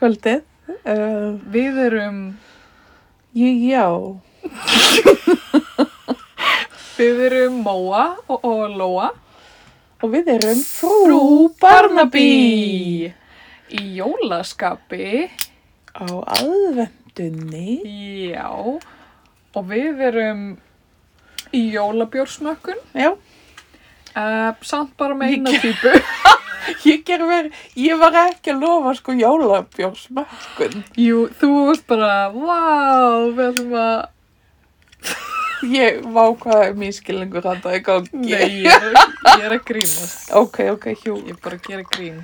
Kvöldið. Uh, Við erum, já. við erum Móa og, og Lóa. Og við erum frú, Barnaby. Í jólaskapi. Á aðvendunni. Já. Og við erum í jólabjórsmökkun. Já. Uh, samt bara með eina típu. Ég, ger verið, ég var ekki að lofa sko jólabjórsmökkun. Jú, þú varst bara, vá, við ætlum að... Ég vá hvað er mískilingur hann það í gangi. Nei, ég er, ég er að grínast. Ok, ok, hjú. Ég er bara að gera grín.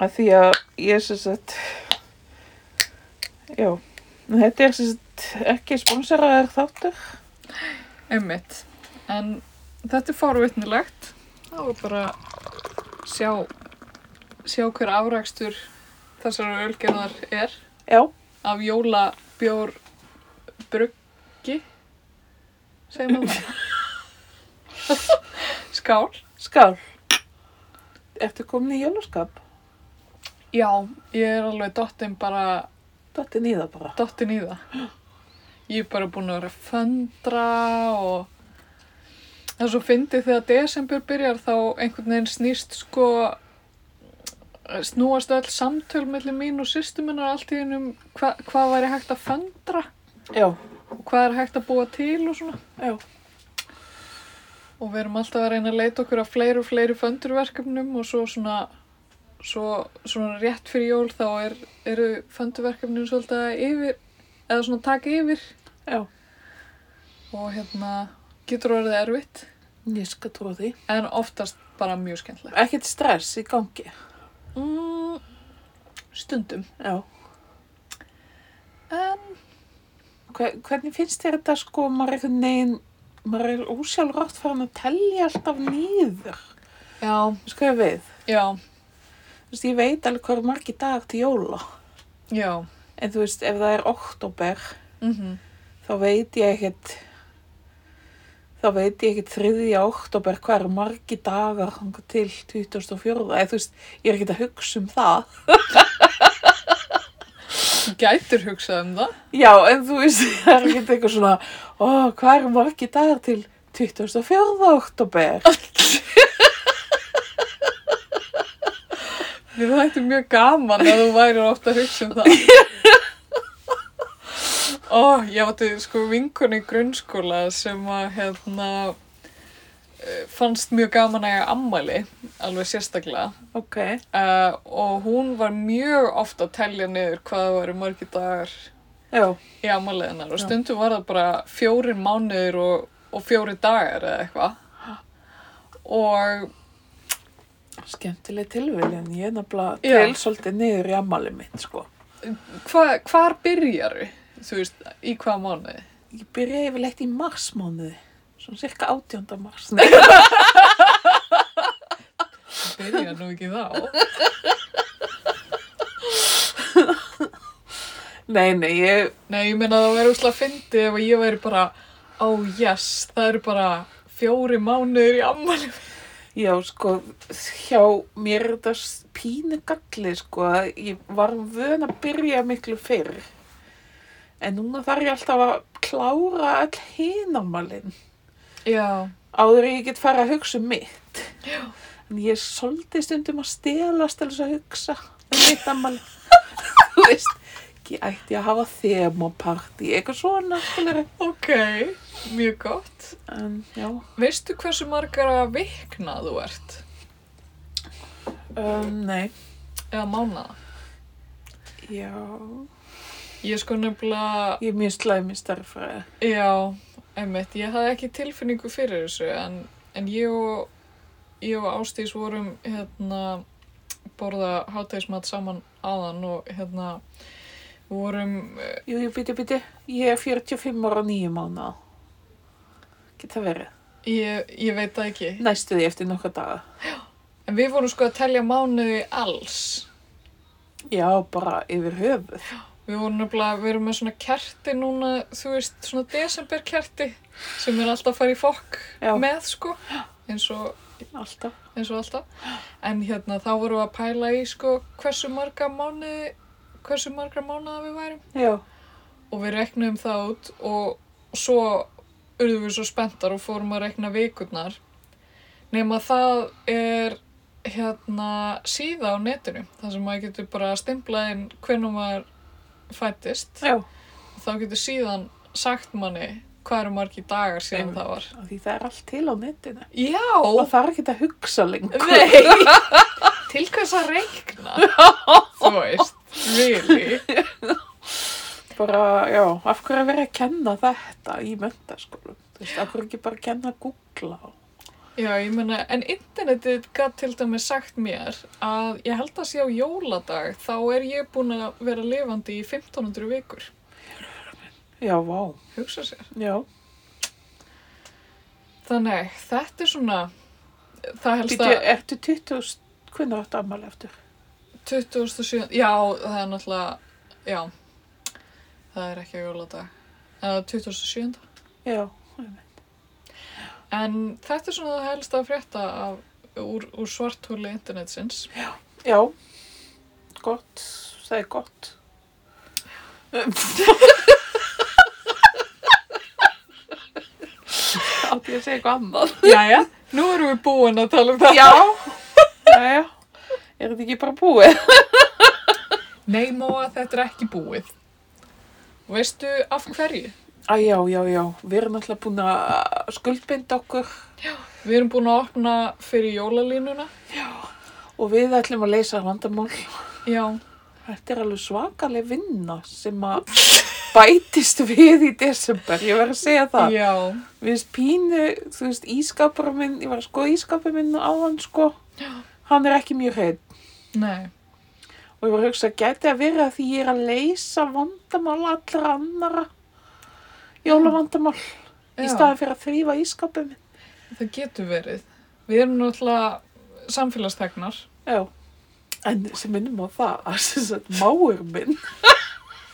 Að því að ég er sem sagt, já, þetta er sem sagt ekki sponseraðar þáttur. Einmitt. En þetta er fárvittnilegt. Það var bara sjá, sjá hver afrækstur þessar ölgerðar er Já, af jólabjór bruggi. Segir maður það? Skál. skál. Ertu komin í jólaskap? Já, ég er alveg dottinn bara, Dottin í það bara. dottinn í það. Ég er bara búin að vera að föndra og það er svo fyndið þegar desember byrjar þá einhvern veginn snýst sko snúast öll samtöl mellir mín og sýstu minnar allt í hennum hva, hvað væri hægt að föndra. Já, og hvað er hægt að búa til og svona. Já, og við erum alltaf að reyna að leita okkur að fleiri og fleiri föndurverkefnum og svo svona svo, svona rétt fyrir jól þá er, eru föndurverkefnum svolítið að yfir eða svona taka yfir. Já. og hérna getur orðið erfitt Ég skal trúa því. en oftast bara mjög skemmtilegt. Ekkert stress í gangi. Mm, stundum. Já. En Hver, hvernig finnst þér þetta sko, maður er einhvern veginn, maður er úsjálfrátt farin að tellja alltaf nýður. já, Sko ég við. já, Þú veist, ég veit alveg hvað er margi dag til jóla. já. En þú veist, ef það er oktober, Mm þá veit ég ekkert, þá veit ég ekkert þriðja oktober hvað eru margi dagar til 2004. Eða þú veist, ég er ekkert að hugsa um það. Þú gætur hugsað um það. Já, en þú veist, það er ekkert eitthvað svona, ó, hvað eru margi dagar til 24. oktober? Við þættum mjög gaman að þú væri ofta að hugsa um það. Ó, ég átti sko vinkun í grunnskóla sem að hérna eh, fannst mjög gaman að ég ammæli, alveg sérstaklega. Ok, Uh, og hún var mjög ofta að telja niður hvað það voru margir dagar já, í ammælið hennar og stundum var það bara fjórir mánuður og, og fjórir dagar eða eitthvað. Og skemmtileg tilviljan, ég er Já. til svolítið niður í ammali mitt, sko. hva, hvar byrjaru, þú veist, í hvaða mánuði? Ég byrja yfirleitt í marsmánuði, svona cirka 18. mars. Nei, Byrja nú ekki þá. nei, nei, ég, Nei, ég meina það væri úslega fyndið ef ég væri bara, oh yes, það eru bara fjóri mánuður í ammælið. já, sko, hjá mér er þetta pínu galli, sko, að ég var vön að byrja miklu fyrr. En núna þarf ég alltaf að klára all hinammalinn Já, áður ég get fara að hugsa um mitt. Já. En ég er svolítið stundum að stelast til þess að hugsa um mitt ammali. Þú veist, ég ætti að hafa þemapartí, eitthvað svona, ok, mjög gott. En Veistu hversu margar vikna þú ert? um, nei, Eða mánaða? já, Ég sko nefnilega, ég er mjög slæmi starffræði. já, einmitt, ég hafði ekki tilfinningu fyrir þessu en, en ég og, ég og Ástís vorum hérna borða hátægismat saman áðan og hérna vorum, eh, Jú, jú, bíti, bíti, ég er 45 ára og 9 mánuða. Geta verið. ég, ég veit það ekki, Næstu því eftir nokkra daga. en við vorum sko að telja mánuði alls Já, bara yfir höfuð. Við vorum nefnilega, við erum með svona kerti núna, þú veist, svona desemberkerti sem er alltaf að fara í fokk Já. með, sko, eins og, Alltaf. eins og alltaf. En hérna, þá vorum við að pæla í, sko, hversu marga mánuði, hversu marga mánuða við værum. Já. Og við reknum það út og svo urðum við svo spenntar og fórum að rekna vikurnar. Nema það er, hérna, síða á netinu, þar sem maður getur bara stimplað inn hvernig maður fættist. Já. þá getur síðan sagt manni hvað eru margi dagar síðan Einmitt. það var. Því það er allt til á netinu. Já! Og það er ekki að hugsa lengur. Nei! Til hvers að reikna? Þú veist, really? Bara, já, af hverju að vera að kenna þetta í veist, af hverju ekki bara að kenna að googla? Já, ég meina, en internetið gætt til dæmis sagt mér að ég held að sé á jóladag þá er ég búin að vera lifandi í 1500 vikur. Já, vá. Hugsa sér. Já. Þannig, þetta er svona, það helst að ertu 20, hvernig áttu ammali eftir? 27, já, það er náttúrulega, já, það er ekki á jóladag. Eða 27. Já. En þetta er svona það helst að frétta af, úr, úr svarthóli internetsins. Já. Gott. Það er gott. Átti ég að segja eitthvað annað? Jæja, nú erum við búin að tala um það. Já. Jæja. Er þetta ekki bara búið? Nei, Móa, þetta er ekki búið. Veistu af hverju? Æ, já, já, já. Við erum alltaf búin að skuldbinda okkur Við erum búin að opna fyrir jólalínuna. og við ætlum að leysa vandamál. Já. Þetta er alveg svakaleg vinna sem að bætist við í desember. Ég verð að segja það. Já. Við veist pínu, þú veist, ískapur minn, ég var að skoða ískapur minn á hann, sko. Já. Hann er ekki mjög hreinn. Nei. Og ég var að hugsa, gæti að vera því ég er að leysa vandamál allra annara jólavandamál í staðan fyrir að þrýfa ískapur minn. Það getur verið. Við erum náttúrulega samfélagstegnar. Já. En sem minnum á það að sem sagt, máur minn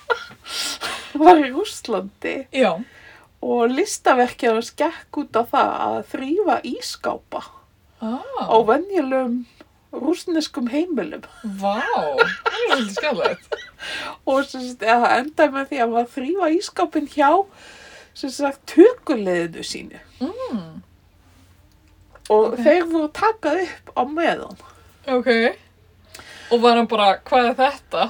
var í Rússlandi Já. og listaverkið hans gekk út á það að þrýfa ískápa á Ah, venjulegum rúsneskum heimilum vá. Það er svolítið skjálfægt. og það endaði með því að maður þrýfa ískápin hjá sem sagt tökuleiðinu sínu Mm. og Ok. þeir voru takað upp á meðan Ok. Og var hann bara, hvað er þetta?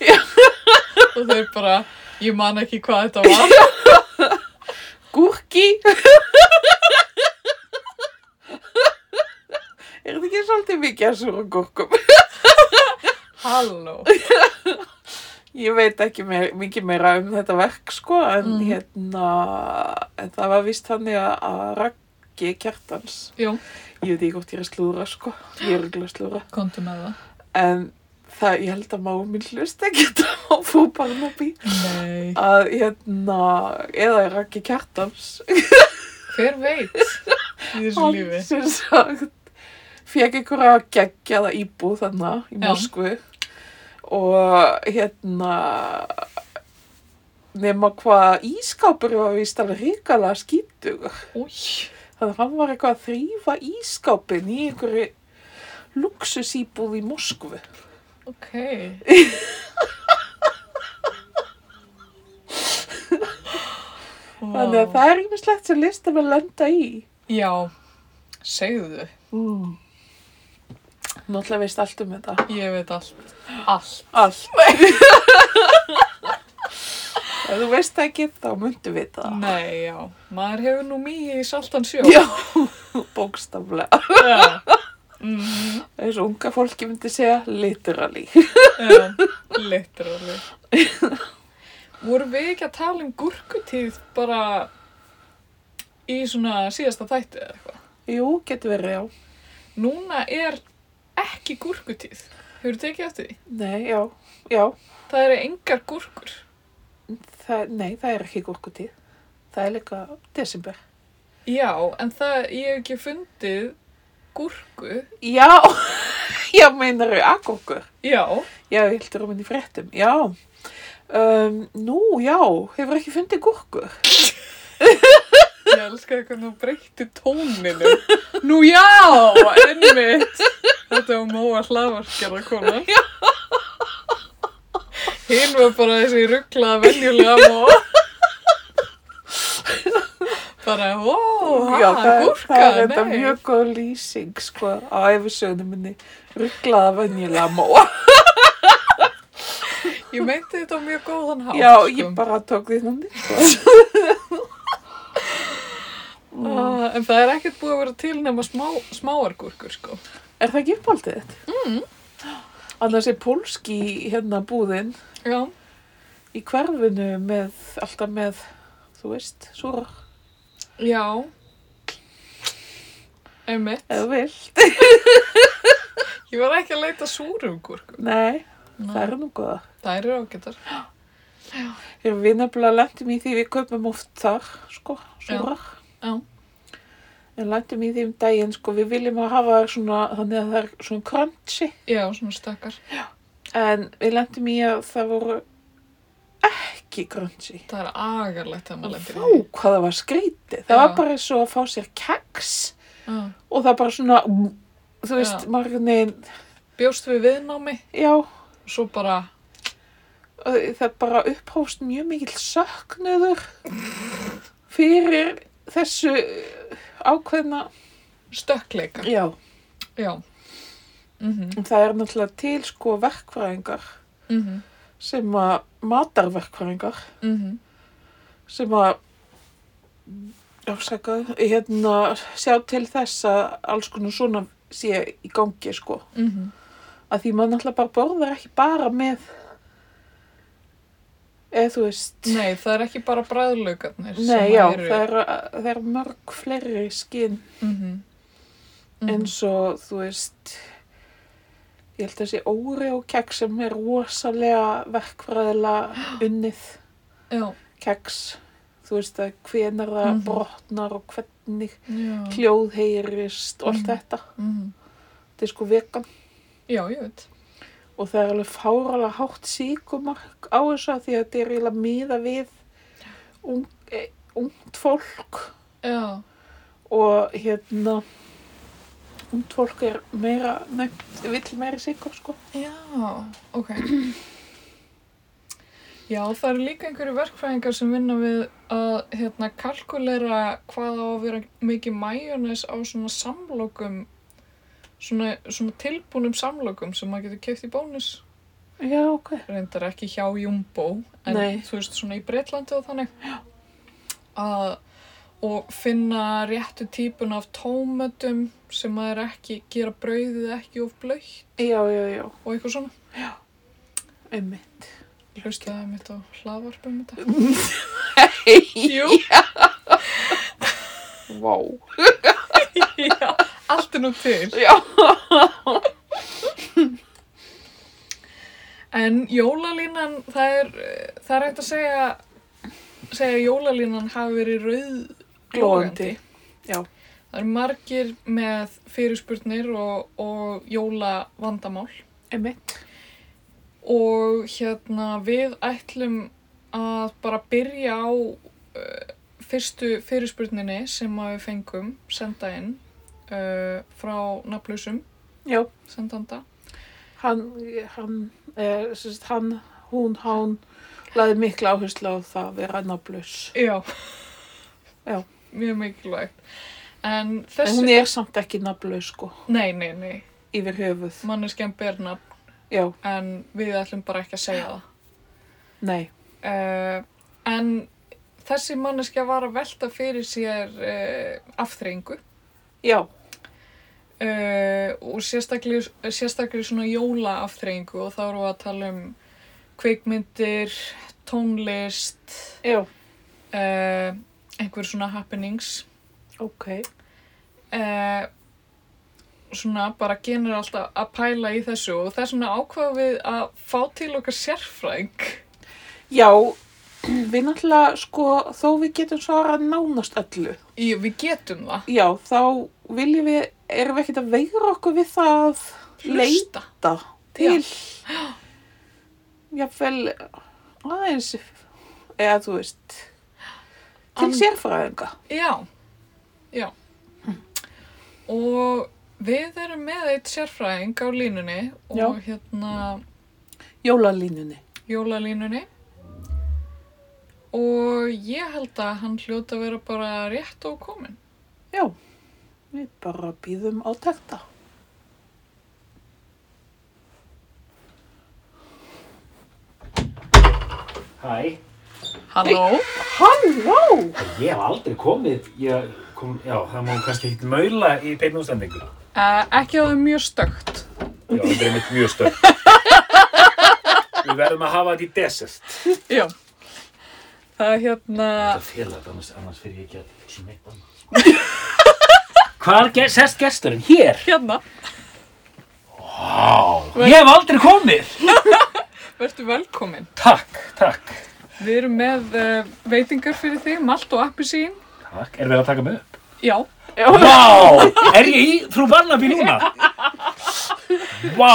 og þeir bara, ég man ekki hvað þetta var. Gúrki Er þetta ekki svolítið mikið að súra gúrkum? Halló. Ég veit ekki meir, mikið meira um þetta verk sko en Mhm. hérna en það var vist þannig að, Raggi Kjartans Jú, ég veit ekki hvort ég er slúra sko ég er ekki slúra það. en það, ég held að máum minn hlust ekki á frú Barnaby Nei. að hérna eða Raggi Kjartans Hver veit í þessu hann lífi? sem sagt fekk einhverja geggjaða íbúð þarna í Já. Og hérna nema hvað ískápur var vist alveg ríkala skítugur Új, þannig að hann var eitthvað að þrýfa ískápin í einhverju luxusíbúð í Moskvu ok. þannig að það er einmislegt sem listum að lenda í Já, segðu. mm. Náttúrulega veist allt um þetta Ég veit allt. Allt. allt ef þú veist það ekki þá myndu við það Nei, já. Maður hefur nú mýi í saltan sjó. Já, bókstaflega. Já. Mm og unga fólki myndi segja literally. Já, literally. Vorum við ekki að tala um gúrkutíð bara í svona síðasta þætti eða eitthvað? Jú, getur verið, já. Núna er ekki gúrkutíð. Hefur tekið eftir því? Nei, já, já. Það eru engar gúrkur. Það, nei, það er ekki gúrkutíð. Það er líka desember. Já, en það, ég hef ekki fundið gúrku. Já, Já, meinar þau agurkur? Já. Já, ég heldur um henni fréttum. Já. Um, nú, já, hefur ekki fundið gúrkur? Ég elska eitthvað þú breytti tóninu. Nú já, einmitt. Þetta var móa hlaðvarskjara kona. Hinn var bara þessi rugglaða venjulega móa. Bara, ó, já, er- gúrka, það er þetta nei. mjög góð lýsing, sko, á efisögnu minni. Rugglaða venjulega móa. Ég meinti þetta á mjög góðan hátt. Já, sko. ég bara tók því þannig, sko. Ah, en það er ekkert búið að vera til nema smá, smáargúrkur, sko. Er það ekki uppáldið þitt? Mm. Annars er pólski hérna búðin Já. í hverfinu með, alltaf með, þú veist, súra, Já. Einmitt. eða vil. Ég var ekki að leita súrum gúrkum. Nei, Nei. það eru nú góða. Það eru ágættar. Ég við nefnilega lendum í því við kaupum oft þar, sko, súra. Já. En lendum í því um daginn, sko, við viljum að hafa svona, þannig að það er svona crunchy. Já, svona stakkar. En við lendum í að það voru ekki crunchy. Það er agarlegt þegar maður Fá, í því. hvað það var skrítið. Það Já. var bara eins og að fá sér keks Já. og það bara svona, þú veist, Já. veginn, Bjóst við viðnámi, já, svo bara, það bara upphóst mjög mikill söknuður fyrir þessu ákveðna, stökkleika. já, Já. Mhm. það er náttúrulega til sko verkfræðingar Mhm. sem að, matarverkfræðingar Mhm. sem að afsaka, hérna sjá til þess að alls konar svona sé í gangi sko Mhm. að því maður náttúrulega bara borðar ekki bara með eða þú veist Nei, það er ekki bara bræðlaugarnir Nei, já, það er, það er mörg fleiri skinn Mhm. eins og þú veist ég held að þessi óri og keks sem er rosalega verkfræðilega unnið keks þú veist að hvenar það Mhm. brotnar og hvernig já. hljóð heyrist og allt Mhm. þetta Mhm. þetta er sko vegan Já, ég veit. Og það er alveg fáralega hátt síkumark á þessu að því að þetta er eiginlega miða við e, ungt fólk Já. og hérna ungt fólk er meira nefnt, vill meira síkur sko Já, ok. Já, það eru líka einhverju verkfræðingar sem vinna við að hérna, kalkulera hvað á að vera mikið majónes á svona samlokum, svona, svona tilbúnum samlokum sem maður getur keift í bónus. já ok. Reyndar ekki hjá Jumbo, en Nei. þú veist svona í Breitlandi og þannig. Að, og finna réttu típun af tómatum sem maður ekki, gera brauðið ekki of blöytt já já já. og eitthvað svona. einmitt. Hlustaði mitt á hlaðvarpum þetta. Jú. Vá. Já, allt er nú til. Já En jólalínan, það er, það er hægt að segja, segja að jólalínan hafi verið rauð Glóandi. Já. Það eru margir með fyrirspurnir og, og jólavandamál Einmitt og hérna við ætlum að bara byrja á uh, fyrstu fyrirspurninni sem við fengum senda inn uh, frá nafnlausum Já, sendanda. hann, hann, er, sérst, hann, hún, hann laði mikla áherslu á það að vera nafnlaus. Já. Já. Mjög mikilvægt. En En þessi... hún er samt ekki nafnlaus, sko, Nei, nei, nei. yfir höfuð. Manneskjan ber nafn, Já, en við ætlum bara ekki að segja það. nei, Uh, en þessi manneskja var að velta fyrir sér uh, afþreyingu já, uh, og sérstaklega, sérstaklega svona jóla afþreyingu og þá erum við að tala um kveikmyndir, tónlist, uh, einhver svona happenings. ok. uh, svona bara genur alltaf að pæla í þessu og þess vegna ákvaðum við að fá til okkar sérfræðing. Já, við náttúrulega, sko, þó við getum svarað nánast öllu. Í, við getum það. Já, þá viljum við, erum við ekkert að veigra okkur við það að hlusta. leita til jafnvel aðeins eða þú veist til An- sérfræðinga. Já, já. Og við erum með eitt sérfræðing á línunni og Já. hérna Jólalínunni. jólalínunni. Og ég held að hann hljóta að vera bara rétt og komin. Já, við bara býðum á þetta. Hæ, Halló? Halló! ég hef aldrei komið, ég kom, já, það má kannski ekki maula í beinu útstendingu. Uh, ekki á það mjög stökt. Já, það er einmitt mjög stöld. Við verðum að hafa þetta í desert. Já. Það er hérna... Það félag annars, annars fyrir ég ekki að hugsa um eitt Hvar ge- sest gesturinn? Hér? Hérna. Vá, ég hef aldrei komið. Vertu velkomin. Takk, takk. Við erum með uh, veitingar fyrir þig, malt og appisín. Takk, er verið að taka mig upp? Já. Vá, er ég í frú Barnaby núna? Vá.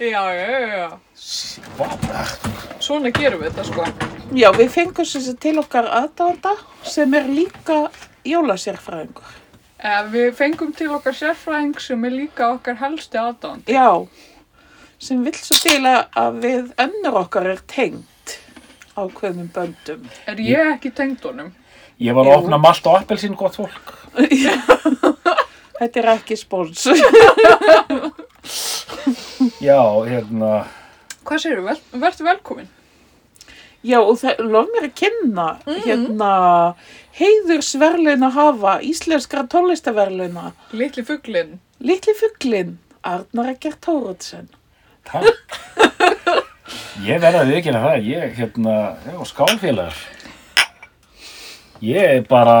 Já, já, já, já. Vá, Svona gerum við þetta sko. Já, við fengum sagt til okkar aðdánda sem er líka jólasérfræðingur. Uh, við fengum til okkar sérfræðing sem er líka okkar helsti aðdánd. Já, sem vill svo til að að við önnur okkar er tengt ákveðnum böndum. Er ég ekki tengd honum? Ég var að opna malt og appelsín, gott fólk. Þetta er ekki spóns. Já, hérna, Hvað segirðu? Vel, vertu velkomin. Já, og það lof mér að kynna hérna heiðursverluna hafa íslenskra tónlistaverluna Litli fugglinn. Litli fugglinn, Arnar Eggert Tóruðsen. takk. Ég verði að viðkynna það, ég, hérna, já, skálfélagar. Ég er bara,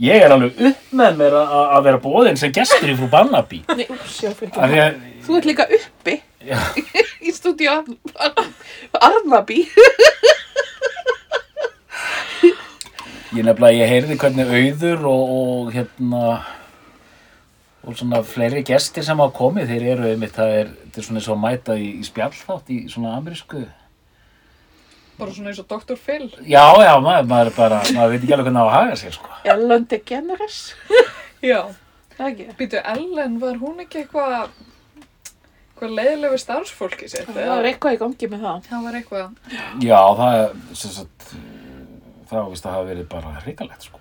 ég er alveg upp með mér að að vera bóðinn sem gestur í frú Barnaby. Nei, úps, já, fyrir Af því ekki. að, Þú ert líka uppi í stúdíu Arnaby. ég nefnilega, ég heyrði hvernig auður og, og hérna, og svona fleiri gestir sem hafa komið, þeir eru einmitt, það er, þetta er svona eins og mæta í, í spjallþátt í svona amerísku. Bara svona eins og Dr. Phil. Já, já, maður, maður er bara, maður veit ekki alveg hvernig á að haga sér, sko. Ellen DeGeneres. Já. Það ekki. Býtu, Ellen, var hún ekki eitthvað eitthvað leiðilegu starfsfólki sitt? Það er eitthvað í gangi með það. Það var eitthvað. Já, það er, sem sagt, það ávist að hafa verið bara hrikalegt, sko.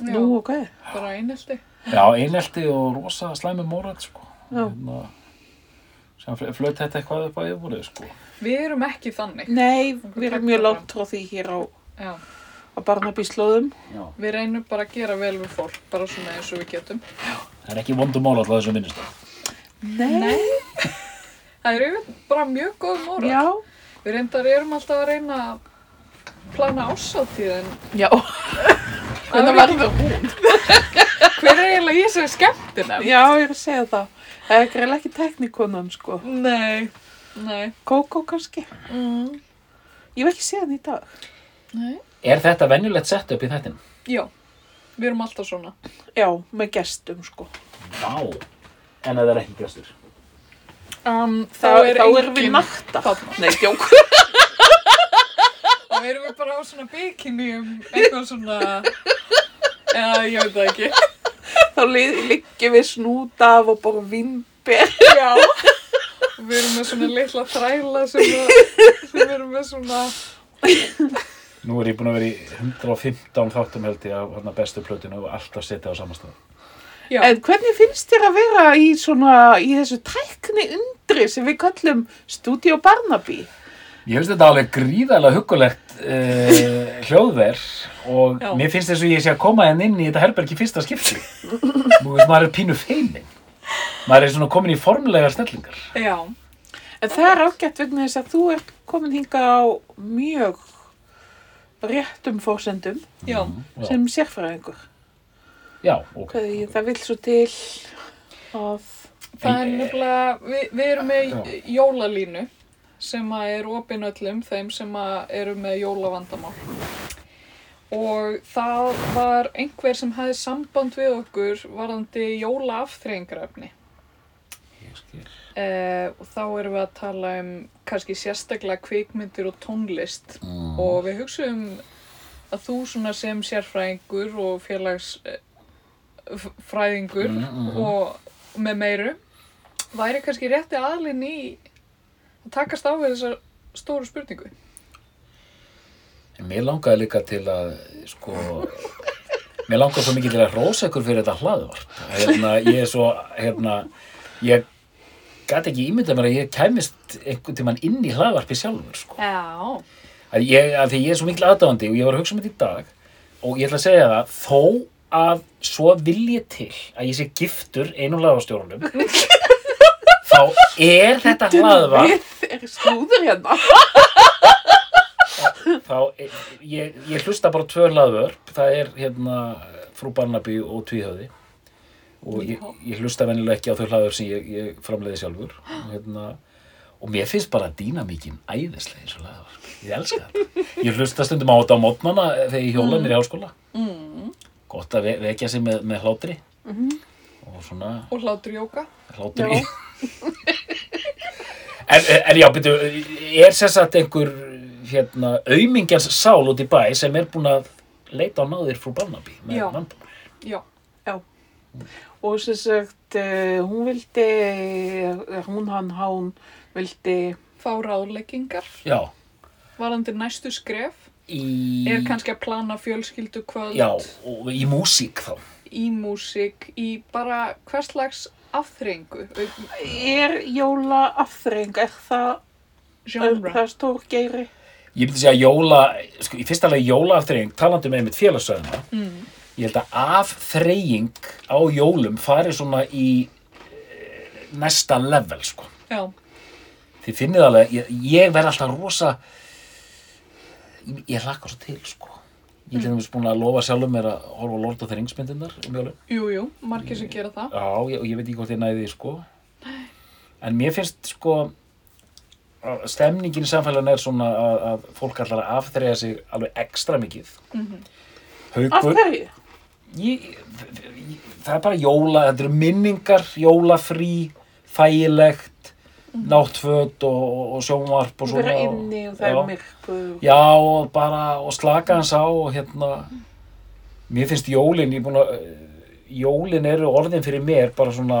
Já, Nú, ok. bara einelti. Já, einelti og rosa slæmi mórat, sko. Já. Hérna, sem fl- flaut þetta eitthvað upp á yfirborðið, sko. Við erum ekki þannig. Nei, við erum mjög langt frá því hér á, Já. á Barnaby slóðum. Já. Við reynum bara að gera vel við fólk, bara svona eins og við getum. Það er ekki vondum mál alltaf þessum vinnustöð. Nei. Það er yfir bara mjög góð móra. Já. Við reyndar erum alltaf að reyna að plana ásáttíðin. Já. Hvernig verður hún? Hver er eiginlega ég sem er skemmtina? Já, ég er að segja það. Það er greiðlega ekki teknikonan, sko. Nei, nei. Kókó kannski. Mm. Ég hef ekki séð hann í dag. Nei. Er þetta venjulegt sett upp í þettin? Já, við erum alltaf svona. Já, með gestum, sko. Vá. En það er ekki gestur. Um, Þá, þá erum við enginn nakta. þarna. Nei, djók. Þá erum við bara á svona bikini um eitthvað svona, eða ég veit það ekki. Þá li- liggjum við snút af og bara vimber. Já. Við erum með svona litla þræla sem, sem erum með svona, Nú er ég búin að vera í 115 þáttum held ég á bestu plötinu og alltaf setja á samastað. Já, En hvernig finnst þér að vera í svona, í þessu tækni undri sem við kallum Studio Barnaby? Ég finnst þetta alveg gríðarlega huggulegt uh, hljóðver og Já. mér finnst þess að ég sé að koma henn inn í þetta herbergi fyrsta skipti. Nú veist maður er pínu feiminn. Maður er svona komin í formulegar stellingar. já, En það er ágætt vegna þess að þú ert komin hinga á mjög réttum fórsendum já. Já, sem sérfræðingur. Já ok. Hvað, það vil svo til að... Það er nefnilega, við, við erum með jólalínu sem að er opin öllum þeim sem að eru með jólavandamál. Og það var einhver sem hefði samband við okkur varðandi jólaafþreyingarefni. skil. uh, og þá erum við að tala um kannski sérstaklega kvikmyndir og tónlist Mm. og við hugsaum að þú svona sem sérfræðingur og félagsfræðingur Mm, mhm. og með meiru væri kannski rétti aðlinn í að takast á við þessar stóru spurningu. Mér langaði líka til að, sko, mér langaði svo mikið til að hrósa ykkur fyrir þetta hlaðvarp. Hérna, ég er svo, hérna, ég gæti ekki ímyndað mér að ég kæmist einhvern tímann inn í hlaðvarpi sjálfur, sko. Að ég, að því ég er svo mikil aðdáðandi og ég var að hugsa um þetta í dag og ég ætla að segja það, þó að svo vil ég til að ég sé giftur einum hlaðvarstjórunum, þá er þetta hlaðvarp Við er slúður hérna. þá, ég, ég hlusta bara tvö hlaðvörp, það er hérna Frú Barnaby og Tvíhöði og ég, ég hlusta venjulega ekki á þau hlaðvörp sem ég, ég framleiði sjálfur. Hérna, og mér finnst bara dýnamíkin æðislega eins og hlaðvörp, ég elska þetta. Ég hlusta stundum á þetta á mótnana þegar ég hjóla mér í háskóla. Mm. Gott að ve vekja sig með, með hlátri og svona Og hlátur jóka. hlátri en, en já, byrju, er sér sagt einhver hérna, aumingjans sál út í bæ sem er búin að leita á náðir frú Barnaby með Já. vandamál? Já. Og sem sagt, uh, hún vildi, eh, hún hann hán vildi, Fá ráðleggingar. Já, Varandi næstu skref. Í, Er kannski að plana fjölskyldu kvöld. já, og í músík þá. Í músík. Í bara hverslags afþrengu. er jóla afþreng, er það, er Genre. það stór geiri? Ég myndi segja jóla, sko, í fyrsta lagi jólaafþreying, talandi með einmitt félagsöðuna, Mm. ég held að afþreying á jólum fari svona í eh, næsta level, sko. Já. Þið finnið alveg, ég, ég verð alltaf rosa, ég, ég hlakka svo til, sko. Ég er dæmis búin að lofa sjálfum mér að horfa á Lord of the Rings myndindar um jólum. Jú, jú. Margir sem gera það. Já, ég, og ég veit ekki hvort ég næði því, sko. En mér finnst, sko, stemningin í samfélaginu er svona að, að fólk ætlar að afþreyja sig alveg ekstra mikið. Af Haukur, hverju? ég, ég, það er bara jóla, þetta eru minningar, jólafrí, þægilegt, náttföt og, og sjónvarp og svona. Vera inni og það er myrkur. Já, og bara, og slaka hans á og hérna, mér finnst jólin, ég er búin að, jólin eru orðin fyrir mér bara svona,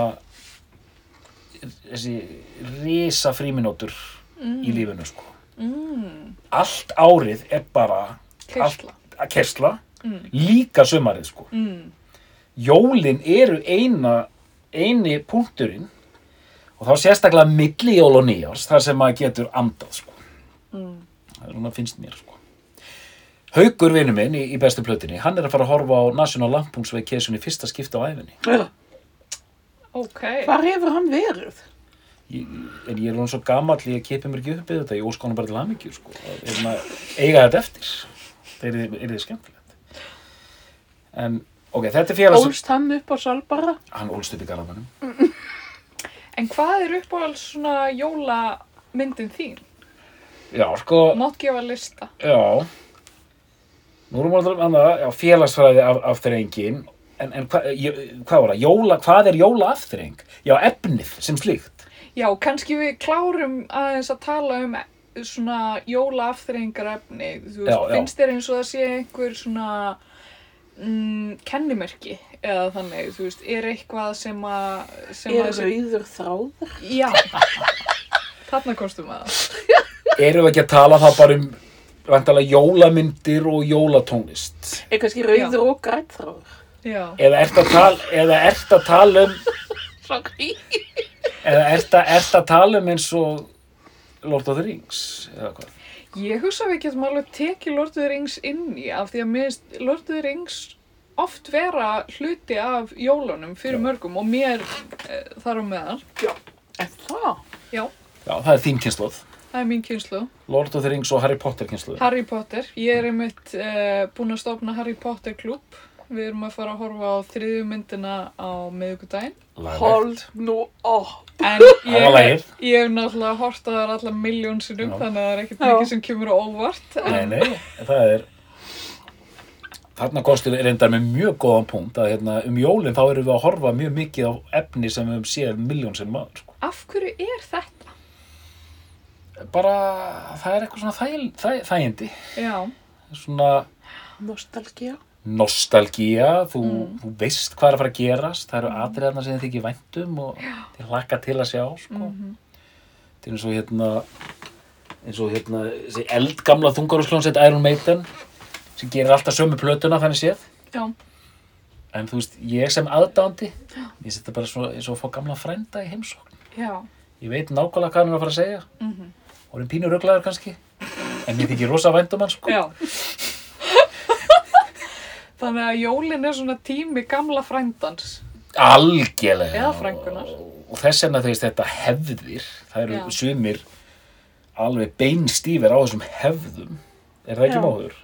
þessi risa fríminútur í lífinu, sko. Mm. Allt árið er bara, Kersla. að kersla, Mm. líka sumarið, sko. Mm. Jólin eru eina, eini punkturinn og þá sérstaklega milli jól og nýjárs, þar sem maður getur andað, sko. Mm. Það er svona finnst mér, sko. Haukur vinnu minn í, í bestu plötinni, hann er að fara að horfa á National Lampoon's Vacation í fyrsta skipta á æfinni. Ok. Hvar hefur hann verið? Ég, en ég er hún svo gamall, ég kipi mér ekki upp við þetta, ég óska hann bara til hamingju, sko. Að, eiga þetta eftir. Það er, þið skemmtilegt. En, ok, þetta er félags... Ólst hann upp á Salbara? Hann ólst upp í Garðabænum. En hvað er uppáhalds svona jólamyndin þín? Já, sko, Mátt gefa lista. já. Nú erum við að tala um annað, já, félagsfræði af, afþrengin. En, en hva, ég, hvað var það? Jóla, hvað er jóla afþreng? Já, efnið sem slíkt. Já, kannski við klárum aðeins að tala um svona jólaafþreyingar efni. Þú veist, Já, já. finnst þér eins og það sé einhver svona mm, kennimerki eða þannig, þú veist, er eitthvað sem að... Sem Er rauður þráður? Já. Þarna kostum að það. Erum við ekki að tala þá bara um vantalega jólamyndir og jólatónlist? Er kannski rauður og grænt þráður? Já. Eða ert að tala, eða ert að tala um, Sorry. eða ert að, ert að tala um eins og Lord of the Rings, eða hvað? Ég hugsa að við getum alveg tekið Lord of the Rings inn í af því að mér finnst Lord of the Rings oft vera hluti af jólunum fyrir Já. mörgum og mér e, þar á meðal. En það? Já, Já, það er þín kynsluð. það er mín kynslu. Lord of the Rings og Harry Potter kynsluð. Harry Potter. Ég er einmitt uh, búin að stofna Harry Potter klúb. Við erum að fara að horfa á þriðju myndina á miðvikudaginn. Hold nú upp. En ég, hef náttúrulega hort á þar alla miljónsinum, Já. þannig að það er ekkert mikið sem kemur á óvart. Nei, En, nei, það er, þarna kostur reyndar með mjög góðan punkt að hérna, um jólinn þá erum við að horfa mjög mikið á efni sem við höfum séð miljón sem maður sko. Af hverju er þetta? bara það er eitthvað svona þægindi Já, svona Nostalgía. Nostalgía þú, þú veist hvað er að fara að gerast það eru atriðarna sem þið þykir væntum og þið hlakka til að sjá sko. þetta er eins og hérna eins og hérna þessi eldgamla þungarúsklónsett Iron Maiden sem gerir alltaf sömu plötuna þannig séð. Já, en þú veist, ég sem aðdándi ég setja bara svo, eins og að fá gamla frænda í heimsókn. Já. ég veit nákvæmlega hvað hann er að fara að segja. Mm og er pínur ruglaður kannski en mér þykir rosa væntum hann sko. Já. Þannig að jólin er svona tími gamla frændans. algjörlega Eða frænkunnar. og, þess vegna þegar þetta hefðir það eru Já. sumir alveg beinstífir á þessum hefðum er það ekki Já. móður?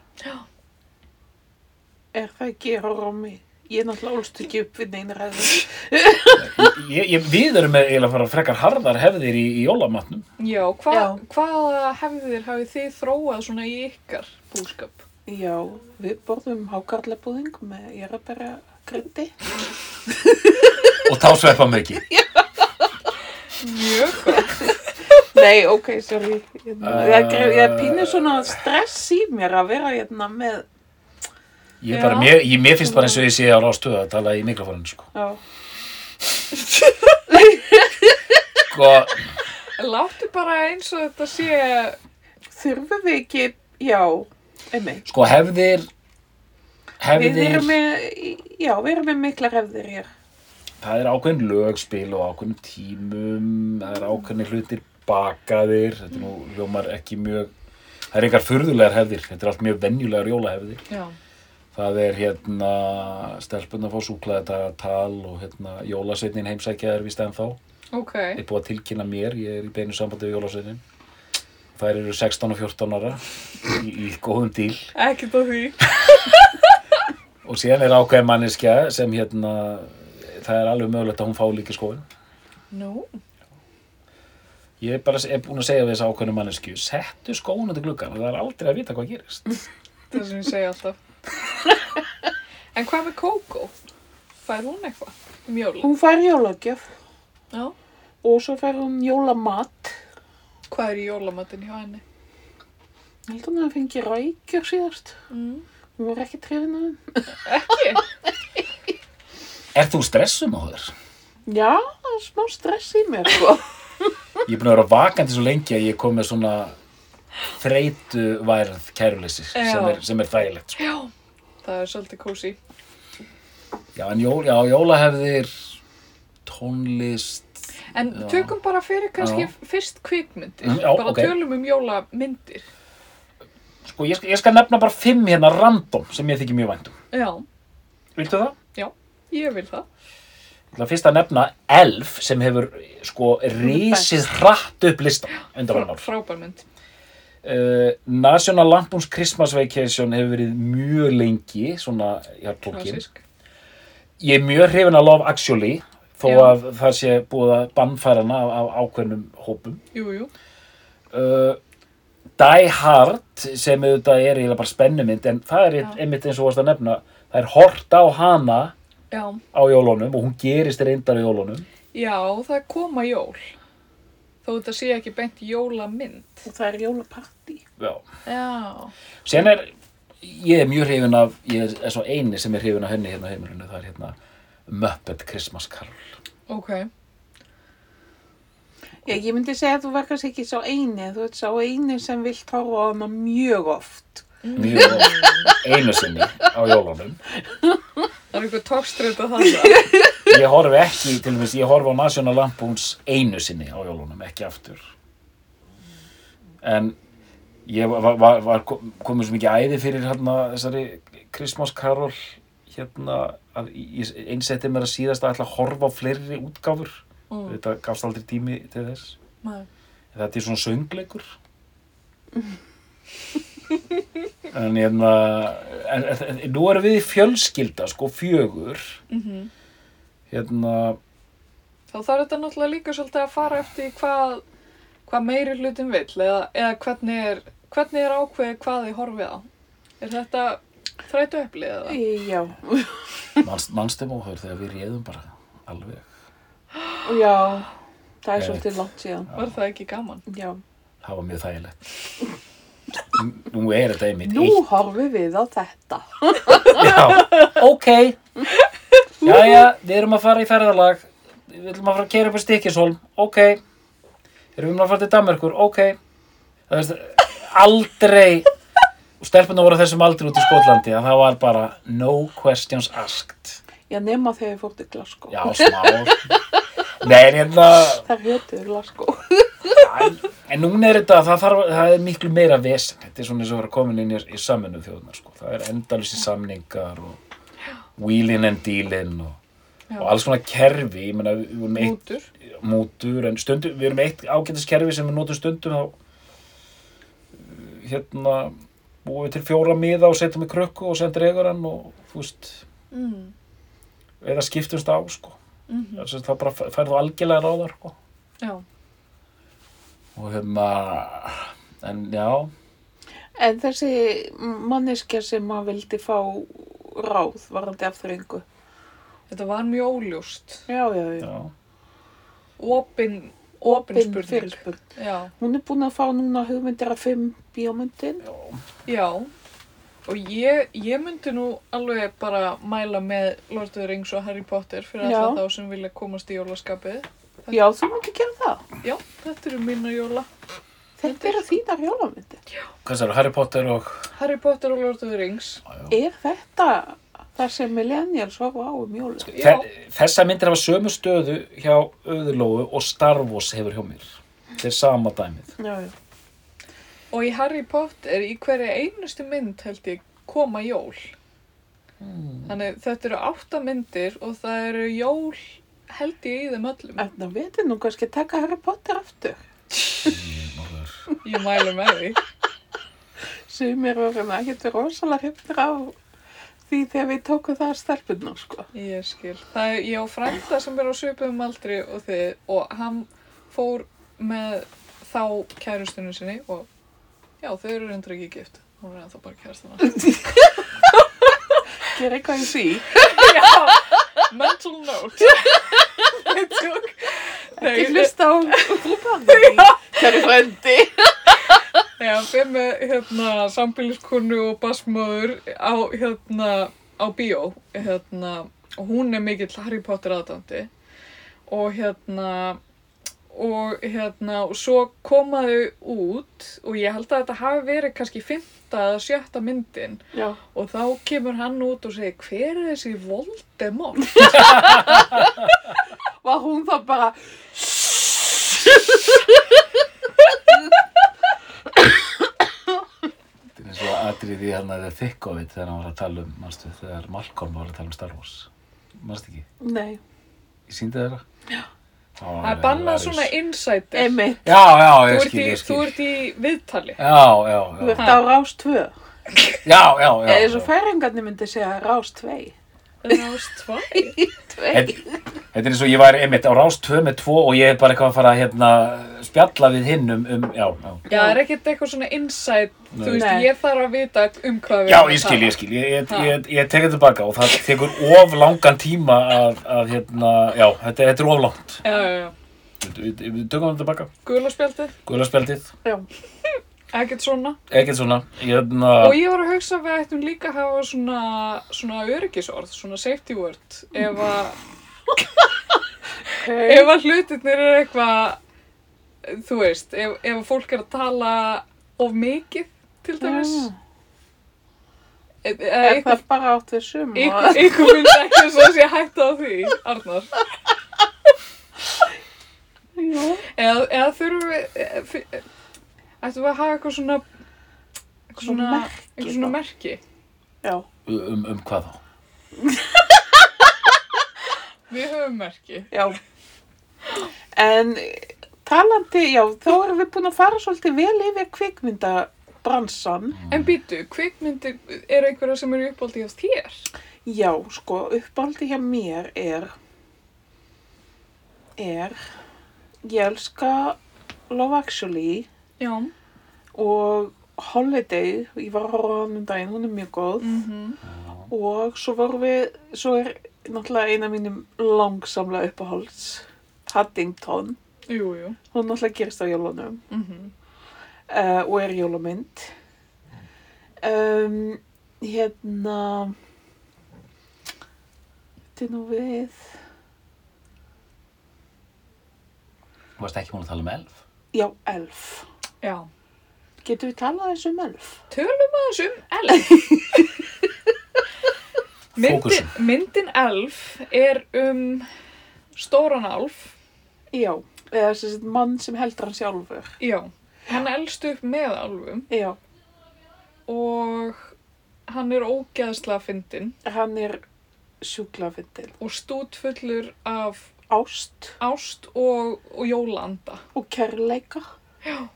Er það ekki horf á mig? Ég er náttúrulega ólst ekki upp við neina ég, við erum með eiginlega að fara frekar harðar hefðir í, í jólamatnum Já, hva, Já. hvaða hefðir hafið þið þróað svona í ykkar búskap? Já, við borðum hákarlebúðing með jarabæra kryndi. og þá sveppa mikið Mjög gott. Nei, ok, sorry. Hérna, Uh, ég, er- pínu svona stress í mér að vera hérna með, ég, bara, Já. mér, ég, mér finnst bara eins og ég sé á rástöðu að tala í mikrofónu sko. já, sko, Láttu bara eins og þetta sé... þurfum við ekki, já, einmitt. sko hefðir Við hefðir erum með, já, við erum með mikla hefðir hér. það er ákveðin lögspil og ákveðin tímum það er ákveðin hlutir bakaðir þetta er nú hljómar ekki mjög það er einhver furðulegar hefðir þetta er allt mjög venjulegar jólahefðir Já. það er hérna stelpunna fá súklaði tal og hérna jólasveitnin heimsækja er vist ennþá Ok. er búið að tilkynna mér, ég er í beinu sambandi við jólasveitnin þær eru 16 og 14 ára í, í góðum díl Ekkert á því. og síðan er ákveðin manneskja sem hérna það er alveg mögulegt að hún fá líka skóin Nú. Ég er bara er búin að segja við þessa ákveðnu mannesku settu skónu til gluggan og það er aldrei að vita hvað gerist. Það sem ég segi alltaf. en hvað með Kókó? Fær hún eitthvað? Jólin? Hún fær jólagjöf Já. og svo fær hún jólamat. Hvað er í jólamatinn hjá henni? Ég held að að fengi rækjur síðast. Mm. Hún var ekki trefin að þeim. Ekki? Er þú stressum á þér? Já, það er smá stress í mér, sko. Ég er búin að vera vakandi svo lengi að ég kom með svona þreytu værð kæruleysi sem er, sem er þægilegt. Sko. Já. Það er svolítið kósi. Já, en jól, já, jólahefðir, tónlist, En Já. tökum bara fyrir kannski Já. fyrst kvikmyndir. Mm, já, bara ok. tölum um jólamyndir. sko ég, ég skal nefna bara fimm hérna random sem ég þykir mjög væntum. Já. Viltu það? Ég vil það. Ég ætla fyrst að nefna Elf sem hefur sko risið hratt upp listan undanfarnar ár. Frábær mynd. Uh, National Lampoon's Christmas Vacation hefur verið mjög lengi svona hjartbókin. Klassisk. Ég er mjög hrifin að Love Actually þó Já. að það sé búið að bannfæra hana af, ákveðnum hópum. Jú, jú. Uh, Die Hard sem auðvitað er eiginlega bara spennumynd en það er Já. einmitt eins og varst að nefna það er hort á hana Já. á jólunum og hún gerist reyndar á jólunum. Já, það er koma jól. Þó þetta sé ekki beint jólamynd. Og það er jólapartí. Já. Já. Sen er, ég er mjög hrifin af, ég er svo eini sem er hrifin af henni hérna á heimilinu, það er hérna Muppet Christmas Carol. Ok. Já, ég myndi segja að þú var kannski ekki sá eini. Þú ert sá eini sem vilt horfa á hana mjög oft. Mjög oft, einu sinni á jólunum. Það er eitthvað tókströnd að það. Ég horfi ekki, til dæmis, ég horfi á National Lampoons einu sinni á jólunum, ekki aftur. En ég var, var, var komið svo mikið æði fyrir hérna þessari Christmas Carol hérna að ég einsetti mér að síðast að ætla að horfa á fleiri útgáfur. Mm. Þetta gafst aldrei tími til þess. Nei. Þetta er svona söngleikur. en hérna, en, en, en, nú erum við fjölskylda, sko, fjögur. Mm Hérna, Þá þarf þetta náttúrulega líka svolítið að fara eftir hvað, hvað meiri hlutin vill eða, eða hvernig er, hvernig er ákveðið hvað þið horfið á. Er þetta Þrætu eplið eða? Já, Manst, manstu móhör þegar við réðum bara alveg. já, það er svolítið langt síðan. Var það ekki gaman? Já. Það var mjög þægilegt. Nú er þetta einmitt Nú horfum við á þetta. Já, ok. Jæja, við erum að fara í ferðalag. Við ætlum að fara að kera upp í Stikisholm. Ok. Erum við að fara til Danmerkur? Ok. Það veist, aldrei, og stelpunum voru á þessum aldrei út í Skotlandi, að það var bara no questions asked. Já, nema þegar við fórum til Glasgow. Já, smá. Nei, en hérna, Það hétu Glasgow. en, en núna er þetta, það, þarf, það er miklu meira vesen. Þetta er svona eins og að vera komin inn í, í saminu þjóðunar, sko. Það er endalisi samningar og wheeling and dealing og, og alls svona kerfi, ég vorum eitt Mútur? mútur, en stundum, við erum eitt ágætiskerfi sem við notum stundum uh, hérna búum við til fjóra miða og setjum í krukku og sendir eigur hann og þú veist, Mm. eða skiptumst á sko, Mm að það bara færðu algjörlega ráðar sko Já. og hérna en já, En þessi manneskja sem að vildi fá ráð varandi afþreyingu. Þetta var mjög óljóst. Já, já, já. já Opin, opin spurning. Hún er búin að fá núna hugmyndir af fimm bíómyndin. Já. Og ég, ég myndi nú alveg bara mæla með Lord of the Rings og Harry Potter fyrir Já. alla þá sem vilja komast í jólaskapið. Já, þú myndi gera það. Já, þetta eru mína jóla. Þetta eru þínar jólamyndir. hvað sér, Harry Potter og Harry Potter og Lord of the Rings. Er þetta það sem millennials horfa á um jólum? Þe- þessa myndir hafa sömu stöðu hjá Öðurlóu og Star Wars hefur hjá mér þetta er sama dæmið Já, já. Og í Harry Potter, í hverja einustu mynd held ég, koma jól. Þannig þetta eru átta myndir og það eru jól held ég í þeim öllum. En það veitir nú kannski taka Harry Potter aftur. Ég mælu með því. Sumir voru nú ekkert rosalega hrifnir á því þegar við tókum það að stelpunar, sko. Ég skil. Það er, ég á frænda sem er á svipum aldri og þið og hann fór með þá kærustunum sinni og já, þau eru reyndur ekki gift. Hún er ennþá bara kærastuna. Gera eitthvað í því. já, mental note. Tjók. Ekki hlusta á grúpaðum. Kæri frendi. Já, fer með hérna sambíliskonu og basmóður á hérna á bíó hérna og hún er mikill Harry Potter aðdandi og hérna og hérna og svo komaðu út og ég held að þetta hafi verið kannski fymta eða sjötta myndin Já. og þá kemur hann út og segir hver er þessi Voldemort? Var hún þá bara, Þetta er eins og atriði hérna þegar þykk of it þegar hann var að tala um, manstu, þegar Malcolm var að tala um Star Wars. Manstu ekki? nei, Ég síndi þeirra? Já. Það er bannað svona insider. einmitt. Já, já, Þú ég skil, ég þú skil. ert í viðtali. Já, já, Þú já. ert á rás 2. Já, já, já. Eða eins og færingarnir myndi segja rás 2. Rást tvær. 2. Þetta er eins og ég var einmitt á rás 2 með 2 og ég er bara eitthvað að fara að hérna, spjalla við hinn um, um já, já. Já, það er ekkert eitthvað svona insight, þú Nei. veist, Nei. ég þarf að vita um hvað við Já, erum að ég skil, ég skil, ég, ég, ég, ég tek þetta tilbaka og það tekur of langan tíma að, að hérna, já, þetta, þetta er of langt. Já, já, já. Við, við, tökum þetta tilbaka, Gula spjaldið, guðlarspjaldið, Já. Ekkert svona. ekkert svona, hérna, Og ég var að hugsa að við ættum líka að hafa svona, svona öryggisorð, svona safety word, ef að, ef að hlutirnir er eitthvað, þú veist, ef, ef að fólk er að tala of mikið, til dæmis. E- Eða Er eitthvað, það bara átt við sum? eitthvað, eitthvað myndi ekki svo að sé hægt á því, Arnar. Eða, eða þurfum við, e- ættum við að hafa eitthvað svona, eitthvað Svona svona, merki eitthvað svona þá. merki. Já. um, um hvað þá? Við höfum merki. Já. En talandi, já, þá erum við búin að fara svolítið vel yfir kvikmyndabransan. En býtu, kvikmyndir eru einhverja sem eru uppáldi hjá þér? Já, sko, uppáldi hjá mér er, er, ég elska Love Actually Já. og Holiday, ég var að horfa á hann um daginn, hún er mjög góð. Mhm. Og svo vorum við, svo er náttúrulega eina mínum langsamlega uppáhalds, Paddington. Jú, jú. Hún náttúrulega gerist á jólunum Mhm. uh, og er jólamynd. Um, hérna, þetta er nú við, Þú varst ekki múin að tala um elf. já, elf. Já. Getum við talað eins um elf? Tölum aðeins um Elf. myndin, myndin Elf er um stóran Elf. Já, eða sagt mann sem heldur hann sjálfur. Já. Hann elst upp með Elfum Já, og hann er ógeðslega fyndinn hann er sjúkla fyndin. og stútfullur af Ást ást og, og jólaanda. og kærleika. Já.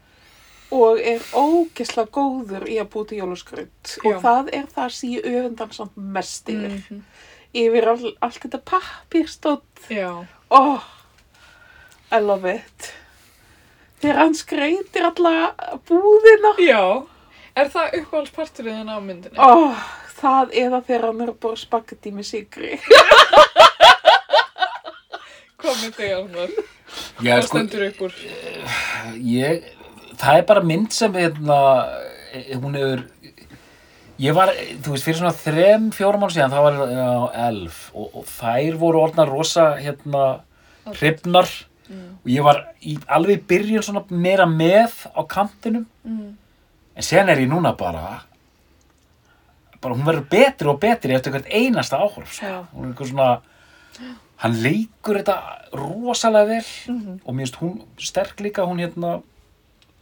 Og er ógesla góður í að búa til jólaskraut. Og það er það sem ég öfundan samt mest yfir. Mhm. Yfir all, allt þetta pappírstótt. Já. Oh, I love it. Þegar hann skreitir alla búðina. Já. Er það uppáhaldsparturinn á myndinni? Oh, það eða þegar hann er bora spagetti með sigri. Með þig, Arnar? Já, Hvað sko, stendur upp úr? ég, það er bara mynd sem, hérna, eh, hún hefur, ég var, þú veist, fyrir svona þrem, fjórum mál síðan, það var á elf og, og þær voru orðnar rosa, hérna, hrifnar Mm. og ég var í, alveg byrjun svona meira með á kantinum Mm. en sen er ég núna bara bara hún verður betri og betri eftir hvert einasta áhorf sko. Já. hún er eitthvað svona hann leikur þetta rosalega vel Mhm. og mér finnst hún sterk líka hún hérna,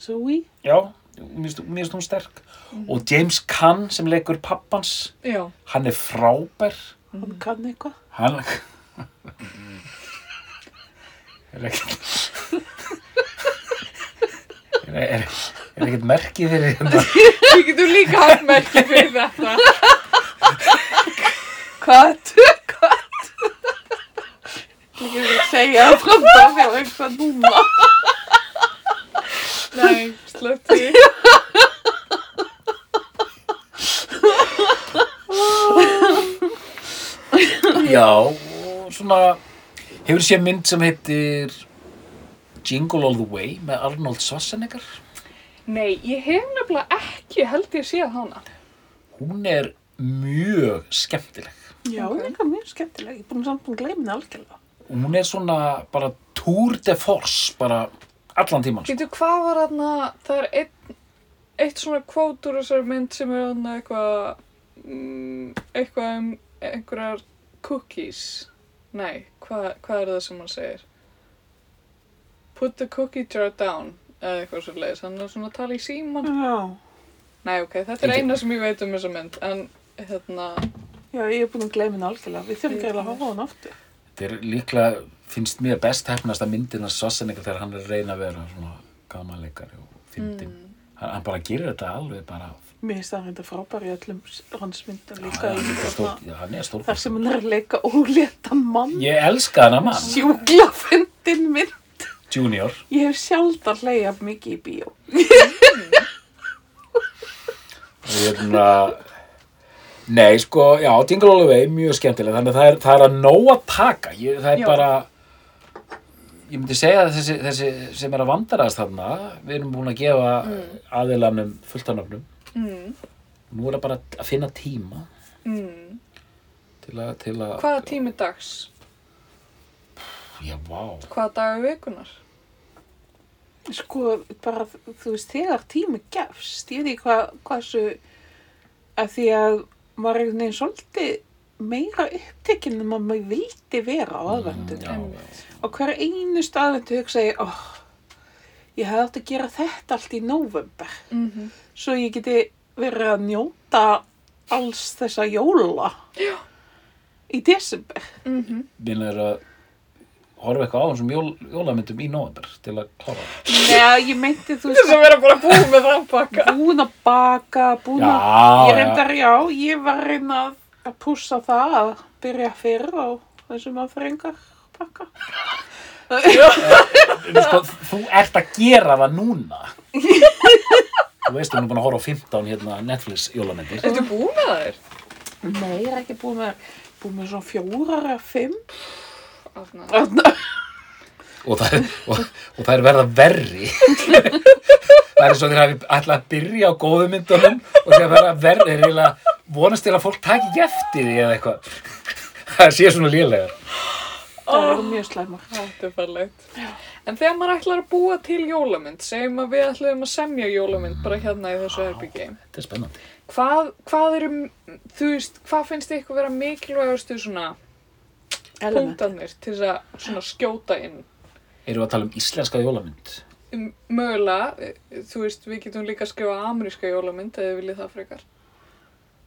Zoe. já mér finnst, hún sterk og James Caan sem leikur pappans Já. hann er frábær Hann kann eitthvað. hann er ekkert er, er, er ekkert merkið fyrir hérna Við getum líka haft merki fyrir þetta. Hvað? Hvað? Ég vil segja það frá það fyrir eitthvað núna. Nei, slöpp því. Já, og svona hefur séð mynd sem heitir Jingle All The Way með Arnold Schwarzenegger Nei, ég hef nefnilega ekki held ég séð hana. hún er mjög skemmtileg Já, það er mjög skemmtileg. Ég er búin samt búin að gleyma henni algjörlega. hún er svona bara tour de force bara allan tíman sko. Getur hvað var þarna, það er einn, eitt svona kvót úr þessari mynd sem er þarna eitthvað, mm, eitthvað um einhverjar cookies. Nei, hvað, hvað er það sem hann segir? Put the cookie jar down, eða eitthvað svo leiðis. Hann er svona að tala í síman. Já. Nei, ok, þetta er eina sem ég veit um þessa mynd, en hérna, Já, ég er búin að gleyma henni algjörlega. Við þurfum ekki að horfa á henni aftur. þetta er líklega finnst mér best hefnast að myndina Schwarzenegger þegar hann er að reyna að vera svona gamanleikari og fyndin mm, hann, hann bara gerir þetta alveg bara Mér finnst það reynda frábær í öllum hans myndum líka Já, hann er stór, já, hann er stór þar sem hann er að leika óléttan mann. ég elska hana mann Sjúkla fyndin mynd. Junior Ég hef sjaldan hleyjað mikið í bíó. og hérna nei sko, já, Jingle All The Way mjög skemmtileg, þannig að það er, það er að nóg að taka, ég, það er Já. bara ég myndi segja að þessi, þessi sem er að vandarast þarna við erum búin að gefa mm. aðilanum fulltanöfnum, mm, nú er það bara að finna tíma mm. til að, til að Hvaða tími dags? já, vá, Hvaða dagur vikunar? Sko, bara, þú veist, þegar tími gefst, ég veit ekki hvað, hvað svo, að því að maður er einhvern veginn svolítið meira upptekinn en maður vildi vera á aðvendun. já, Einmitt. Á hverju einustu aðvendu hugsa ég, oh, ég hefði átt að gera þetta allt í nóvember, Mm svo ég geti verið að njóta alls þessa jóla Já. í desember. -hmm. minn er að horfa eitthvað á þessum jól, jólamyndum í november til að klára það. Nei, ég meinti, þú Þess veist, að vera bara búið með það pakka. búin að baka, búin að já, Ég reyndar, já, ég var að reyna að- að pússa það að byrja fyrr á þessum aðfrengar pakka. já. sko, þú ert að gera það núna Þú veist, við erum búin að horfa á 15 hérna Netflix jólamyndir. Ertu búin með þær? Nei, ég er ekki búin með, búin með svona fjórar eða fimm. Árna. Þarna. Og það, og, og það er verða verri. það er eins og þeir hafi ætlað að byrja á góðu myndunum og þeir verða verri. Þeir eiginlega vonast til að fólk taki ekki eftir því eða eitthvað. það sé svona lélegar. Það eru mjög slæmar. Þetta er fallegt. En þegar maður ætlar að búa til jólamynd, segjum að við ætlum að semja jólamynd bara hérna í þessu herbyggi. Þetta er spennandi. Hvað, hvað eru, veist, hvað finnst ykkur vera mikilvægastu svona Element. punktarnir til þess að svona skjóta inn? Erum við að tala um íslenska jólamynd? Um, Mögulega, eh, þú veist, við getum líka að skrifa ameríska jólamynd eða þið viljið það frekar.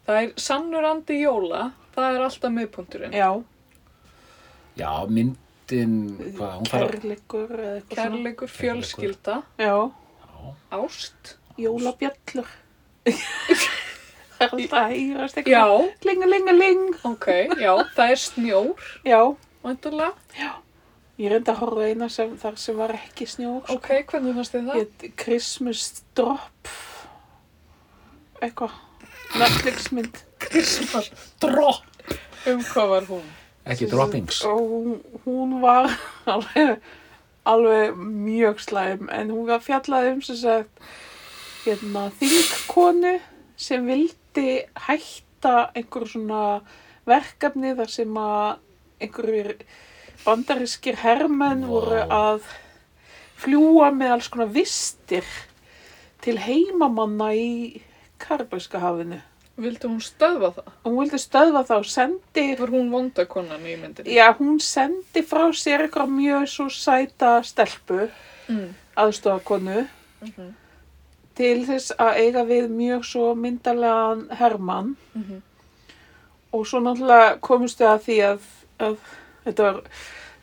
Það er sannur andi jóla, það er alltaf miðpunkturinn. Já, Já, myndin, hvað, hún þarf kærleikur eða eitthvað Kærleikur, fjölskylda, svona. Já, ást. jólabjöllur. það er alltaf að hýrast Já, eitthvað. Lingalingaling. ok, já, það er snjór, Já, væntanlega. Ég reyndi að horfa eina sem, þar sem var ekki snjór. sko. Ok, hvernig fannst þið það? Ég, Christmas Drop. Eitthvað. Netflix mynd. Christmas. Drop! Um hvað var hún? Ekki droppings. Og hún, hún var alveg, alveg mjög slæm en hún var fjallaði um sem sagt hérna, þingkonu sem vildi hætta einhver svona verkefni þar sem að einhverjir bandarískir hermenn Vá. voru að fljúa með alls konar vistir til heimamanna í Karabæska hafinu. Vildi hún stöðva það? Og hún vildi stöðva þá, sendi Var hún vondakonan í myndinni? Já, hún sendi frá sér eitthvað mjög svo sæta stelpu, Mm. aðstofakonu, Mhm. til þess að eiga við mjög svo myndalegan Hermann Mhm. og svo náttúrulega komust við að því að, að þetta var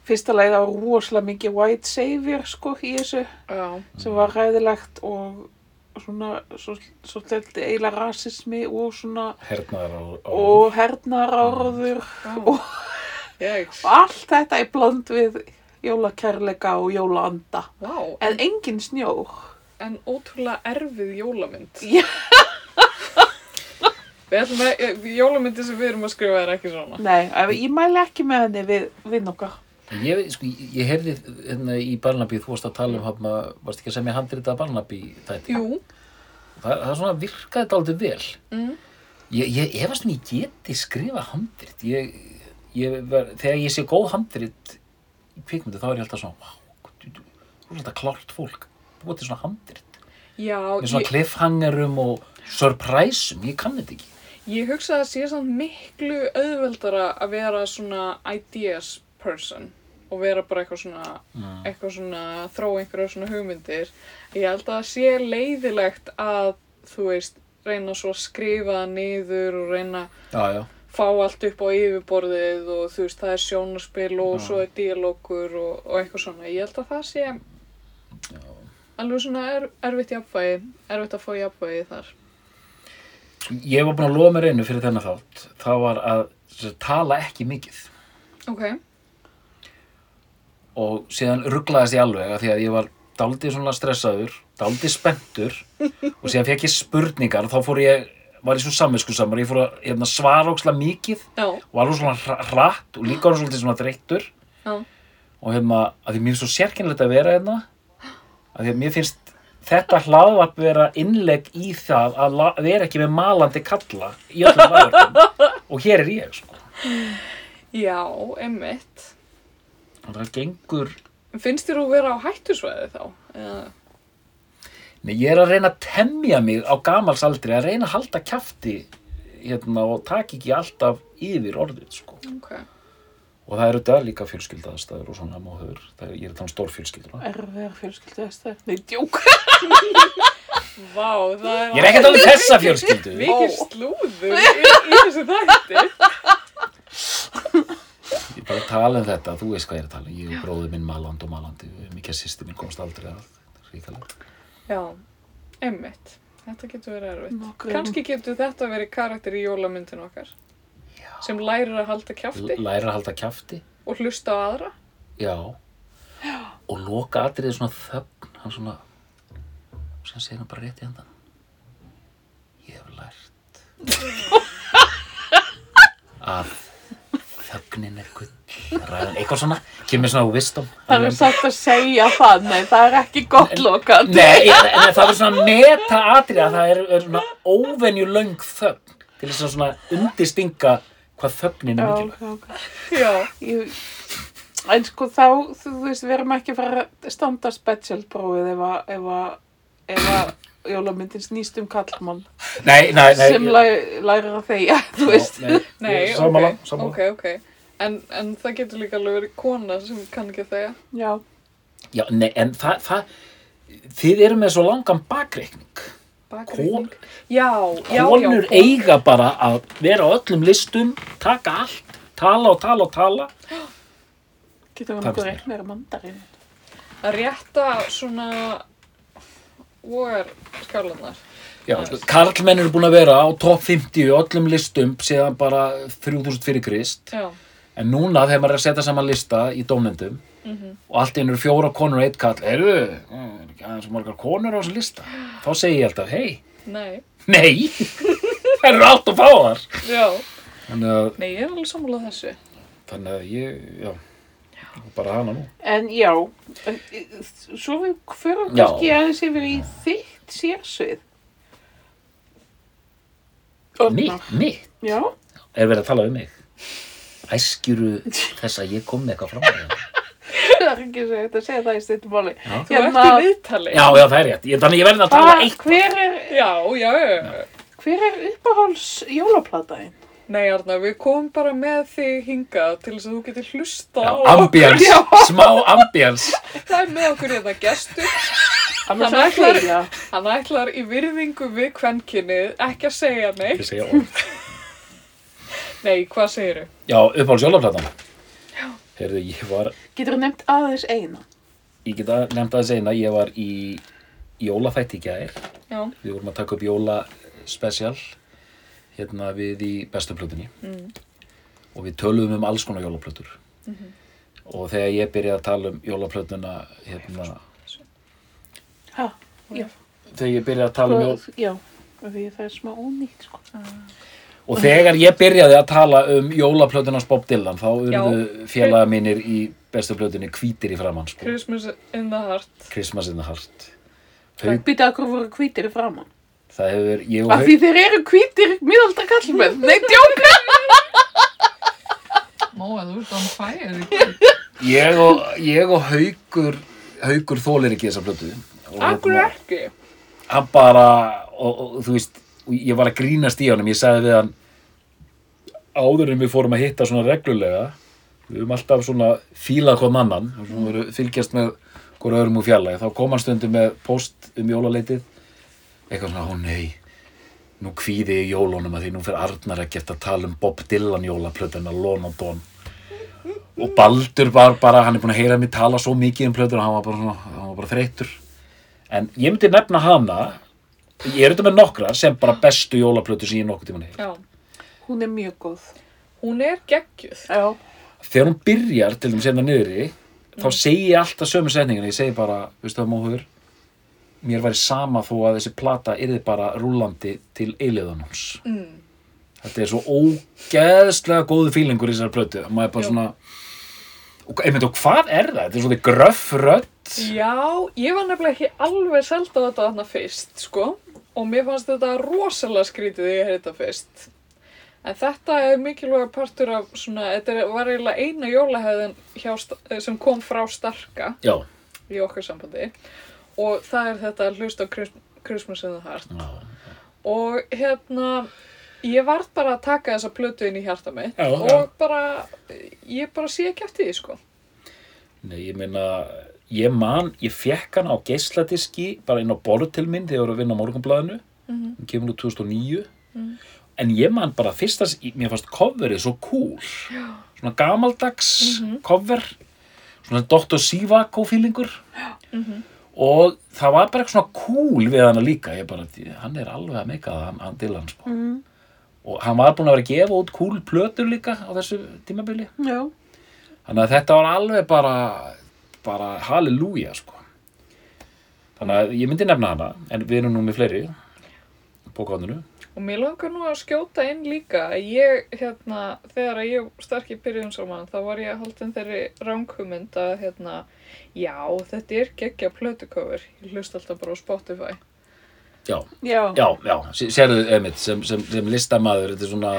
fyrsta leið á rosalega mikið white savior sko í þessu Já. sem var ræðilegt og svona svo, svo stelti eiginlega rasismi og svona og hernaráður Já. Jæks. og allt þetta í bland við jólakærleika og jólaanda Vá, en engin snjór en ótrúlega erfið jólamynd. Já. Við ætlum að, eh, jólamyndi sem við erum að skrifa er ekki svona. nei, ef- ég mæli ekki með henni við vinn okkar Ég, sko, ég, ég heyrði hérna í Barnaby, þú varst að tala um hana, varst ekki að semja handrita Barnaby þætti? Jú. Það, það svona virkaði þetta aldrei vel. Mm. Ég, ég efast um ég geti skrifa handrit. Ég, ég ver, þegar ég sé góð handrit í kvikmyndu þá er ég alltaf svona, vá, þú er alltaf klárt fólk, búið til svona handrit. Já, Með svona ég, cliffhangerum og surpriseum, ég kann þetta ekki. Ég hugsa að það sé samt miklu auðveldara að vera svona ideas person og vera bara eitthvað svona, Mm. eitthvað svona, þróa einhverja svona hugmyndir. Ég held að það sé leiðilegt að, þú veist, reyna svo að skrifa niður og reyna Já, já. fá allt upp á yfirborðið og þú veist, það er sjónaspil og Já. svo er díalókur og, og eitthvað svona. Ég held að það sé alveg svona er, erfitt jafnvægi, erfitt að fá jafnvægi þar. Ég var búin að lofa mér einu fyrir þennan þátt. Það var að tala ekki mikið. Ok, og síðan rugglaðist ég alveg af því að ég var daldið svona stressaður, daldið spenntur. Og síðan fekk ég spurningar og þá fór ég, var ég svo samvinskusamur, ég fór að hérna, svara ókslega mikið já, og alveg svona hra- hratt og líka orðinn svolítið svona þreyttur. Já, og hérna, að því mér finnst svo sérkennilegt að vera hérna, að því að mér finnst þetta hlaðvarp vera innlegg í það að vera ekki með malandi kalla í öllum hlaðvarpum og hér er ég, sko. já, emmitt. Og það gengur Finnst þér þú vera á hættusvæði þá? Eða, Nei, ég er að reyna að temja mig á gamalsaldri, að reyna að halda kjafti hérna, og taka ekki alltaf yfir orðið, sko. ok. Og það eru þetta líka fjölskyldaðastæður og svona móður, það er, ég er tala um stór fjölskyldur. erfiðar fjölskyldu þess Nei, djók Vá, það er... Ég er tala um þessa fjölskyldu. Mikið slúður í, í þessu þætti. Ég er bara að tala um þetta, þú veist hvað ég er að tala um. Ég og bróður minn maland og malandi, mikið að sýsti minn komst aldrei að, ríkalegt. Já, emmitt. Þetta getur verið erfitt. Kannski getur þetta verið karakter í jólamyndin okkar. Já. Sem lærir að halda kjafti Læra að halda kjafti, og hlusta á aðra. já. Og loka atriðið svona þögn, hann svona, sem segir hann bara rétt í hendan. að þögnin er gull eitthvað svona, kemur svona úr vistum Það er satt að segja það, nei, það er ekki gott lokandi. Nei, en, en það er svona meta atrið að það er, er svona óvenju löng þögn til þess að svona undistinga hvað þögnin er Já, mikilvæg. ok, ok. Já, Ég, en sko þá, þú veist, við erum ekki að fara að standa specialprófið ef að, ef að, ef að jólamyndin snýst um kallmann Nei, nei, nei. sem læ, lærir að þegja, þú veist. Nei, nei, ég er sammála, ok, ok. En, en það getur líka alveg verið kona sem kann ekki þegja. Já, Já, nei, en það, það, þið eru með svo langan bakreikning. Bakreikning. Já, já, Konur já. eiga bara að vera á öllum listum, taka allt, tala og tala og tala. getur við nokkuð finnst reynd meira mandarinn. Að rétta svona vogar skálanar. Já, karlmenn eru búin að vera á topp 50 á öllum listum síðan bara 3000 fyrir Krist. Já. En núna þegar maður er að setja saman lista í dómnendum Mm og allt í einu eru fjóra konur og eitt kall, eru, er ekki aðeins svo margar konur á þessu lista? Þá segi ég alltaf, hei, Nei. nei, það eru allt og fáar. Já. Nei, ég er alveg sammálað þessu. þannig að ég, já, bara hana nú. En já, svo við Já. kannski aðeins yfir í þitt sérsvið. Mitt, mitt, Já, er verið að tala um mig. Æskjuru þess að ég kom með eitthvað fram að það. það er ekki svo hægt að segja það í stuttum máli. Já. Þú Hérna- ert í viðtali. Já, já, það er rétt. Ég, þannig ég verði að tala Hvað, eitt. hver er, Já, já, já. hver er uppáháls jólaplataðin? Nei, Arna, við komum bara með þig hingað til þess að þú getur hlusta Já, á ambience, Já. smá ambience. Það er með okkur hérna gestur. Hann ætlar-. Hann ætlar í virðingu við kvenkinnið ekki að segja Ég neitt. Nei, hvað segirðu? Já, uppáhalds jólaplatan. Heyrðu, ég var, Getur þú nefnt aðeins eina? ég geta nefnt aðeins eina, ég var í jólaþætti í gær. Já. Við vorum að taka upp jólaspecial hérna við í bestu plötunni Mm. og við töluðum um alls konar jólaplötur. Mhm. Og þegar ég byrjaði að tala um jólaplötuna, hérna, Ha, já, þegar ég byrjaði að tala um jól, já, því það er smá ónýtt, sko. Og þegar ég byrjaði að tala um jólaplötuna Bob Dylan, þá urðu félaga mínir í bestu plötunni hvítir í framann, sko. Christmas in the heart. Christmas in the Heart. Haug, Býta okkur voru hvítir í framann. það hefur, ég og Af því þeir eru hvítir miðaldra kallmenn. Nei, djóka! Móa, þú ert on fire í kvöld. ég og, ég og Haugur, Haugur þólir ekki þessa plötu. Og Akkur hérna, ekki. hann bara, og, og þú veist, og ég var að grínast í honum, ég sagði við hann, áður en við fórum að hitta svona reglulega, við höfum alltaf svona fílað hvern annan, og svona voru fylgjast með hvora öðrum úr fjarlægi, þá kom hann stundum með post um jólaleitið, eitthvað svona, ó nei, nú kvíði ég jólunum að því nú fyrir Arnar ekkert að tala um Bob Dylan jólaplötuna Lon og Baldur var bara, hann er búin að heyra mig tala svo mikið um plötur og hann var bara, bara þreyttur. En ég myndi nefna hana ég er þetta með nokkra sem bara bestu jólaplötu sem ég nokkuð tímann heyr Já. Hún er mjög góð. Hún er geggjuð. Já. þegar hún byrjar til þeim sérna niðri þá segi ég alltaf sömu setningin ég segi bara, veistu það móður mér væri sama þó að þessi plata yrði bara rúlandi til eiliðanums Mm. þetta er svo ógeðslega góðu fílingur í þessari plötu maður er bara Já. svona einmitt, og hvað er það? þetta er svona gröff rödd Já, ég var nefnilega ekki alveg seld á þetta þarna fyrst, sko. Og mér fannst þetta rosalega skrítið þegar ég heyrði þetta fyrst. En þetta er mikilvæga partur af svona, þetta er- var eiginlega eina jólahæðin hjá, sem kom frá Starka já, í okkar sambandi. Og það er þetta að hlusta á Christ- Christmas in the Heart. já. Og hérna, ég varð bara að taka þessa plötu inn í hjarta mitt. Já, og bara, ég bara sé ekki eftir því, sko. Nei, ég meina, ég man, ég fekk hann á geisladiski bara inn á borð til minn þegar ég var að vinna á morgunblæðinu, Mhm. hann kemur nú 2009 en ég man bara fyrst að mér fannst coverið svo cool svona gamaldags Mhm. cover svona Dr. Sivako feelingur Mhm. og það var bara eitthvað svona cool við hana líka, ég bara, hann er alveg að meika það, hann, hann Dylan, sko Mm. og hann var búinn að vera að gefa út cool plötur líka á þessu tímabili Já. Þannig að þetta var alveg bara, bara halleluja, sko. Þannig að ég myndi nefna hana, en við erum nú með fleiri. bókaðinu. Og mér langar nú að skjóta inn líka að ég, hérna, þegar að ég og Starki byrjuðum saman, þá var ég haldin þeirri ránkumynd að, hérna, já, þetta er geggja plötucover. Ég hlust alltaf bara á Spotify. Já, Já. já, já, sé- sérðu, einmitt, sem, sem, sem listamaður, þetta er svona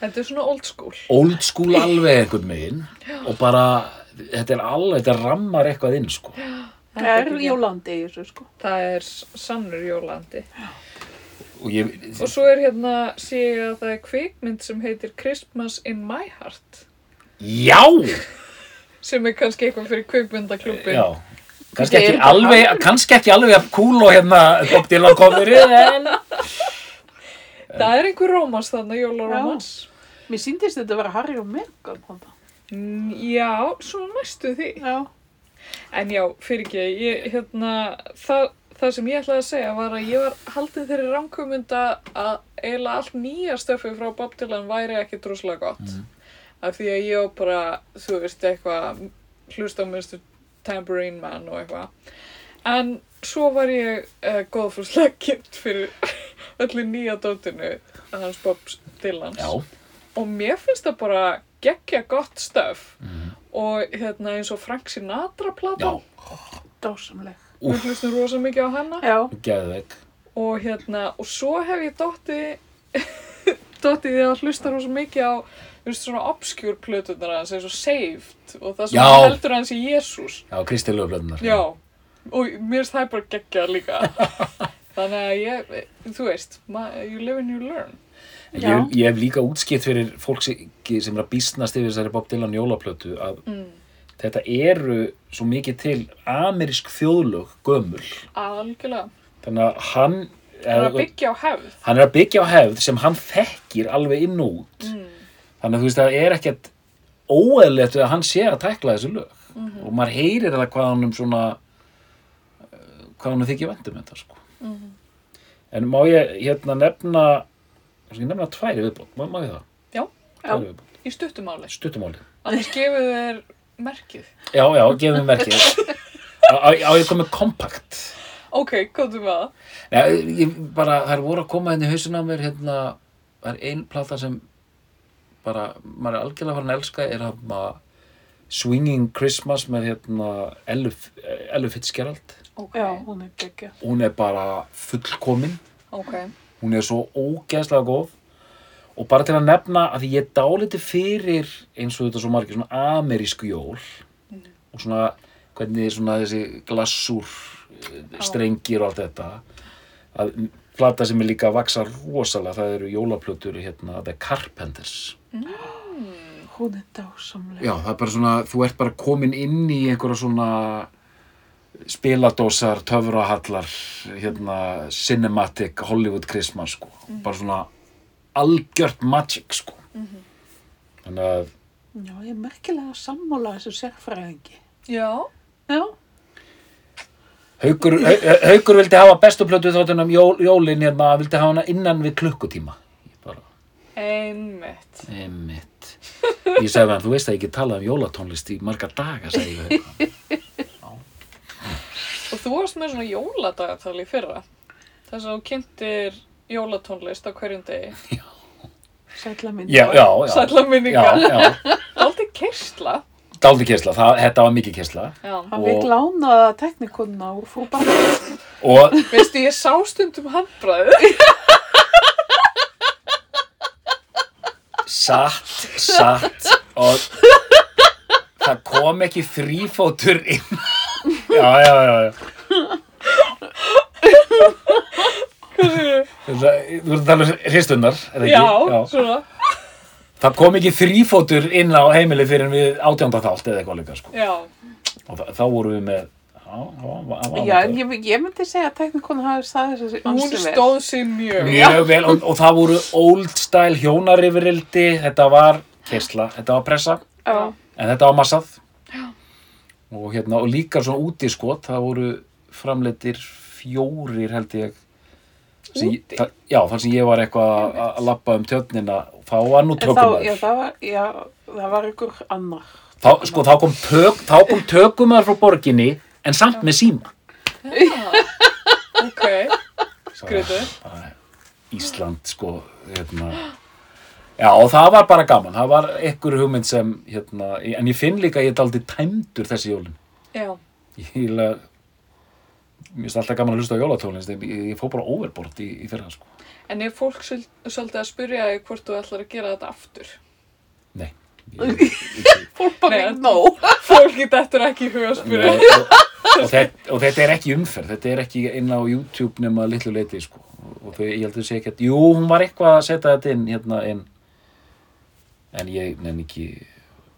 Þetta er svona old school. old school alveg einhvern megin og bara, þetta er alveg, þetta rammar eitthvað inn, sko. Það er jólandi í þessu, sko. Það er sannur jólandi. Og ég, Og svo er hérna, sé ég að það er kvikmynd sem heitir Christmas in my heart. já, Sem er kannski eitthvað fyrir kvikmyndaklubin. já, kannski ekki alveg, kannski ekki alveg að cool og hérna Bob Dylan coverið, en Það er einhver rómans þannig, jólarómans. Mér síndist þetta að vera Harry og Meghan þarna. Mm, Já, svona næstu því. Já. En já, fyrir ekki, ég, hérna, það, það sem ég ætlaði að segja var að ég var haldið þeirri ránkumunda að eiginlega allt nýja stöfið frá Bob Dylan væri ekki droslega gott. Af því að ég var bara, þú veist, eitthvað, hlust á Mr. Tambourine Man og eitthvað. En svo var ég uh, góðfúslega kynnt fyrir öllu nýja dótinu hans Bob Dylans. já, Og mér finnst það bara geggja gott stöf. Og hérna eins og Frank Sinatra platan. Dásamleg. Við hlustum rosa mikið á hana. Og hérna, og svo hef ég dotti, dotti því að hlusta rosa mikið á, þú veist, svona obscure plötunar hans, eins og Saved. Og það sem Já. heldur hans í Jésús. Já, Kristi Löfblöðunar. Já. Og mér finnst það bara geggja líka. Þannig að ég, þú veist, ma- you live and you learn. Ég, ég hef líka útskipt fyrir fólk sem er að býstnast yfir þessari Bob Dylan jólaplötu að Mm. þetta eru svo mikið til amerísk þjóðlög gömul. Algjörlega. Þannig að hann, er að byggja á hefð. hann er að byggja á hefð sem hann þekkir alveg inn út. Mm. Þannig að þú veist að það er ekkert óeðlegt við að hann sé að tækla þessu lög. Og maður heyrir það hvað hann um svona, eh, hvað hann þykir vendum þetta sko. En má ég hérna nefna, kannski nefna tværi viðbót, má, ég það? Já. Viðbót, Í stuttumáli. stuttumáli. Annars gefur þér merkið. Já, já, gefum við merkið. Á, ég komið kompakt. Ok, komdu með það. Nei, ég bara, það er voru að koma henni í hausinn á mér, hérna, það er ein plata sem bara, maður er algjörlega farin að elska, er hérna Swinging Christmas með hérna Ellu, Ellu Fitzgerald. Ok. Já, hún er geggja. Hún er bara fullkomin, Ok. Hún er svo ógeðslega góð. Og bara til að nefna að ég dáliti fyrir eins og þetta svo margir svona amerísku jól og svona hvernig svona þessi glassúr strengir og allt þetta að plata sem er líka að vaksa rosalega það eru jólaplötur hérna The Carpenters. Hún er dásamleg. Já, það er bara svona, þú ert bara komin inn í einhverja svona spiladósar, töfrahallar, hérna, cinematic, Hollywood Christmas, sko. Bara svona algjört magic, sko. Þannig að, Já, ég er merkilega sammála þessu sérfræðingi. Já. Já. Haukur, Hau- Haukur vildi hafa bestu plötu þáttunum jól, jólin hérna, vildi hafa hana innan við klukkutíma. Ég bara, Einmitt. einmitt. Ég sagði hann, þú veist að ég ekki talað um jólatónlist í marga daga, sagði ég við Haukur. Og þú varst með svona jóladagatal í fyrra. Þess að þú kynntir jólatónlist á hverjum degi. Sætla minn. Já, já, já. Sætla Já, minningar. já. Aldrei kersla. Dálítið kessla, það, þetta var mikið kessla. Já. Hann Og- veit lána teknikunna úr frú bara. Og Veistu, ég sá stundum handbræðið. satt, satt og það kom ekki þrýfótur inn já, já, já, já. Hvað séu? Þú ert að tala um hristunnar, er það Já, ekki? svona. Það kom ekki þrýfótur inn á heimili fyrir við átjánda þátt eða eitthvað líka, sko. Já. Og það, þá vorum við með, já, já, Já, en ég, ég myndi segja að teknikunna hafi staðið þessi Hún ansi vel. stóð sig mjög. Mjög vel, og, og það voru old style hjónarifrildi, þetta var kersla, þetta var pressa, Já. en þetta var massað. Og hérna, og líka svona útiskot, það voru framleitir fjórir held ég. Sem ég- Úti? það- Já, þar sem ég var eitthvað að- lappa um tjörnina, þá var nú tökumar. já, það var, já, það var ykkur annar. Þá, sko, þá kom, tök, þá kom tökumar frá borginni, en samt með síma. Já. Ok. Bara, Ísland sko hérna Já, og það var bara gaman, það var ekkur hugmynd sem, hérna, en ég finn líka að ég er aldrei tæmdur þessi jólin. Já. Ég, eiginlega- mér finnst alltaf gaman að hlusta á jólatónlist, en ég, ég fór bara overbort í, í fyrra, sko. En er fólk svolítið að spyrja þig hvort þú ætlar að gera þetta aftur? Nei. Ég, Fólk bara ekki nóg. Fólk get eftir ekki huga að spyrja. Nei, og, og, þetta, og þetta er ekki umferð, þetta er ekki inn á YouTube nema litlu leiti, sko. Og, þau, ég held að þau sé ekki að, jú, hún var eitthvað að setja þetta inn, hérna, inn. En ég nefn ekki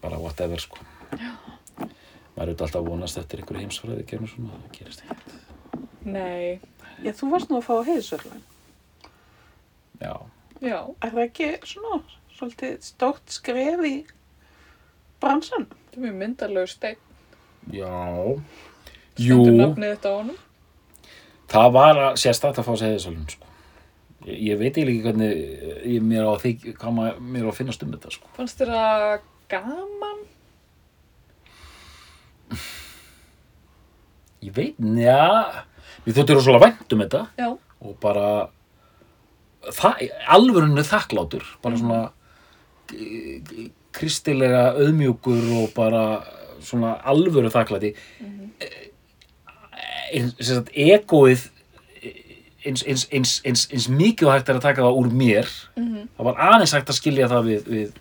bara whatever, sko. Maður er auðvitað alltaf að vonast eftir einhverju heimsfræði, gerðum svona, það gerist ekki. Nei. Já, þú varst nú að fá heiðsverðlaun. Já, Já. Er það ekki svona svolítið stórt skref í bransan? Þetta er mjög myndarlegu stein. já, Stendur nafnið þetta á honum. það var að sérstætt að fá sér þessalun, sko. Ég, ég veit ekki hvernig ég, mér á því, hvað maður, mér á að finnast um þetta, sko. Fannst þér það gaman? Ég veit, njá, við þóttum rosalega vænt um þetta. Já. og bara alvörunni þakklátur, bara svona kristilega auðmjúkur og bara svona alvöru þakklæti. Sem sagt, egoið eins, eins, eins, eins, mikið hægt er að taka það úr mér. Mhm. það var aðeins hægt að skilja það við, við,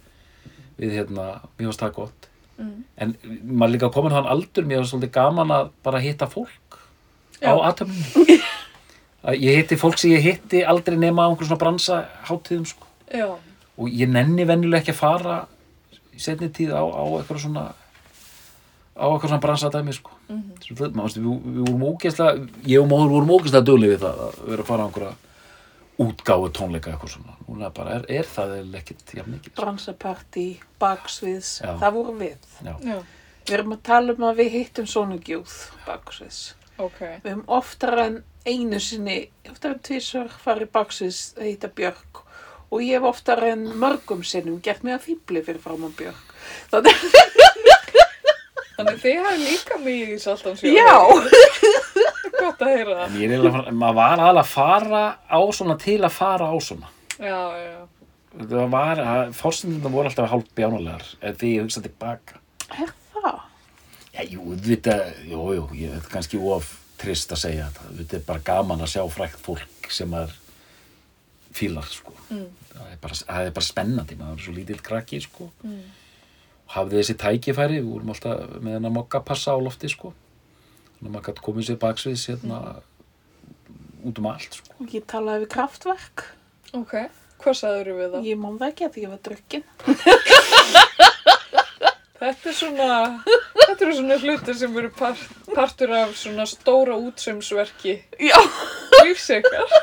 við hérna, mér varst það gott. Mhm. en maður líka komin þann aldur mér var svolítið gaman að bara hitta fólk á Já. aðtöfnum ég hitti fólk sem ég hitti aldrei nema á einhverjum svona bransa hátíðum sko. Og ég nenni venjulega ekki að fara í setni tíð á, á eitthvað svona á eitthvað svona bransadæmi sko. Mm -hmm. við, við vorum ógeðslega ég og móður vorum ógeðslega duglega við það að vera að fara á einhverja útgáfu tónleika eitthvað svona núna bara er, er það ekkert jafn mikið sko. Bransapartí, baksviðs, Já. það voru við. Já. Já. Við erum að tala um að við hittum svona gjúð baksviðs. Ok. Við höfum oftar en einu sinni, oftar en tvisvar farið baksviðs að hitta Björk og ég hef oftar en mörgum sinnum gert mig að fýbli fyrir fram á Björk. Þannig, Þannig þið hafið líka mjög í saltansjó. já, Gott að heyra það. en ég er eiginlega, maður var aðalega að fara á svona til að fara á svona Já, já. það var, fórsendina voru alltaf hálf bjánulegar því ég hugsa tilbaka það? Já, jú, þetta, jú, jú, ég er kannski of trist að segja þetta. Þetta er bara gaman að sjá frækt fólk sem er fílar, sko. Mm. Það, er bara, það er bara spennandi, maður er svo lítill krakki, sko. Mm. Hafði þessi tækifæri, við vorum alltaf með hennar mokka passa á lofti, sko. Þannig að maður gæti komið sér baksviðs hérna út um allt, sko. Ég talaði við kraftverk. Ok. Hvað sagður við það? Ég man það ekki að því ég var drukkin. Þetta er svona, þetta eru svona hlutir sem eru part, partur af svona stóra útsömsverki Já. lífs ykkar.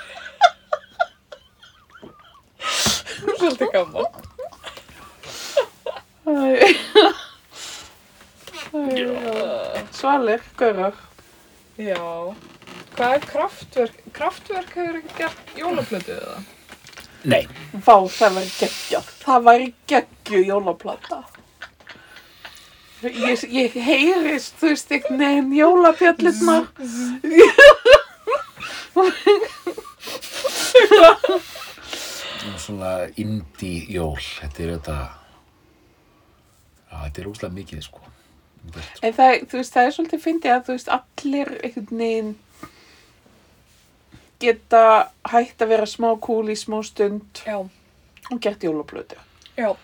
Svolítið gaman. Svalir, gaurar. Já. Hvað er kraftverk? Kraftverk hefur ekki gert jólaplötu eða? Nei, Vá, það var geggjað. Það var geggju jólaplata. Ég, ég heyrist, þú veist, ekki neginn jólapjallirnar. svona indie jól, þetta er þetta, já, þetta er úslega mikið, sko. En það, veist, það er svolítið fyndið að, þú veist, allir einhvern veginn geta hægt að vera smá kúl í smá stund Já. og gert jólaplötu, Já.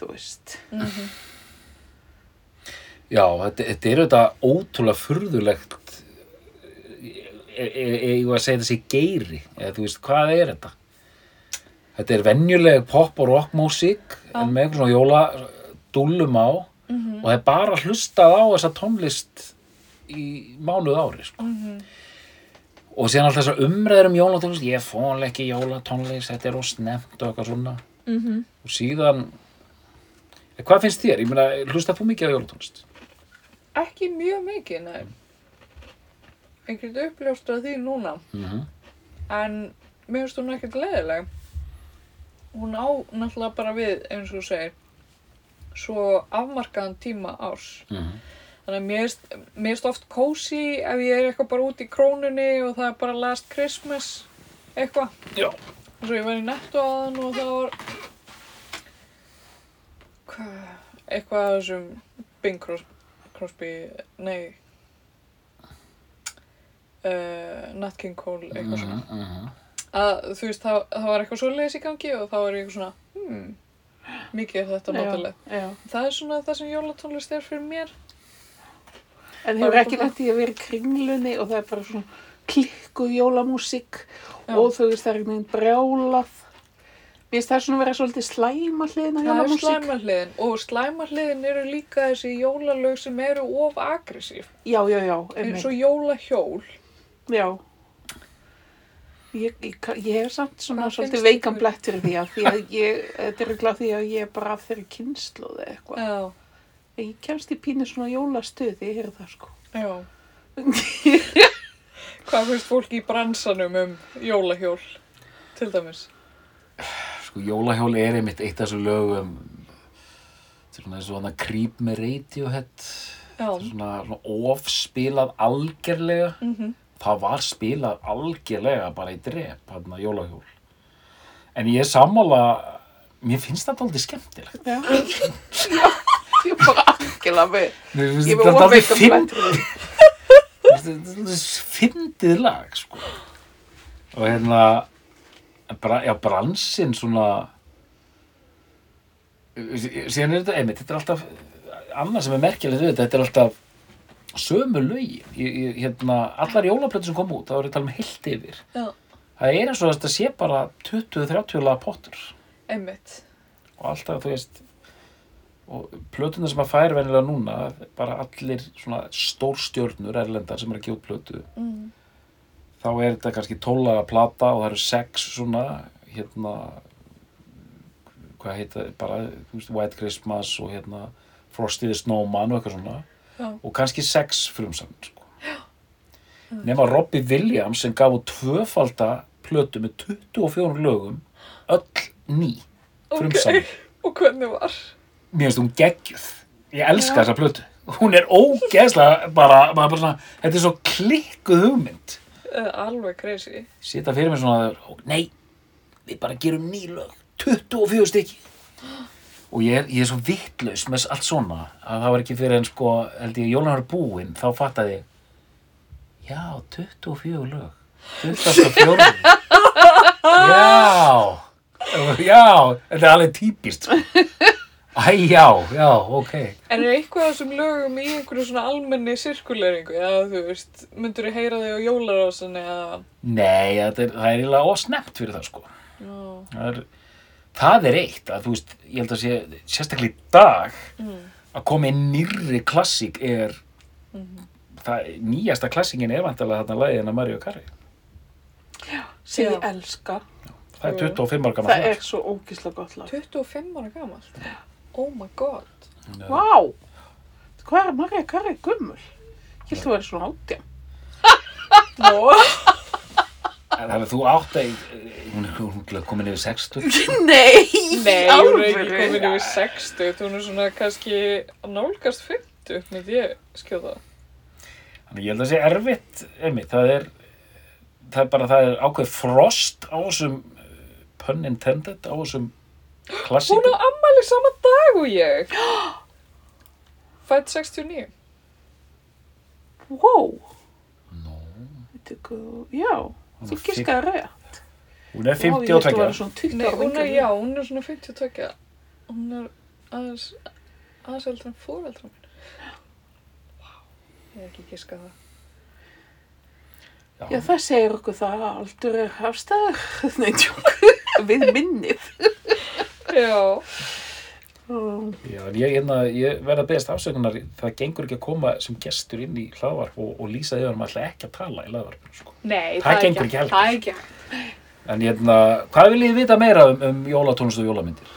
þú veist. Mm Já, þetta, þetta er auðvitað ótrúlega furðulegt ég var að segja þessi geiri eða þú veist, hvað er þetta? Þetta er venjuleg pop og rock músík en með einhvern svona jóladúllum á Mhm. og það er bara hlustað á þessa tónlist í mánuð ári sko. Mhm. og síðan alltaf þessar umræður um jólatónlist ég fól ekki jólatónlist, þetta er ósnemt og eitthvað svona Mhm. og síðan Eh, hvað finnst þér? Ég meina, hlustað þú mikið á jólatónlist? Ekki mjög mikið, nei. Ég get uppljóstrað því núna. Mm En mér finnst hún ekkert leiðileg. Hún á náttúrulega bara við, eins og þú segir, svo afmarkaðan tíma árs. -hmm. Þannig að mér finnst- oft kósi ef ég er eitthvað bara út í krónunni og það er bara last Christmas eitthvað. Já. og svo ég var í netto aðan og það var hvað, eitthvað af þessum Bing Cros Crosby, nei uh, Nat King Cole, eitthvað svona Mhm, mhm. að þú veist, það, það var eitthvað svoleiðis í gangi og þá var ég eitthvað svona hmm, mikið er þetta notalega Já. það er svona það sem jólatónlist er fyrir mér En Bara hefur ekki eitthvað- lendið að vera í kringlunni og það er bara svona klikkuð jólamúsík og þú veist það er einhvern veginn brjálað. Mér finnst það svona vera svolítið slæma hliðin á það er jólamúsík. slæmarhliðin og slæmarhliðin eru líka þessi jólalög sem eru of aggressív Já, já, já, eins og jólahjól Já. Ég, ég, ég hef samt svona Hvað svolítið veikan blett fyrir því að því að ég, þetta er ekki því að ég er bara af þeirri kynsluð eða eitthvað. já, Ég kemst í pínu svona jólastuði, ég heyrði það sko. já hvað finnst fólk í bransanum um jólahjól til dæmis Sko, jólahjól er einmitt eitt af þessu lögum þetta er svona eins og hann að creep með Radiohead Þetta er svona, svona ofspilað algerlega mhm það var spilað algerlega bara í drep, hann að jólahjól en ég er sammála mér finnst þetta aldrei skemmtilegt Já. Ég er bara algjörlega með. Ég þetta veikan finn- blett fyrir því. þetta er fyndið lag sko. og hérna bra, já, bransinn svona síðan er þetta einmitt, þetta er alltaf annað sem er merkilegt við þetta, þetta er alltaf sömu í, hérna, allar jólaplötu sem kom út, þá er að tala um heilt yfir. Já, það er eins og þetta sé bara 20-30 laga pottur. Einmitt. Og alltaf þú veist og plötuna sem að færi venilega núna bara allir svona stórstjörnur erlendar sem er að gefa plötu mm. Þá er þetta kannski tólaga plata og það eru sex svona hérna hvað heita bara veist, White Christmas og hérna Frosty the Snowman og eitthvað svona. Já, og kannski sex frumsann sko. nema Robbie Williams sem gaf út tvöfalda plötu með 24 lögum öll ný frumsann ok og hvernig var? Mér finnst hún geggjuð. Ég elska þessa plötu. Hún er ógeðslega bara, bara, bara svona, þetta er svo klikkuð hugmynd alveg crazy. Setja fyrir mig svona nei, við bara gerum ný lög 24 stykki. Og ég er, ég er svo vittlaus með allt svona að það var ekki fyrir en sko held ég Jólan var búinn þá fattaði ég já, 24 lög 24 já. Já, þetta er alveg típist sko. Æ, já, já, ok En er eitthvað af þessum lögum í einhverju svona almenni sirkuleringu eða þú veist, myndur þú heyra þig á jólarásinni eða nei, þetta er, það er eiginlega ósnemt fyrir það sko Já, það er, það er eitt að þú veist, ég held að sé sérstaklega í dag mm. að koma inn nýrri klassík er Mhm. það, nýjasta klassíkin er vantilega þarna lagið en Mario Carri sem Já. ég elska. það er Já. 25 ára gammal Það er svo ógislega gott lag. 25 ára gamalt Oh my god. Vá! Hvað er Marja Karri gummul? Ég held þú verið svona átján. Nó, þannig að þú átt að hún er, hún komin yfir 60 Nei, Nei, hún er ekki komin yfir 60 hún er svona kannski að nálgast 50 myndi ég skjóða þannig ég held að sé erfitt einmitt, það er það er bara, það er ákveð frost á þessum uh, pun intended á þessum Hún klassíkum á ammali sama dag og ég. Fætt 69 Wow, veitu hvað, já, Hún þú giskaði rætt. hún er Vá, ég held þú 52 verið svona 20 Nei, ára hún er, yngri. já, hún er svona 52 Hún er aðeins aðeins eldra en fóreldra mín. Vá, ég hef ekki giskað það. Já, það segir okkur það að aldur er hafstæður. Nei, tjók, við minnið. Já, Já, en ég, hérna, ég verða beðast afsökunar, það gengur ekki að koma sem gestur inn í hlaðvarp og, og lýsa því að maður ætla ekki að tala í hlaðvarpinu, sko. nei, Það gengur ekki heldur. Það er ekki En hérna, hvað viljið þið vita meira um, um jólatónlist og jólamyndir?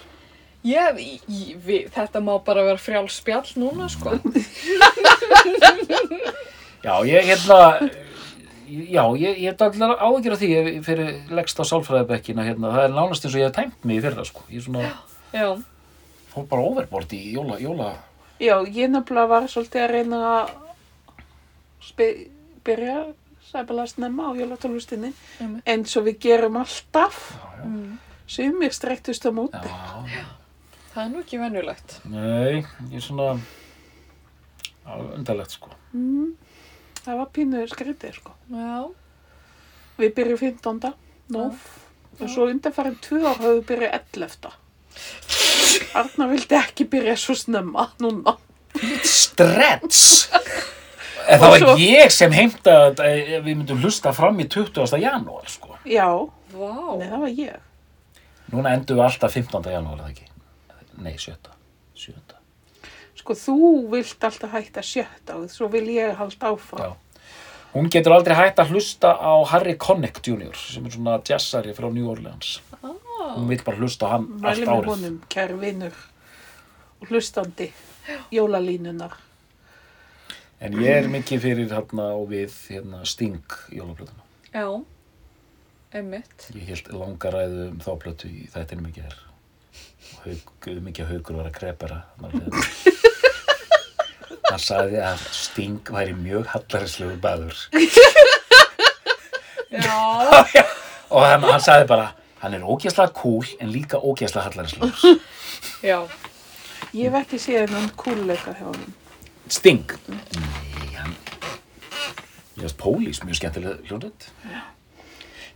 Ég, ég, við, þetta má bara vera frjáls spjall núna, sko. Já, ég, hérna, já, ég, ég hef allir áhyggjur af því ef ég fyrir leggst á sálfræðibekkina, hérna, það er nánast eins og ég hef tæmt mig í fyrra, sko. Ég svona, Já, fór bara overbord í jóla, jóla, já, ég nefnilega var svolítið að reyna að spe, byrja sæbalega snemma á jólatónlistinni Einmitt. eins og við gerum alltaf. Mm. Sumir streittust á móti. Já, Það er nú ekki venjulegt. nei, ég er svona undarlegt sko. Mm. Það var pínu skrítið, sko. Já. Við byrjum 15. Nóf. Og svo undanfærin tvö ár höfum við byrjað 11. Arna vildi ekki byrja svo snemma núna. Stretch! En það var svo- ég sem heimta að við myndum hlusta fram í 20. janúar sko. Já, Vá. nei, það var ég. Núna endum við alltaf 15. janúar, eða ekki? Nei, 7. 7. Sko, þú vilt alltaf hætta sjötta og svo vil ég halda áfram. Já. Hún getur aldrei hægt að hlusta á Harry Connick Jr. sem er svona jazzari frá New Orleans. Ah. Hún vil bara hlusta á hann allt Mæli með árið. honum, kæri vinnur og hlustandi, jólalínunar. En ég er mikið fyrir hérna og við hérna, Sting jólaplötuna. Já. Einmitt. Ég held langa ræðu um þá plötu í þættinum ekki er. Mikið haugur var að krepera. Hann sagði að Sting væri mjög hallarislegur bæður. Já. Og hann, hann sagði bara, hann er ógeðslega cool en líka ógeðslega hallarislegur. Já. Ég hef ekki séð hennan kúlleika hjá honum. Sting? Nei, hann... Veist Pólís, mjög skemmtileg hljóndið.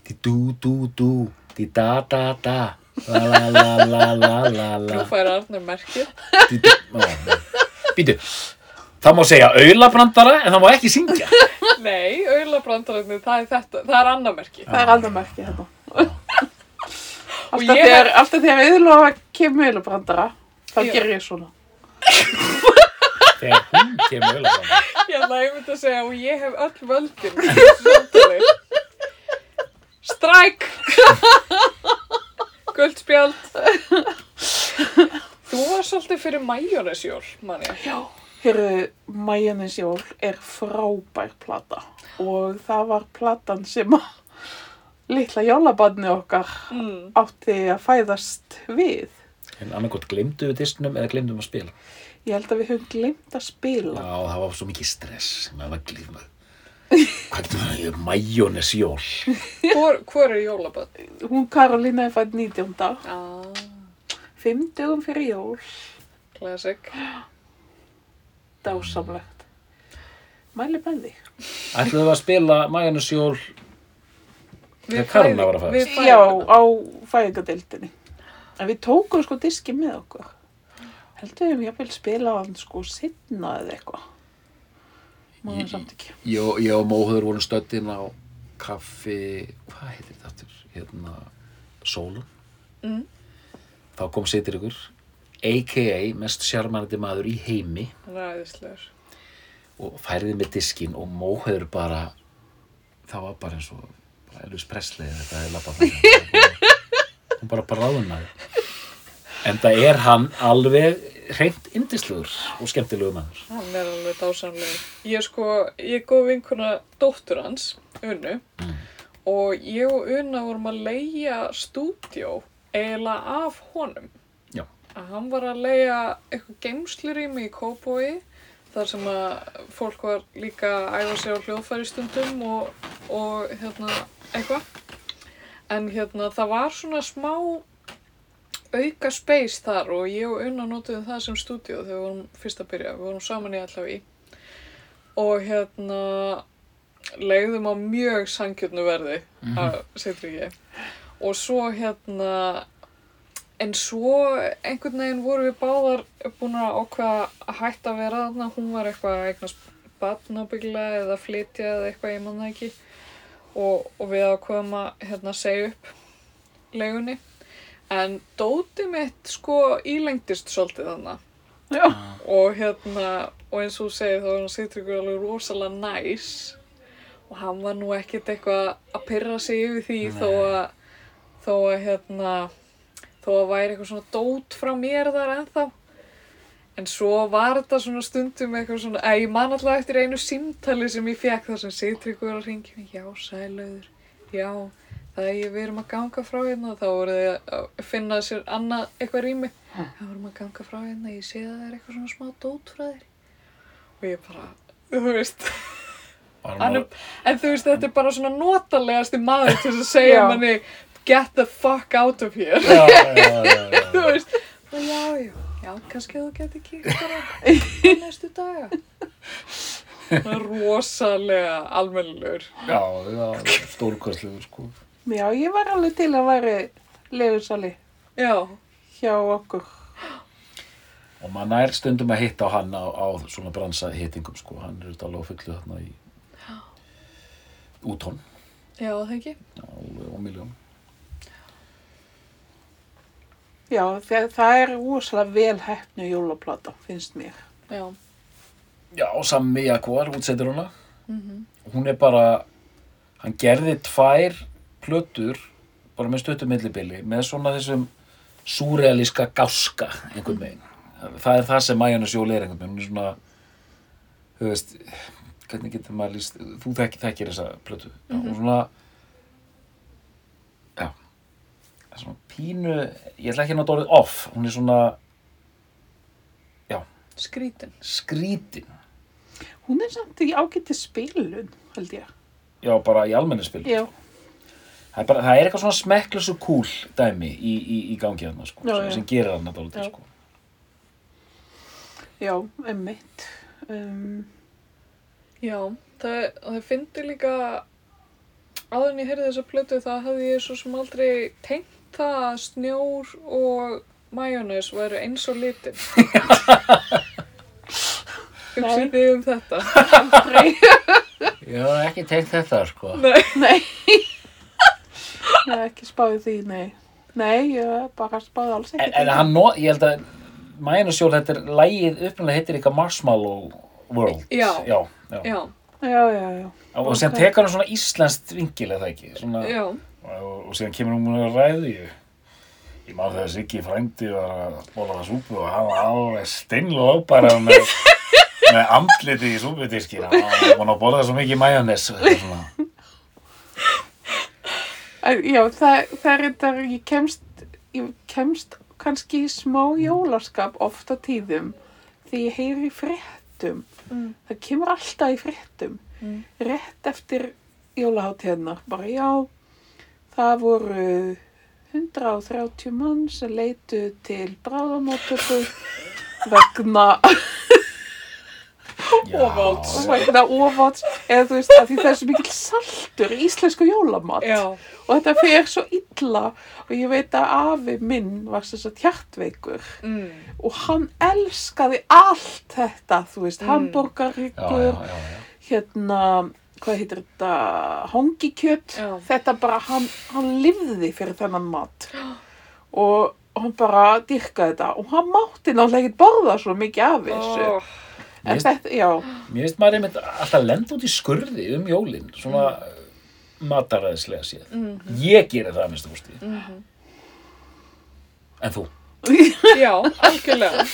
Di dú dú dú, di da da da, la la la la la la la. fær Arnar merkið. Di ó, býtu. Það má segja aulabrandara en það má ekki syngja. Nei, auðlabrandararnir, það er þetta, það er annar merki. Það er hérna. Og Alltaf þegar, alltaf þegar auðlofa kemur auðlobrandara, þá Já. ger ég svona. Þegar hún kemur aulabrandara. Ég ætla að myndi að segja og ég hef öll völdin. Stræk! Guldspjald. Þú var svolítið fyrir majónesjól, manni. Já. Hérru, Majanis Jól er frábær plata og það var platan sem að litla jólabarni okkar Mm. átti að fæðast við. En annarkot glemdu við disknum eða glemdu að spila. Ég held að við höfum glemt að Já, spila. það var svo mikið stress. Maður var glifnað. Hvað getur það? Ég er majónesjól. Hvor, hvor er jólaböld? Hún Karolína er fætt 19. Ah, Fimm dögum fyrir jól. classic. Dásamlegt. Mæli með því. Ætlaðu að spila majónesjól Við Þegar fæði- var að fæðast. Já, á fæðingadeildinni. En við tókum sko diski með okkur. Heldur við um jafnvel spila hann sko sinna eða eitthvað. Máðum samt ekki. Ég og- ég og Móður vorum stöddinn á kaffi, hvað heitir þetta aftur? Hérna, Sólun. Mm. Þá kom situr ykkur, a.k.a. mest sjarmarandi maður í heimi Ræðislegur. og færði með diskinn og Móður bara, það var bara eins og bara Elvis Presley þetta er lappa Hún bara bráðunaði. En það er hann alveg hreint indislegur og skemmtilegur maður. Hann er alveg dásamlegur. Ég er sko, ég er góð vinkuna dóttur hans, Unnu, og ég og Unna vorum að leia stúdjó eiginlega af honum. Að hann var að leia eitthvað geimslurými í Kópói, þar sem að fólk var líka að æfa sig á hljóðfæri stundum og, og hérna eitthvað. En hérna það var svona smá auka space þar og ég og Unna notuðum það sem stúdíu þegar við vorum fyrst að byrja. Við vorum saman í allavega og hérna legðum á mjög sankjörnu verði að setja ekki. Og svo hérna, en svo einhvern veginn voru við báðar búin að ákveða að hætta að vera þarna. Hún var eitthvað að eignast batn ábyggilega eða flytja eða eitthvað, ég man það ekki. Og, og við ákveðum að hérna, segja upp legunni. En dóti mitt sko ílengdist svolítið þannig. Já. Og hérna, og eins og þú segir þá var hann Sigtryggur alveg rosalega næs. Og hann var nú ekkert eitthvað að pyrra sig yfir því þó að, þó að hérna, þó að væri eitthvað svona dót frá mér þar ennþá. En svo var þetta svona stundum eitthvað svona, að ég man alltaf eftir einu símtali sem ég fekk þar sem Sigtryggur var að ringja mig, já, sælauður, já, það er ég, við erum að ganga frá hérna, þá voru þið að finna sér annað eitthvað rými. Það vorum að ganga frá hérna, ég sé að það er eitthvað svona smá dót frá þér. Og ég bara, þú veist, er, en þú veist, þetta er bara svona notalegasti maður til að segja manni get the fuck out of here Já, já, já, já, þú já. veist og já, já, já, kannski þú geti kíkt bara næstu daga það er rosalega almennilegur Já, já, stórkostlegur sko. Já, ég var alveg til að væri legusali já, hjá okkur. Og maður nær stundum að hitta á hann á, á svona bransa hittingum sko. Hann er auðvitað alveg fullu þarna í útón já, það ekki og miljón. Já, það, það er rosalega vel hefnu jólaplata, finnst mér. já, Já, Sammi Jaguar, útsettir hana. mhm Hún er bara, hann gerði tvær plötur bara með stuttum millibili með svona þessum súrealíska gáska einhvern veginn. Það er það sem Majónas Jól er einhvern veginn. Hún er svona, þú veist, hvernig getur maður líst, þú þekki, þekkir þessa plötu. Já, hún svona, já, það er svona pínu, ég ætla ekki að nota orðið off, hún er svona, já, skrítin skrítin. Hún er samt í ágætti spilun, held ég. Já, bara í almenni spil. Já, Það er, bara, það er eitthvað svona smekklus og cool dæmi í, í, í gangi þarna, sko, Já, sem, sem gerir þarna dálítið, sko. já, emmitt. Um, já, það, það fyndi líka áður en ég heyrði þessa plötu það hafði ég svo sem aldrei tengt það að snjór og majónes væru eins og litin Hugsið þið um þetta? aldrei. Ég hef ekki tengt þetta, sko. Nei. nei. Ég hef ekki spáðið því, nei. Nei, ég hef bara spáðið alls ekki En, en hann, no, ég held að Majónas Jól, þetta er, lægið upprunalega heitir eitthvað Marshmallow World. Já. Já, já. Já, Já, já, já. Og sem Ok. tekur hann svona íslenskt vingil, eða ekki? Svona, já, og, og síðan kemur hún að ræði ég. Ég man þegar Siggi frændi var að bóla það súpu og hann var alveg steinlóð bara með, með andliti í súpudiskina. Hann var búin að borða svo mikið. En, Já, það, það er þetta, ég kemst, ég kemst kannski í smá jólaskap oft á tíðum því ég heyri í fréttum. Mm. Það kemur alltaf í fréttum. Mm. Rétt eftir jólaháttíðnar, bara já, það voru 130 mann sem leitu til bráðamótöku vegna. Já, vegna ofáts eða þú veist að því það er svo mikil saltur í íslensku jólamat já, og þetta fer svo illa og ég veit að afi minn var að hjartveikur mm. og hann elskaði allt þetta, þú veist, Mm. já. hérna, hvað heitir þetta, hongikjöt, þetta bara, hann, hann lifði fyrir þennan mat og hann bara dyrkaði þetta og hann mátti náttúrulega ekki borða svo mikið af þessu. Ó, En Mér þetta, já, Mér finnst maður einmitt alltaf lenda út í skurði um jólin, svona mm. mataræðislega séð. Mhm. Ég gerir það að minnstu fórstu. mhm. En þú? Já, algjörlega.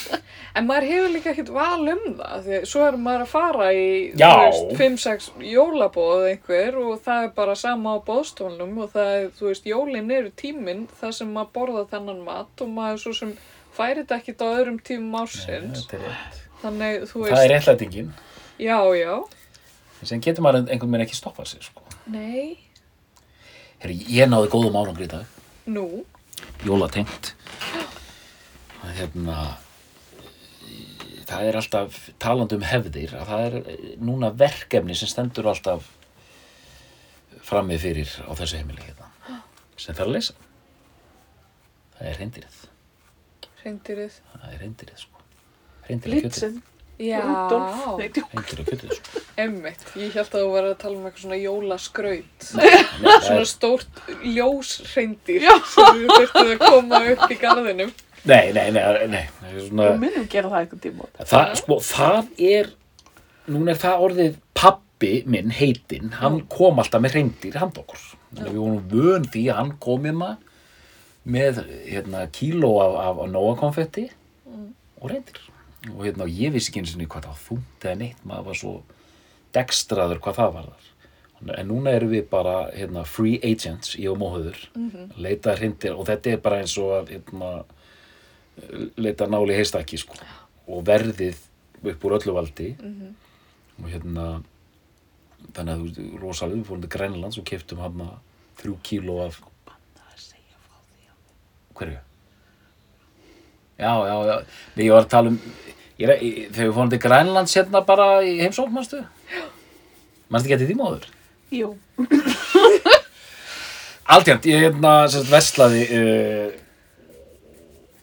En maður hefur líka ekkert val um það, því að svo er maður að fara í, Já. þú veist, 5-6 jólabóð einhver og það er bara sama á bóðstólnum og það er, þú veist, jólin eru tíminn þar sem maður borða þennan mat og maður svo sem færi þetta ekkert á öðrum tímum ársins. Þannig, þú Það er veist, réttlætingin. já, já, En sem getur maður einhvern veginn ekki stoppað sér, sko. nei, Herri, ég náði góðum árangri í dag. nú, Jólatengt. Það er hérna... Það er alltaf talandi um hefðir að það er eh, núna verkefni sem stendur alltaf frammi fyrir á þessu heimili hérna sem þarf að leysa. Það er reyndirið. reyndirið. Það er reyndirið sko. Reyndirið kjötið. Reyndirið kjötið sko. emmitt. Ég held að þú var að tala um eitthvað svona jólaskraut. Svona stórt ljóshreindir Já. sem við þurftum að koma upp í garðinum. Nei, nei, nei, nei, svona, Við munum gera það einhvern tíma. það, sko, það er, núna er það orðið pappi minn, heitinn, hann kom alltaf með reyndir hand okkur. Við vorum vön því að hann kom hérna með, hérna, kíló af, af, af nóa konfetti og reyndir. Og hérna, ég vissi ekki einu sinni hvað það var þungt eða neitt, maður var svo dekstraður hvað það var þar. En núna erum við bara, hérna, free agents, ég og móhauður, leita reyndir og þetta er bara eins og að, hérna, leita náli heistaki sko og verðið upp úr öllu valdi og hérna þannig að þú veist, rosalega við fórum til Grænlands og keftum hann þrjú kíló af Hverju? Já, já, já. Nei, ég var að tala um, ég, er- ég, þegar við fórum til Grænlands hérna bara í heimsókn? Manstu ekki að því móður? Jú. Alltjæmt, ég hérna sérst veslaði, uh,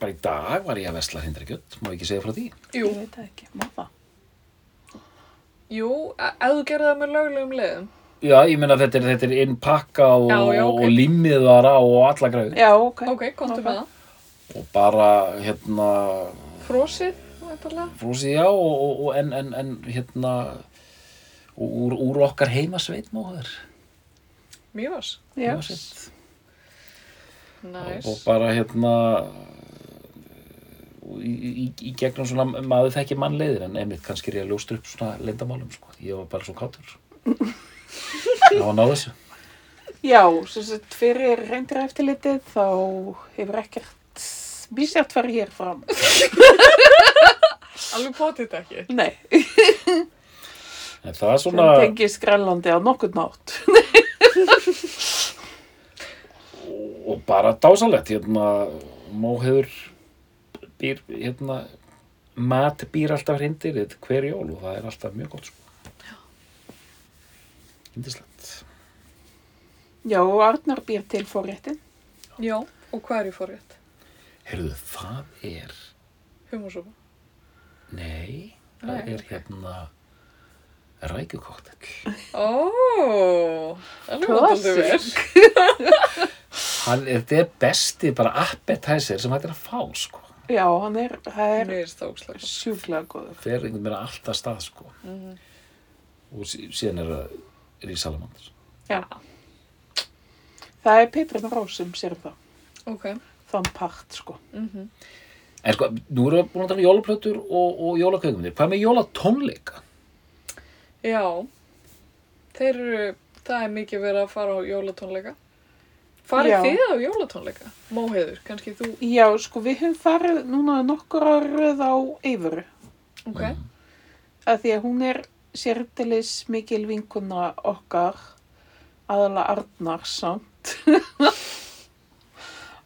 bara í dag var ég að vesla hindrakjöld, má ég ekki segja frá því? Jú, Ég veit það ekki. Má það? jú, e- ef þú gerði það með löglegum leiðum. Já, ég meina þetta er, þetta er innpakka og, Já, já, ok. og limmið vara og alla græði. Já, ok. Ok, komdu Ok. með það. Og bara, hérna, Frosið, væntanlega. frúsið já, og, og, og en, en, en, hérna, úr, úr okkar heimasveit móður. Mývas. Já. Heimasveit. Næs. Og bara, hérna, í, í, í gegnum svona maður þekki mannleiðir en einmitt kannski er ég að ljóstra upp svona leyndamálum, sko. Ég var bara svo kátur. Það var náðu þessu. Já, sem sagt fyrir reyndir eftirlitið þá hefur ekkert mísjátt farið hér fram. Alveg potið ekki. Nei, En það er svona... tengist Grænlandi á nokkurn nátt. og bara dásalegt hérna, móheður býr hérna, mat býr alltaf hrindir hver jól og það er alltaf mjög gott sko. Indislegt Já, og Arnar býr til fórréttin. Já, og hvað er í forrétt? Heyrðu, það er Humusúpa. nei, það Nei, er hérna rækjukóttel Ó, alveg Klassík. hóttaldi vel. Hann, þetta er besti bara appetizer sem hægt er að fá sko. Já, hann er, er er sjúklega góður. fer einhvern veginn alltaf stað sko. Mhm. og sí- síðan er það er í Salamanders Já. Það er Petrin Rós sem sér það. Ok. Þann part, sko. Mm En sko, nú erum við búin að tala um jólaplötur og, og jólakaukumir. Hvað með jólatónleika? Já, þeir eru, það er mikið verið að fara á jólatónleika. Farið þið á jólatónleika? Móheiður, kannski þú? Já, sko, við höfum farið núna nokkur árið á Eifuru. Ok. að því að hún er sérdelis mikil vinkuna okkar aðalega Arnar samt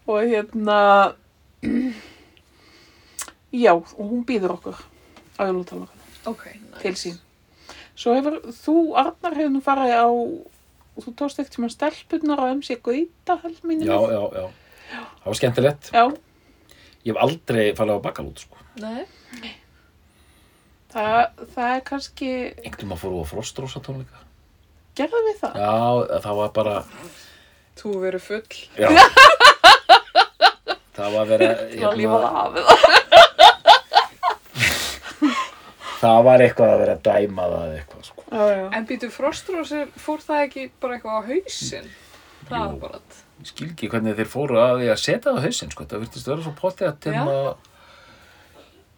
og hérna já, og hún býður okkur á jólutónleikana Ok, nice. til sín svo hefur þú, Arnar, hefur nú farið á þú tókst ekkert sem að stelpunar á MC Gauta held mínu Já, já, já. Það var skemmtilegt. já, Ég hef aldrei farið á bakalút, sko. Nei, það, það er kannski Einhvern maður fóru á Frostrósa tónleika. gerðum við það? Já, það var bara, þú verið full. já. það var verið, Það lífa hérna, það af það var eitthvað að vera að dæma það eitthvað, sko. já, já. En býtu frostrósir, fór það ekki bara eitthvað á? Það bara að... Ég skil ekki hvernig þeir fóru að því að setja það á hausinn, sko. Það virtist vera svo potið að hérna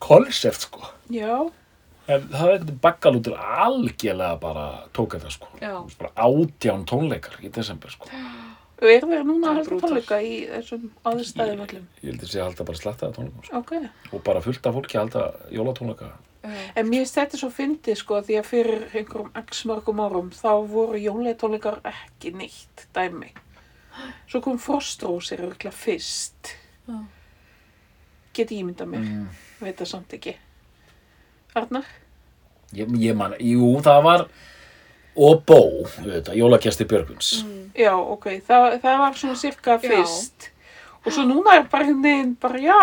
konsept, sko. já. En það var eitthvað bakalútur algjörlega bara tók þetta, sko. Já. Bara átján tónleikar í desember, sko. Og erum við núna Það að halda tónleika í þessum aðstæðum öllum? Ég held að sé að halda bara slattaða tónleikum, sko. Ok. Og bara fullt af fólki að halda jólatónleika. Já. En mér finnst þetta svo fyndið sko því að fyrir einhverjum x mörgum árum þá voru jóleitónleikar ekki neitt dæmi. Svo kom Frostrósir örgulega fyrst. Já. Get ég ímynda mér, Mm. veit það samt ekki. Arnar? Ég, ég man, jú, það var og bó, auðvitað, jólakjasti Björguns. Mm. Já, ok, það, það var svona cirka Já. fyrst. Og svo núna er bara hérna, bara já,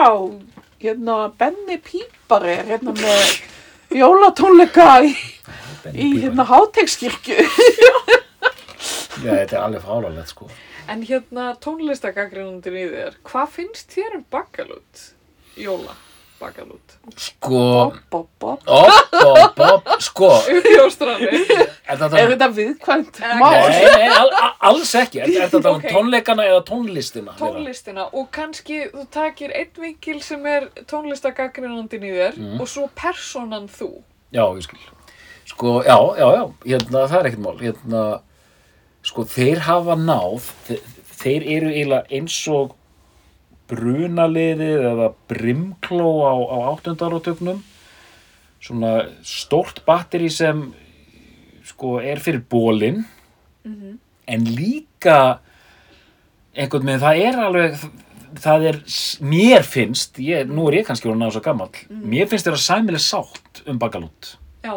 hérna Benni Pípari er hérna með jólatónleika í, í hérna hátegskirkju. Já, þetta er alveg fálalegt, sko. En hérna tónlistagagrínundir í þér, hvað finnst þér um bakalút? Jóla, bakalút. Sko, Bob, bob, bob. op, op, op, sko, Uppljóstrani. er þetta... Er þetta viðkvæmt mál? Nei, nei, al, al, alls ekki. Er, er þetta um tónleikana eða tónlistina? Tónlistina og kannski þú takir einn vinkil sem er tónlistagagrínundin í þér Mhm. og svo personan þú. Já, ég skil. Sko, já, já, já, hérna, það er ekkert mál. Hérna, sko, þeir hafa náð, þeir, þeir eru eiginlega eins og brunaliðið eða brimkló á, á áttundarátögnum. Svona stórt batteri sem, sko, er fyrir bólinn, Mm en líka einhvern veginn, það er alveg, það er, mér finnst, ég, nú er ég kannski orðin á svo gammal, mér finnst að sæmileg sátt um bakalút. Já,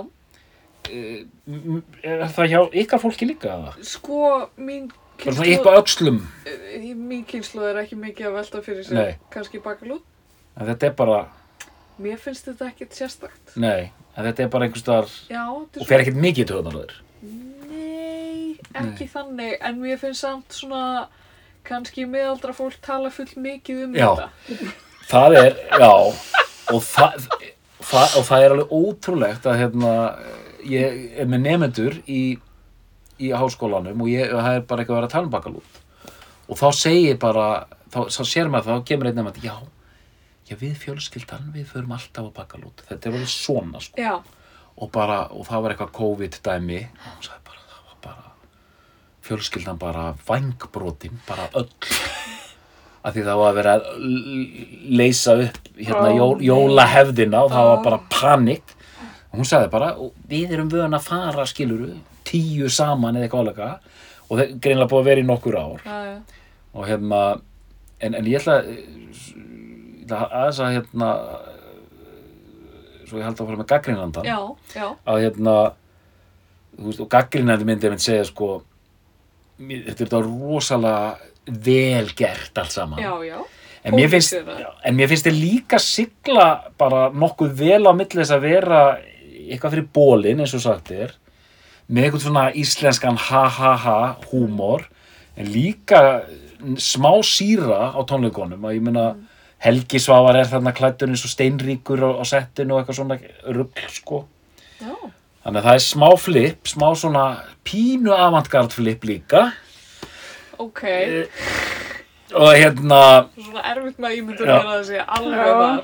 M- Er það hjá ykkar fólki líka sko, mín Bara svona upp á öxlum, Eh, mín kynslu er ekki mikið að velta fyrir sig Nei. kannski bakalút. en þetta er bara, Mér finnst þetta ekkert sérstakt. nei, en þetta er bara einhvers staðar, Já, þetta og fer ekkert mikið í töðunar þér. Nei, ekki þannig, en mér finnst samt svona, kannski miðaldra fólk tala full mikið um Já. þetta. Það er, já, og það, það, og það er alveg ótrúlegt að hérna, ég er með nefnendur í, í háskólanum og ég, það er bara eitthvað að vera að tala um bakalút. Og þá segir bara, þá, þá sér maður það, þá kemur einn nefnd, já, já við fjölskyldan, við förum alltaf á bakalút. Þetta er alveg svona, sko. Já, Og bara, og það var eitthvað COVID-dæmi, og hún sagði bara, það var bara, fjölskyldan bara vangbrotin, bara öll. Af því það var að vera að leysa upp hérna Ó, jól, nei. jólahefðina og það var bara panik. Og hún sagði bara, "Og við erum vön að fara, skiluru, tíu saman eða eitthvað álega. Og það er greinlega búið að vera í nokkur ár. já, já. Og hérna, en, en ég ætla, ætla aðeins að hérna, svo ég held að fara með já, að hérna veist, og gaggrínandi myndi ég myndi segja sko þetta er þetta rosalega vel gert allt saman já, já. en, mér finnst, en mér finnst þið líka sigla bara nokkuð vel á milli þess að vera eitthvað fyrir bólin eins og sagt er með eitthvað svona íslenskan ha ha ha húmor en líka smá síra á tónleikonum að ég meina Helgi Svavar er þarna klættur eins og steinríkur á, á settinu og eitthvað svona rugl sko Já, Þannig að það er smá flip, smá svona pínu avantgard flip líka ok. og hérna, Svona erfitt með að Já. mér að það sé alveg þar.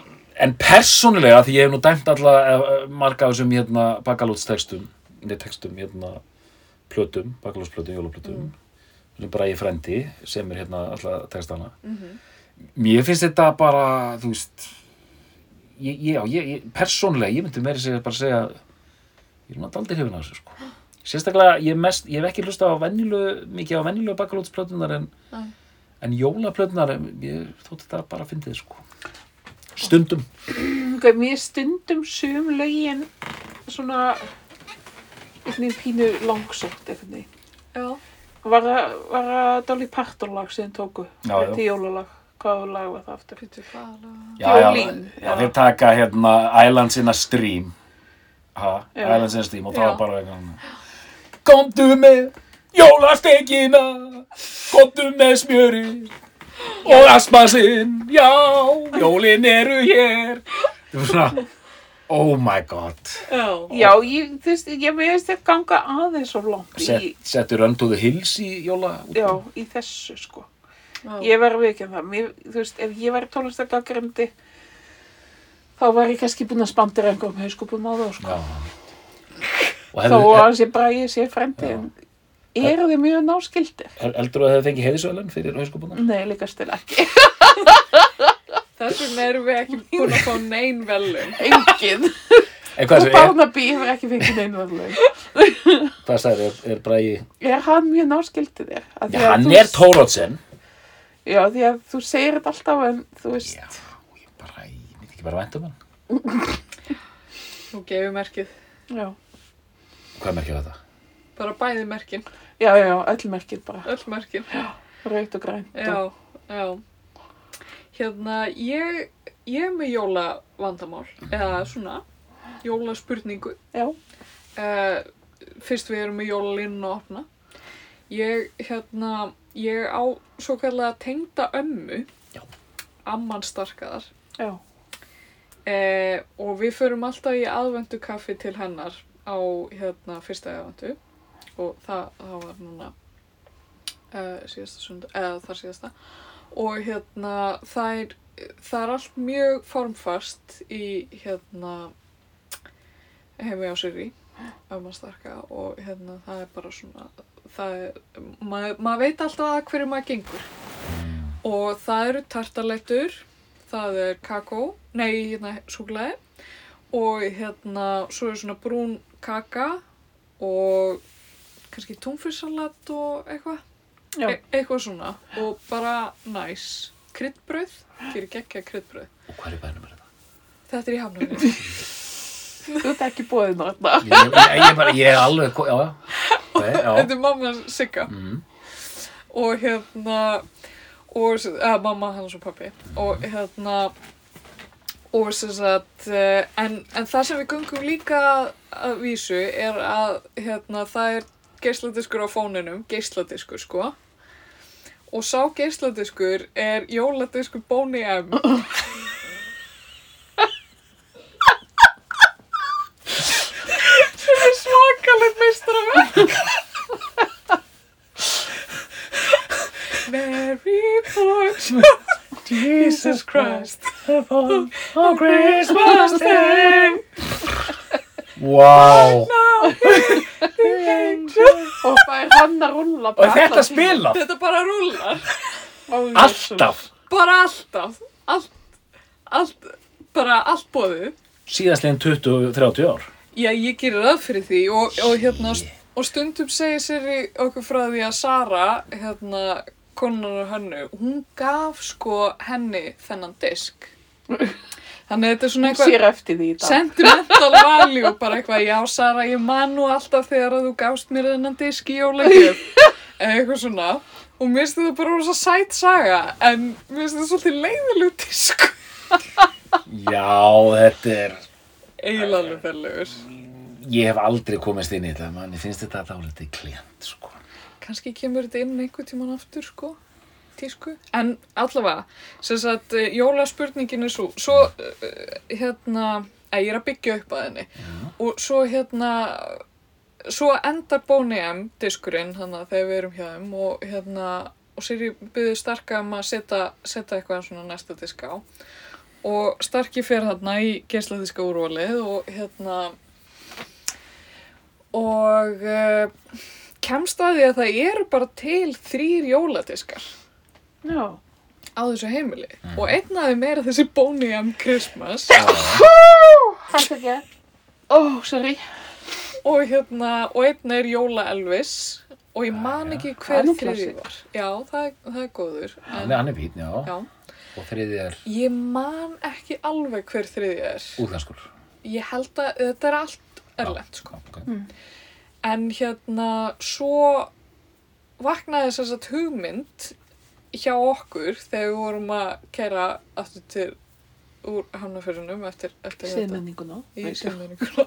en persónulega því ég hef nú dæmt alla eh, marga af þessum hérna bakalútstextum, neð textum hérna plötum, bakalútsplötum, jólaplötum. Mm. bara ég frendi sem er hérna alla textana mér finnst þetta bara, þú veist ég, ég, já, ég, ég persónulega, ég myndi meiri segja bara segja ég er náttúrulega aldrei hefinn af þessu sko. Sérstaklega, ég, mest, ég hef ekki hlusta á vennilu, mikið á vennilu bakalútsplötunar en, Nei. en jólaplötunar ég þótt þetta bara að fyndið sko. Stundum. Mér stundum sum lögin svona einhvern veginn pínu langsótt einhvern veginn. Já. Var það, var það Dolly Parton lag sem tóku? Já, já. Til jólalag. Hvað lag var það aftur? Býttu hvað alveg. já, já, Jólín, já, þeir taka hérna Islands in a Stream ha. Islands in a Stream og það var bara eitthvað komdu með jólastekina komdu með smjöri og asmasinn já, jólin eru hér það var svona oh my god Já. Já, ég, þú veist, ég veist þetta ganga aðeins of langt í, Set, settur Run to the Hills í jóla já, í þessu, sko. Já. Ég verður við ekki um það. Mér, þú veist, ef ég væri tónlistakakrendi, þá var ég kannski búin að spandira einhverjum hauskupum á það, sko. Já. og hefðu, að hans ég bræði sér frendi, en eru þið mjög náskildir? heldur að það hefði fengið heiðisvölun fyrir hauskupuna? Nei, líka stil ekki. Þess vegna erum við ekki búin að fá neyn velum. Engin. En hvað, Og Barnaby hefur ekki fengið neinu verðlaun. hvað sagði, er, er Bragi Er hann mjög náskildir þér? Af því Já, hann er Tórótsen Já, því að þú segir þetta alltaf en þú veist. Já, ég bara, ég veit ekki bara vænt um hann Nú gefið merkið. Já, Hvað merkir þetta? Bara bæði merkin. já, já, öll merkið bara. Öll merkin. Raukt og grænt. Já, já. Hérna, ég, ég er með jólavandamál, eða svona, jólaspurningu. Já, Uh, fyrst við erum með jólalínuna að opna. Ég, hérna, ég á svo kallega tengda ömmu, Já. amman starkaðar, já, uh, og við förum alltaf í aðvendu kaffi til hennar á, hérna, fyrsta aðvendu og það, það var núna uh, síðasta sund, eða þar síðasta og hérna það er, það er allt mjög formfast í hérna heimi á Sirri ömmastarka og hérna það er bara svona það er, maður mað veit alltaf að hverju maður gengur. Og það eru tartalettur það er kakó, nei hérna súklaði og hérna svo er svona brún kaka og kannski túnfissalat og eitthvað já. e eitthvað svona og bara næs kryddbrauð, gerir geggja kryddbrauð. Og hvað er bænum er þetta? Þetta er í hafnafyrir. Þú ert ekki bóðið þarna. Ég, ég, ég, bara, ég er alveg, já, já. Þetta er mamma Sigga. Mm. og hérna og að mamma hans og pappi og hérna og sem sagt eh, en, en það sem við gungum líka að vísu er að hérna það er geisladiskur á fóninum geisladiskur sko og sá geisladiskur er jóladiskur Bóni M. Sem er svakalegt meistaraverk. Mary Porch Jesus Christ. On Christmas Day. Wow. Og er hann að rúlla Og þetta spilað? Þetta bara rúlar Alltaf. bara alltaf allt, allt bara allt bóðið Síðastlegin 20-30 ár. Já, ég gerir það fyrir því og, og hérna og stundum segir sér í okkur frá því að Sara, hérna konan og hennu, hún gaf sko henni þennan disk þannig að þetta er svona eitthvað sér eftir því í dag. sentimental value bara eitthvað, já Sara, ég man nú alltaf þegar að þú gafst mér þennan disk í jólagjöf. Eða eitthvað svona. Og mér finnst þetta bara rosa sæt saga en mér finnst þetta svolítið leiðilegu disk Já, þetta er, eiginlega alveg fellegur ég hef aldrei komist inn í þetta, manni finnst þetta dálítið klient, sko. kannski kemur þetta inn einhvern tíman aftur sko tísku, en allavega sem sagt, eh, jólaspurningin er svo svo, uh, hérna að ég er að byggja upp að henni. Og svo hérna svo endar Boney M diskurinn þannig að þegar við erum hjá þeim og hérna og Siri byggði Starka um að setja, setja eitthvað svona næsta disk á. Og Starki fer þarna í geisladiska úrvalið og hérna og uh, kemst að því að það eru bara til þrýr jóladiskar Já. á þessu heimili og einn af þeim er þessi Boney M Christmas Hætti ekki. Ó, sorry. og hérna, og einn er Jóla Elvis og ég man ekki Það er hver þriði var já, það, er- það er góður Hann en, er, hann er fín, já. já, Og þriði er ég man ekki alveg hver þriði er útgangskur. ég held að þetta er allt erlend sko. Okay. en hérna svo vaknaði þess að hugmynd hjá okkur þegar við vorum að kæra aftur til úr hafnafjörunum eftir, eftir þetta. Siðmenninguna. í siðmenninguna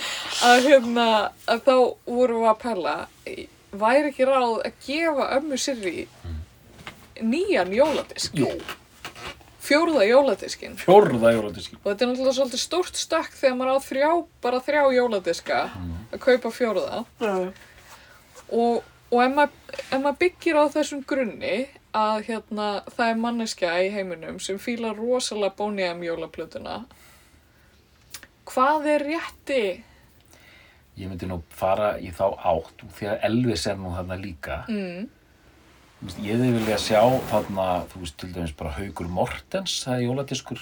að hérna að þá vorum við að pæla væri ekki ráð að gefa ömmu Sirri nýjan jóladisk? Jú, fjórða jóladiskin. Fjórða jóladíski. og þetta er náttúrulega svolítið stórt stökk þegar maður á þrjá, bara þrjá jóladiska að kaupa fjórða. Já. og, og ef, maður, ef maður byggir á þessum grunni að hérna það er manneskja í heiminum sem fílar rosalega bóniðum jólaplötuna hvað er rétti Ég myndi nú fara í þá átt því að Elvis er nú þarna líka. mm, Ég hefði vilja sjá þarna, þú veist, til dæmis bara Haugur Mortens, það er jóladiskur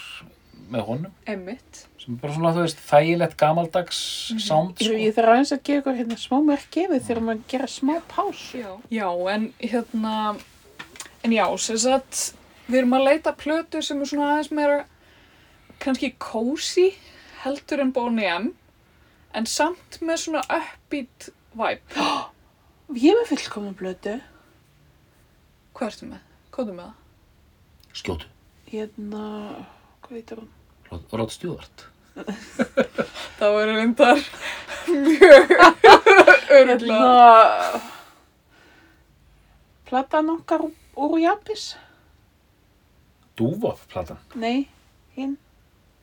með honum, Emmitt sem er bara svona, þú veist, þægilegt gamaldags sound, Ég, sko. ég þarf aðeins að gefa ykkur hérna smá merkefið þegar maður gera smá pásu. já. já, en hérna en já, sem sagt við erum að leita plötu sem er svona aðeins meira kannski cozy heldur en Boney M en samt með svona upbeat vibe Ég er með fullkomna blötu. hvað ertu með? hvað er með það? Skjótu, Hérna, hvað veitur hún? Rod- Rod Stewart. það var reyndar mjög öruglega Hérna, platan okkar úr Japis? Dúvoff platan. Nei, hinn,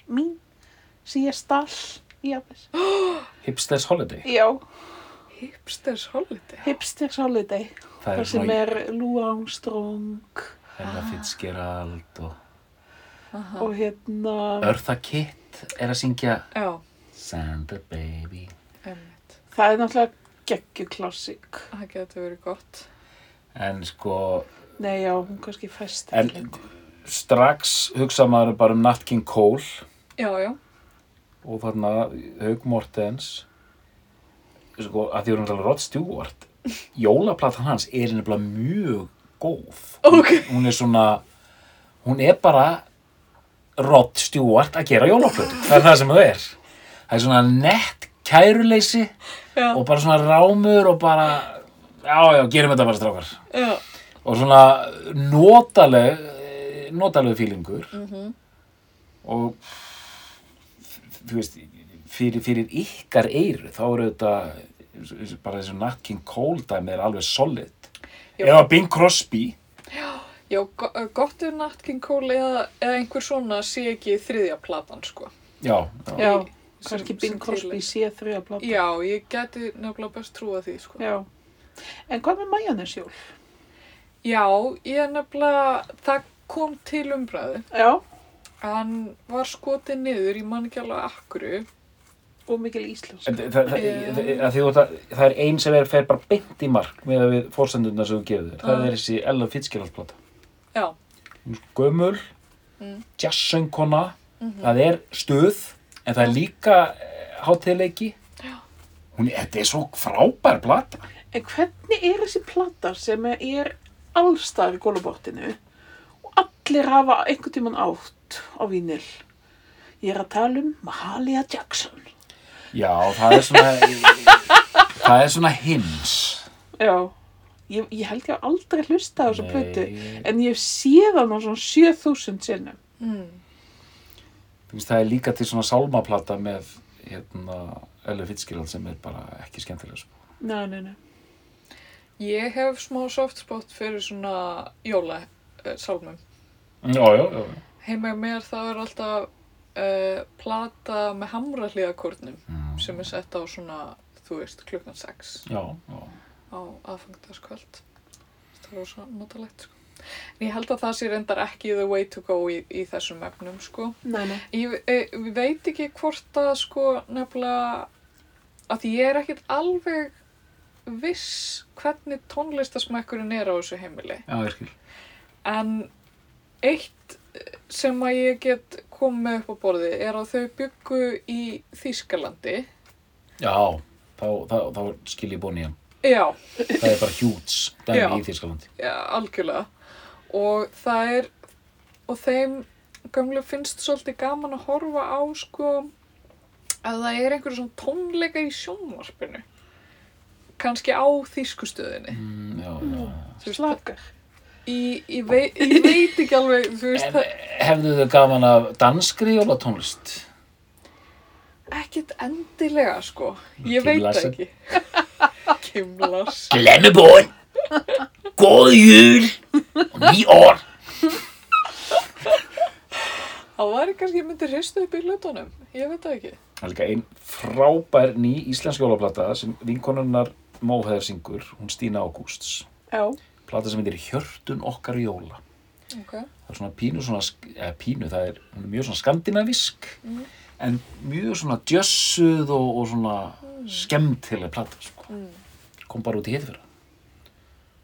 mín, sem ég stall í Japis. Hipsters Holiday. Já, hipsters holiday Hipsters Holiday. Það Það er sem er Lou Armstrong Ella Fitzgerald og Aha. og hérna, Eartha Kitt er að syngja já, Santa Baby. emmitt það er náttúrulega geggjuklassik. það getur verið gott En sko, Nei, já, hún kannski fæst en ekki lengur. strax hugsa maður bara um Nat King Cole. Já, já, og þarna Haug Mortens. Sko, að því vorum tala Rod Stewart jólaplatan hans er nefnilega mjög góð. Ok. hún er svona hún er bara Rod Stewart að gera jólaplötu. Það er það sem það er. Það er svona nett kæruleysi Já, og bara svona rámur og bara já, já, gerum þetta bara strákar. Já. Og svona notaleg notaleg fílingur mhm. og þú veist fyrir, fyrir ykkar eyru þá eru þetta bara þessu Nat King Cole dæmi er alveg solid Já. eða Bing Crosby Já, go gott ef Nat King Cole eða, eða einhver svona sé ekki þriðja platan, sko. já, já. Já, kannski Bing Crosby sé þrjá plata. Já, ég geti nefnilega best trúa því, sko. Já. En hvað með majónesjól? Já, ég nefnilega, það kom til umræðu. Já. Hann var skotið niður, ég man ekki alveg akkuru. Og mikil íslensk. En það, það, það, það, það, það, það er ein sem er, fer bara beint í mark með að við fórsendurna sem þú gefur þér. Það er þessi Ella Fitzgerald plata. Já, Gömul, Mm. jazzsöngkona, Mhm. það er stuð, en það er líka hátíðleiki. Já. Hún, þetta er svo frábær plata. En hvernig er þessi plata sem er allstar í gólubortinu og allir hafa einhvern tímann átt á vínil? Ég er að tala um Mahalia Jackson. Já, það er svona, það er svona hins. Já. Ég, ég held ég hef aldrei hlusta á þessu plötu. En ég sé það nú svona 7000 sinnum. mm. Það er líka til svona sálmaplata með hérna, Ella Fitzgerald sem er bara ekki skemmtilega. Sko. Nei, nei, nei. Ég hef smá softspot fyrir svona jóla uh, sálmum. Já, já, já. Heima hjá mér það er alltaf uh, plata með hamrahliðakórnum Mm. sem er sett á svona, þú veist, klukkan 6 Já, já. á aðfangtaskvöld. Það er rosa notalegt, sko. En ég held að það sé reyndar ekki the way to go í, í þessum efnum, sko. Nei, nei. Ég e, ég veit ekki hvort að, sko, nefnilega, að því ég er ekkit alveg viss hvernig tónlistasmekkurinn er á þessu heimili. Já, ég skil. En eitt sem að ég get komið upp á borði er að þau byggu í Þýskalandi. Já, þá, þá, þá skil ég bóni hann. Já, Það er bara hjúts dæmi í Þýskalandi. já, algjörlega. Og það er, og þeim gömlu finnst svolítið gaman að horfa á, sko, að það er einhverju svona tónleika í sjónvarpinu. Kannski á þýskustöðinni. Mm, já, já. Veist, Slakar. Ég, ég, vei, ég veit ekki alveg, þú veist, En það, hefðu þau gaman af danskri jólatónlist? ekkit endilega, sko. Ég Kim veit ekki. Kim Larsen. Glemmebånd! God jul! Og ný år! Það væri kannski ég myndi hristu upp í hlutunum. Ég veit það ekki. Það er líka ein frábær ný íslensk jólaplata sem vinkonunnar Móheðar syngur, hún Stína Ágústs. Plata sem heitir Hjörtun okkar jóla. Ok. Það er svona pínu svona, eða pínu, það er, mjög svona skandinavisk, Mm. en mjög svona djössuð og, og svona skemmtileg plata, sko. Mm. Kom bara út í hitt fyrir.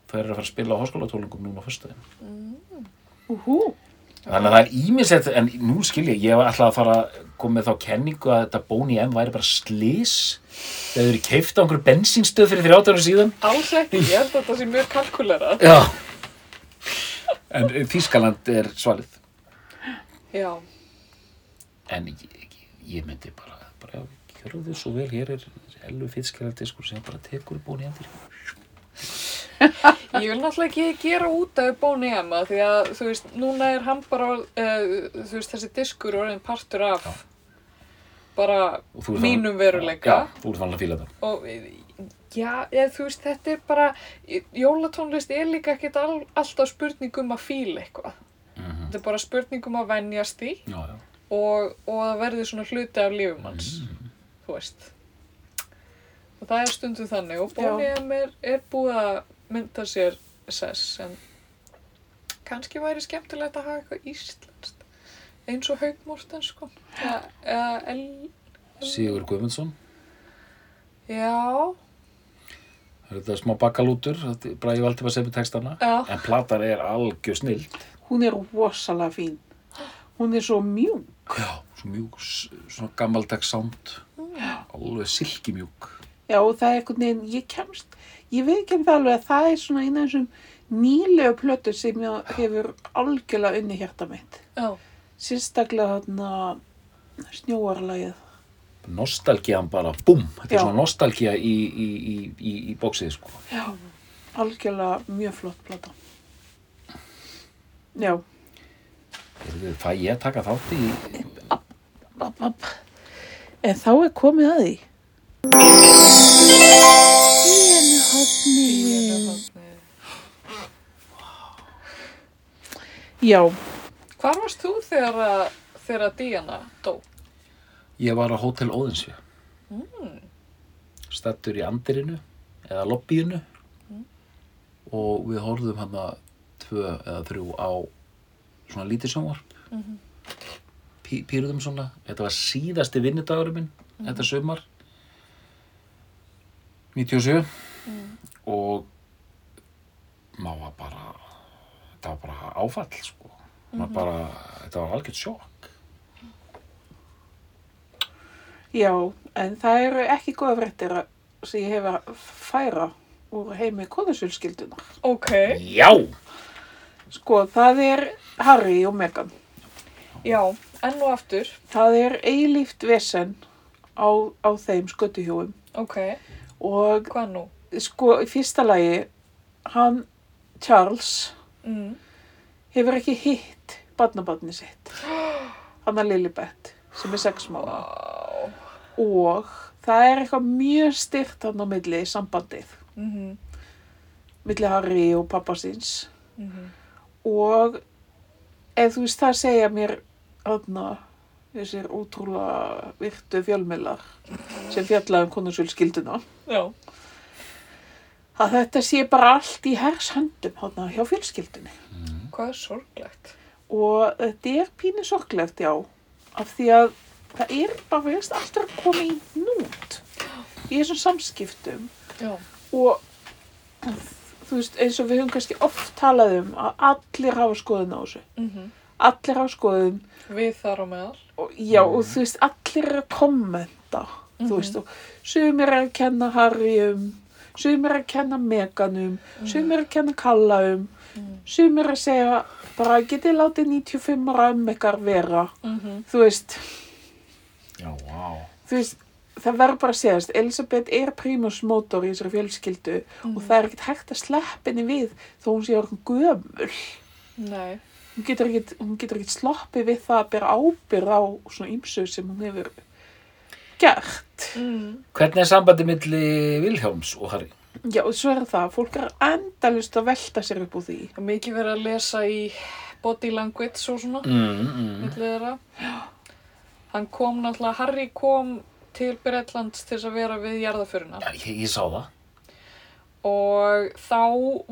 Það er að fara að spila á háskólatólingum núna á föstudaginn. Úhú. Þannig að það er ímislegt, en nú skil ég, var alltaf að fara að koma með þá kenningu að þetta Bóni M væri bara slís. Þegar þau eru keift á einhverju bensínstöð fyrir 30 ára síðan. Ekki, ég held að þetta sé mjög kalkulerað. Já. En Þískaland er svalið. Já. En ég, ég, ég myndi bara, bara kjörðu þau svo vel, hér er Ellu Fitzgeraldiskur sem bara tekur Bóni M fyrir. Ég vil náttúrulega ekki gera út af Bóni Emma því að, þú veist, núna er hann bara, uh, þú veist, þessi diskur orðin partur af Já. bara Og mínum veruleika. Já, þú ert vanlega að fíla þetta. Og já, eða, þú veist, þetta er bara, jólatónlist er líka ekkert all, alltaf spurning um að fíla eitthvað. Mm Þetta er bara spurning um að venjast því Já, já. og, og að verði svona hluti af lífum hans, þú veist. Og það er stundum þannig og Já. M er, er búið að mynda sér sess en kannski væri skemmtilegt að hafa eitthvað íslenskt eins og Haug Mortens sko. Eða, eða El... Sigur Guðmundsson. Já, Það er þetta smá bakkalútur, þetta er Bragi Valdimar sem er textana. já, En platan er algjör snill. Hún er rosalega fín. Hún er svo mjúk. Já, svo mjúk, svona gammaldags sound. Alveg silkimjúk. Já, það er einhvern veginn, ég kemst, ég veit ekki það alveg að það er svona eina af þessum nýlega plötu sem ég hefur algjörlega unni hjarta mitt. Já. Sérstaklega þarna snjóarlagið. Nostalgían bara, búm, þetta er Já. svona nostalgía í, í, í, í, í bóksið, sko. Já. Algjörlega mjög flott plata. Já. Fæ ég að taka þátt í, App, app. En þá er komið að því. Pínu hotni. Já, Hvar varst þú þegar að, þegar að Díana dó? ég var á Hótel Óðinsjö. Mm. Stattur í andirinu, eða lobbyinu. Mm. Og við horfðum hann að tvö eða þrjú á svona lítið sjónvarp. Mhm. Pí, pýrðum svona. Þetta var síðasti vinnudagurinn minn, þetta sumar. 97. Mm. Og maður var bara, þetta var bara áfall, sko. Maður bara, þetta var algjört sjokk. já, en það eru ekki góða fréttir að- sem ég hef að færa úr heimi konusjölskyldunar. Ok. Já! Sko, það er Harry og Meghan. Já, enn og aftur. Það er eilíft vesen á, á þeim skötuhjóum Ok. og Hvað nú? Sko, í fyrsta lagi, hann Charles Mm. hefur ekki hitt barnabarni sitt. Hann er Lilibet, sem er sex mánu. Vá. Og það er eitthvað mjög styrt hann á milli sambandið, Mhm. milli Harry og pappa síns. Mhm. Og ef þú veist það segja mér aðna þessir ótrúlega virtu fjölmiðlar sem fjallaðum konusvölskilduna Já. Að þetta sé bara allt í hers höndum hana, hjá fjölskyldunni. Hvað er sorglegt? Og þetta er pínu sorglegt, já, af því að það er bara veist alltaf að koma í nút í þessum samskiptum Já. og þú veist eins og við höfum kannski oft talað um að allir hafa skoðun á þessu. Mhm. Allir hafa skoðun Við þar á meðal. og já, og þú veist, allir eru að kommenta, þú Mhm. veist, og sumir eru að kenna Harry um, sumir eru að kenna Megan um, sumir eru að kenna Kalla um, Mm. eru að segja, bara getið látið 95 ára um ykkar vera, Mhm. þú veist, Já, vá. þú veist, það verður bara að segjast, Elisabeth er primus motor í þessari fjölskyldu Mhm. og það er ekkert hægt að sleppa henni við þó hún sé orðin gömul. Nei. Hún getur ekkert, hún getur ekkert sloppið við það að bera ábyrð á svona ýmsu sem hún hefur gert. Mm. Hvernig er sambandi milli Vilhjáms og Harry? Já, svo er það, fólk er endalust að velta sér upp úr því. Það er mikið verið að lesa í body language og svona. Mm, mm. milli þeirra. Hann kom náttúrulega, Harry kom til Bretlands til að vera við jarðaföruna Já, ég, ég sá það. og þá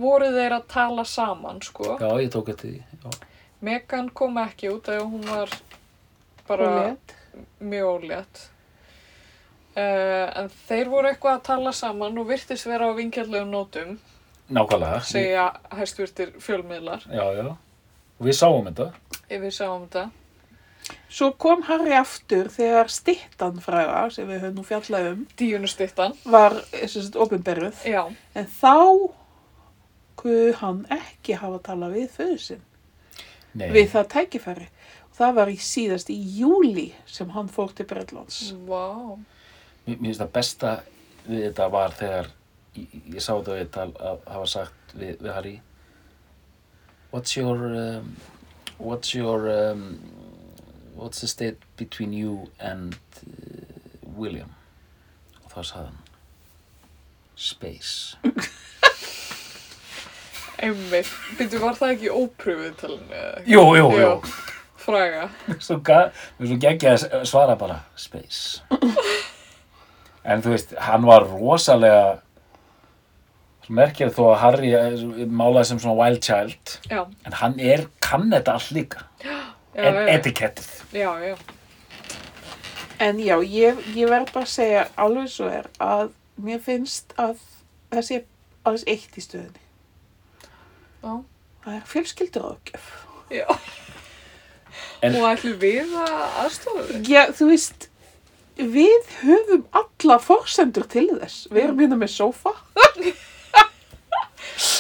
voru þeir að tala saman, sko. Já, ég tók eftir því. Já. Megan kom ekki út af hún var bara Ólétt. mjög ólétt. Uh, en þeir voru eitthvað að tala saman og virtist vera á vinkjarlegum nótum, Nákvæmlega. segja hæstvirtir fjölmiðlar, Já, já. Og við sáum þetta. ef við sáum þetta. Svo kom Harry aftur þegar stittan fræga, sem við höfum nú fjallað um, Díunustittan, var þess að opinberuð. já, En þá kuð hann ekki hafa talað við föðu sinn, Nei. við það tækifæri. Og það var í síðast í júli sem hann fór til Bretlands. vá, Mér finnst það besta við þetta var þegar ég, ég sá þetta við að hafa sagt við, við Harry What's your um, What's your um, What's the state between you and uh, William? Og þá sagði hann Space einmitt. Býttu, var það ekki ópröfuð talinu? Jú, jú, jú Fræga. Svo, svo geggja að svara bara Space En þú veist, hann var rosalega merkir þó að Harry er málaði sem svona wild child Já, en hann er, kann þetta allt líka já, en já, etikettið já, já. En já, ég, ég verð bara að segja alveg svo er að mér finnst að það sé alveg eitt í stöðunni. Já. Það er fjölskyldur ágjöf. já. En- Og ætlum við að aðstofa þig? Já, þú veist, við höfum alla forsendur til þess. Við erum hérna með sófa.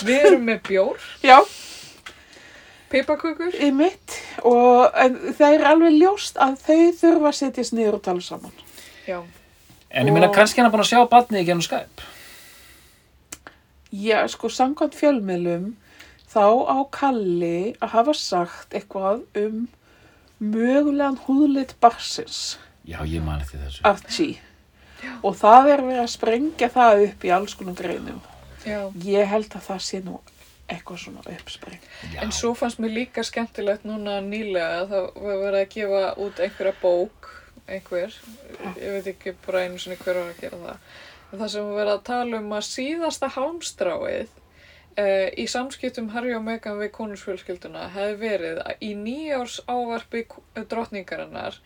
Við erum með bjór, Já, pipakökur. Og en það er alveg ljóst að þau þurfa að setjast niður og tala saman. Já. En ég meina kannski hann er búin að sjá barnið í gennum Skype. Já, sko, samkvæmt fjölmiðlum þá á Kalli að hafa sagt eitthvað um mögulegan húðlit barsins, Já, ég man eftir þessu. Archie. Og það er verið að sprengja það upp í alls konar greinum. Já. Ég held að það sé nú eitthvað svona uppspreng. Já. En svo fannst mér líka skemmtilegt núna nýlega að það var verið að gefa út einhverja bók, einhver, ég veit ekki bara einu sinni hver var að gera það. En það sem var verið að tala um að síðasta hálmstráið uh, í samskiptum Harry og Meghan við konusfjölskylduna hefði verið að í nýjárs ávarpi drottningarinnar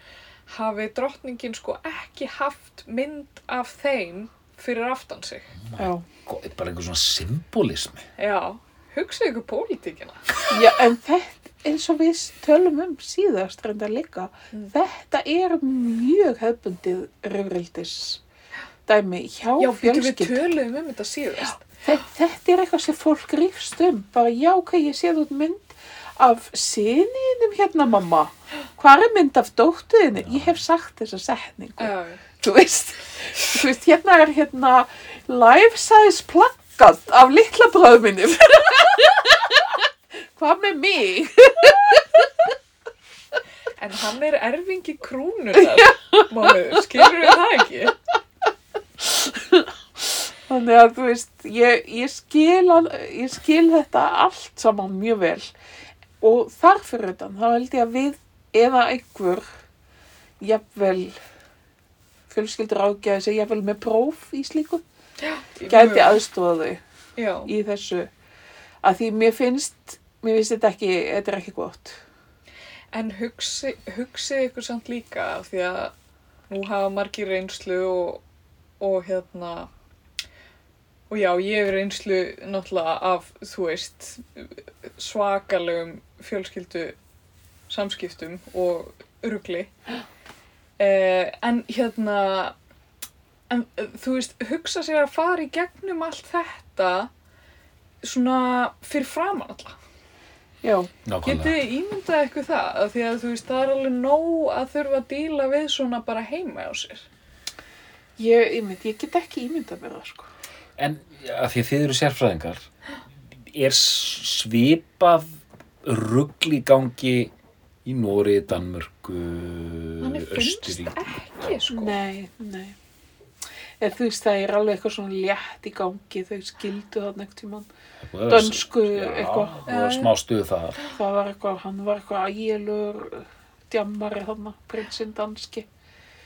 hafi drottningin sko ekki haft mynd af þeim fyrir aftan sig. Já. Gó- Bara einhver svona symbolismi. Já, hugsaðu ykkur pólitíkina. Já, en þetta, eins og við tölum um síðast reynda líka, Mm. þetta er mjög hefbundið röfrildis dæmi hjá Já, við fjölskyld. töluðum um þetta síðast. Þetta, þetta er eitthvað sem fólk rífst um. Bara, já, ok, ég sé þú mynd af syninum hérna, mamma. Hvað er mynd af dóttuðinni? Ég hef sagt þessa setningu. Þú veist, þú veist, hérna er hérna life size plakkat af litla bröðminni. Hvað með mig? En hann er erfingi krúnunar, mánuður, skilur við það ekki? Þannig að þú veist, ég, ég, skil, ég skil þetta allt saman mjög vel og þar fyrir utan, þá held ég að við eða einhver, jafnvel, fjölskyldur ágæði sig jafnvel með próf í slíku, gæti aðstofa þau Já, í þessu, að því mér finnst, mér finnst þetta ekki, þetta er ekki gott. en hugsi, hugsið ykkur samt líka því að nú hafa margir reynslu og, og hérna, og já, ég hef reynslu náttúrulega af, þú veist, svakalegum fjölskyldu samskiptum og rugli. Eh, en hérna, en eh, þú veist, hugsa sér að fara í gegnum allt þetta svona fyrir framan alla. Já. Getið þið ímyndað eitthvað það? Af Því að þú veist, það er alveg nóg að þurfa að díla við svona bara heima á sér. ég, ég, mynd, ég get ekki ímyndað mér það, sko. En að því að þið eru sérfræðingar, er svipað rugl í gangi í Nóri, Danmörku, Östuríki? ekki, sko. Nei, nei. Eða þú veist, það er alveg eitthvað svona létt í gangi, þau skildu það neitt tímann. Dönsku eitthvað. Já, það var smá stuð þar. Það var eitthvað, hann var eitthvað ægilur djammari þarna, prinsinn danski.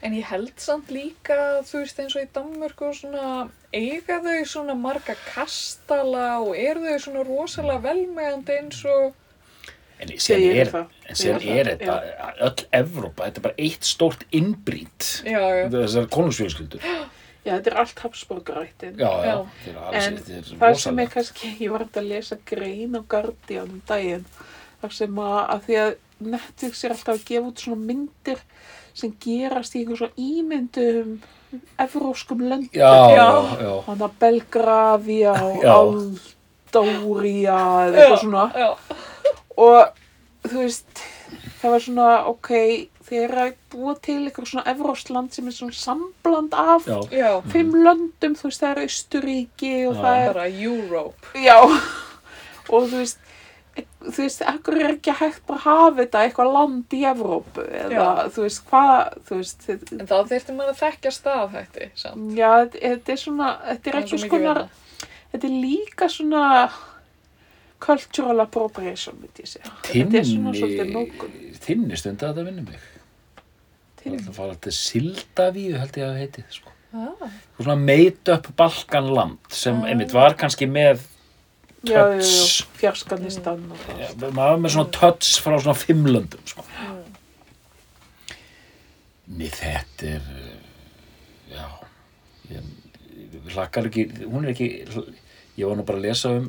En ég held samt líka, þú veist, eins og í Danmörku og svona, eiga þau svona marga kastala og eru þau svona rosalega velmegandi eins og, En eru er, það. en eru er þetta, öll Evrópa, þetta er bara eitt stórt já, Þessar konungsfjölskyldur. Já, þetta er allt Habsburgarættin. Já, já, Já. þetta er alls, En þetta er það sem er rosalega. kannski, ég var að lesa grein á Guardian um daginn, þar sem að, að því að Netflix er alltaf að gefa út svona myndir sem gerast í einhver svona ímyndum evróskum löndum. Já, Já. já, já. Þannig að Belgravia og. Aldória eða eitthvað svona. já, Og þú veist, það var svona, ok, þeir eru að búa til eitthvað svona evrósland sem er svona sambland af fimm löndum, þú veist, það er Austuríki og Já. það er bara Europe. Já, og þú veist, þú veist, ekkur er ekki hægt bara að hafa þetta eitthvað land í Evrópu eða Já. þú veist, hvað, þú veist, En þá þyrfti maður að þekkja staðhætti, samt. já, þetta er svona, þetta er Það ekki vinna. þetta er líka svona cultural appropriation. Þetta er svona svolítið nógun. Tinni stundi að þetta vinna mig. Það að fara til Sildavíu held ég að það heiti, sko. Ah, Svona made up Balkanland sem einmitt var kannski með Touch. það. Já, maður með svona touch frá svona fimm löndum sko. Nei, þetta er uh, já ég, ég hlakkar ekki, hún er ekki ég var nú bara að lesa um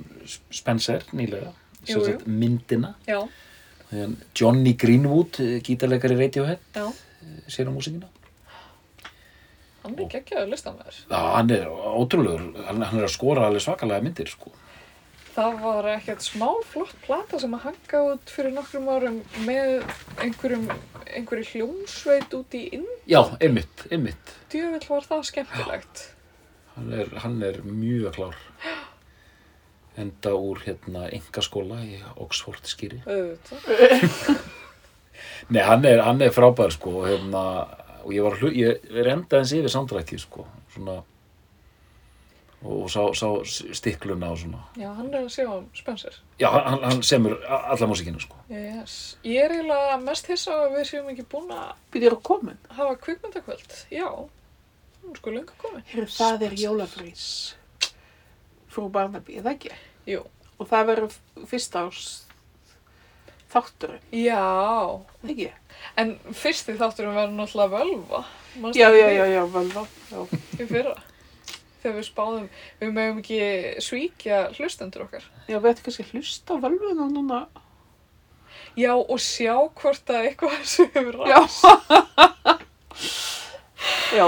Spencer nýlega, Jú, sem jú. sagt myndina já, Johnny Greenwood, eh, gítarleikari Radiohead já, sér á músikina hann er geggjaður listamæður. Já, hann er ótrúlegur, hann, hann er að skora alveg svakalega myndir sko. Það var ekkert smá flott plata sem að hanga út fyrir nokkrum árum með einhverjum, einhverju hljómsveit út í inn. Já, einmitt, einmitt. Djöfull var það skemmtilegt. Hann er, hann er mjög klár. Enda úr hérna engaskóla í Oxford skýri. Nei, hann er, hann er frábær sko hérna, og ég var að hlu, ég renda eins yfir samdrækki sko, svona og sá, sá stikluna og svona. Já, hann er að sjá um Spencer. Já, hann, hann semur alla músíkina sko. Yes. Ég er eiginlega mest hissa á að við séum ekki búin að Býðir að komin. hafa kvikmyndakvöld. Já, hún er sko lengur komin. Hér, það er jólafrís. Frú Barnaby, er það ekki? Jú. Og það verður fyrsta árs þátturinn, Já, er það ekki? en fyrsti þátturum verður náttúrulega völva. Já, já, já, já, völva. Já. Í fyrra. Þegar við spáðum, við mögum ekki svíkja hlustendur okkar. Já, við ættum kannski að hlusta á völvuna núna. Já, og sjá hvort að eitthvað sem hefur Já. ræst. Já,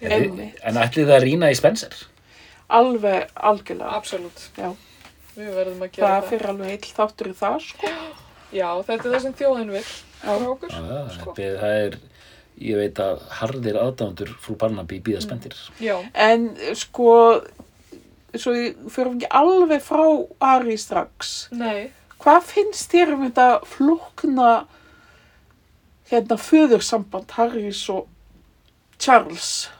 En, en ætlið það að rýna í Spencer? alveg, algjörlega. Absolutt. Já. Við verðum að gera Það það. fyrir alveg heill þáttur í það, sko. Já, þetta er það sem þjóðin vil Já. okkur. Já, Sko. það er, ég veit að harðir aðdándur frú Barnaby býða spendir. Já, En sko, svo fyrir ekki alveg frá Ari strax. nei. Hvað finnst þér um þetta flókna hérna föðursamband Harrys og Charles?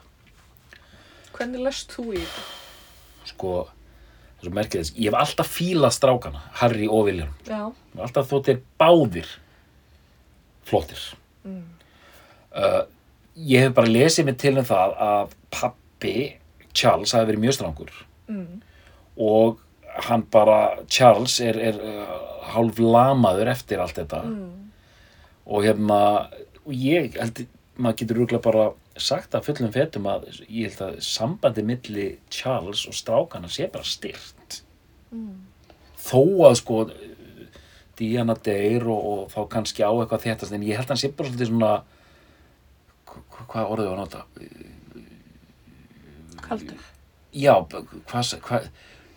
Hvernig lest þú í þetta? Sko, það er svo merkið þess, ég hef alltaf fílað strákana, Harry og William. Alltaf þótt þeir báðir flottir. Mm. Uh, ég hef bara lesið mig til um það að pappi Charles hafi verið mjög strangur Mm. og hann bara, Charles er, er uh, hálf lamaður eftir allt þetta Mm. og hérna, og ég held, maður getur rúglega bara sagt að fullum fetum að ég held að sambandi milli Charles og strákana sé bara styrt Mm. þó að sko Diana deyr og, og þá kannski á eitthvað þéttast en ég held að hann sé bara svolítið svona hvað orðið var að nota? Kaldur. já, hvað, hvað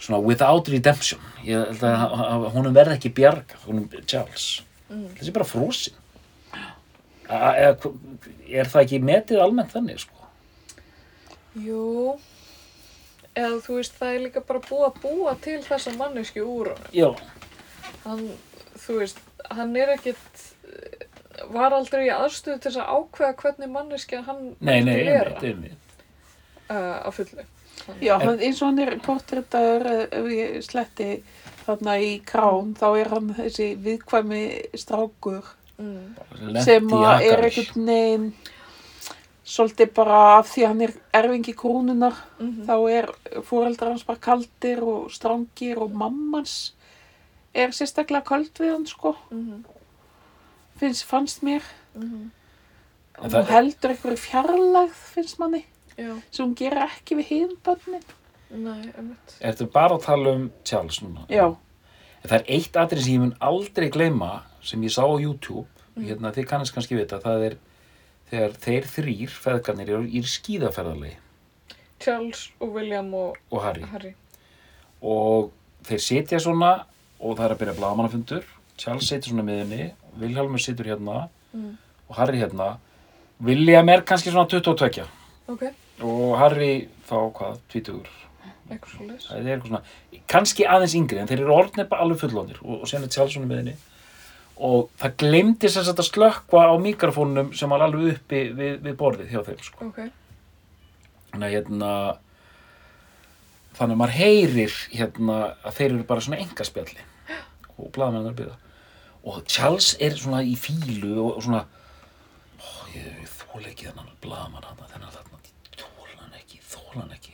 svona without redemption. Ég held að, honum verði ekki bjarga honum Charles. Mm. þessi er bara frúsin er, það ekki metið almennt þannig sko? Jú. Eða þú veist, það er líka bara búið að búa til þessa mannesku úr já, Hann, þú veist, hann er ekkit, var aldrei í aðstöðu til að ákveða hvernig manneskja hann nei, nei, vera einmitt, einmitt uh, að fullu. Já, hann, eins og hann er portréttaður, eh, ef ég sletti þarna í krán, þá er hann þessi viðkvæmi strákur Mm. Sem er einhvern veginn svolítið bara af því hann er erfingi krúnunar, Mm þá er fóreldrar hans bara kaldir og strangir og mammans er sérstaklega kald við hann, sko, -hmm. Finnst, fannst mér. Mm En Og hún heldur einhverju fjarlægð, finnst manni, Já, sem hún gerir ekki við hýðbönnin. nei, einmitt. Ertu bara að tala um Charles núna? Já, En Það er eitt atrið sem ég mun aldrei gleyma sem ég sá á YouTube, Mm. hérna þið kannast kannski vita, það er þegar þeir þrýr feðgarnir eru í skíðaferðarlegi Charles og William og og Harry Harry. og þeir sitja svona og það er að byrja blagamannafundur Charles situr svona með henni Vilhelmur situr hérna Mm. og Harry hérna. William er kannski svona 22 Ok, og Harry þá hvað, 20 eitthvað svo leys. það er eitthvað svona, kannski aðeins yngri en þeir eru orðnir bara alveg fullónir og, og sen er svona með henni og það glemdi sem sagt að slökkva á mikrofónum sem var alveg uppi við, við borðið hjá þeim sko. Ok, þannig að hérna þannig að maður heyrir hérna að þeir eru bara svona engaspjalli og blaðmenn er að byrja og Charles er svona í fílu og, svona ó, ég þól ekki þennan blaðmann hann þennan þarna, ég þól hann ekki þól hann ekki.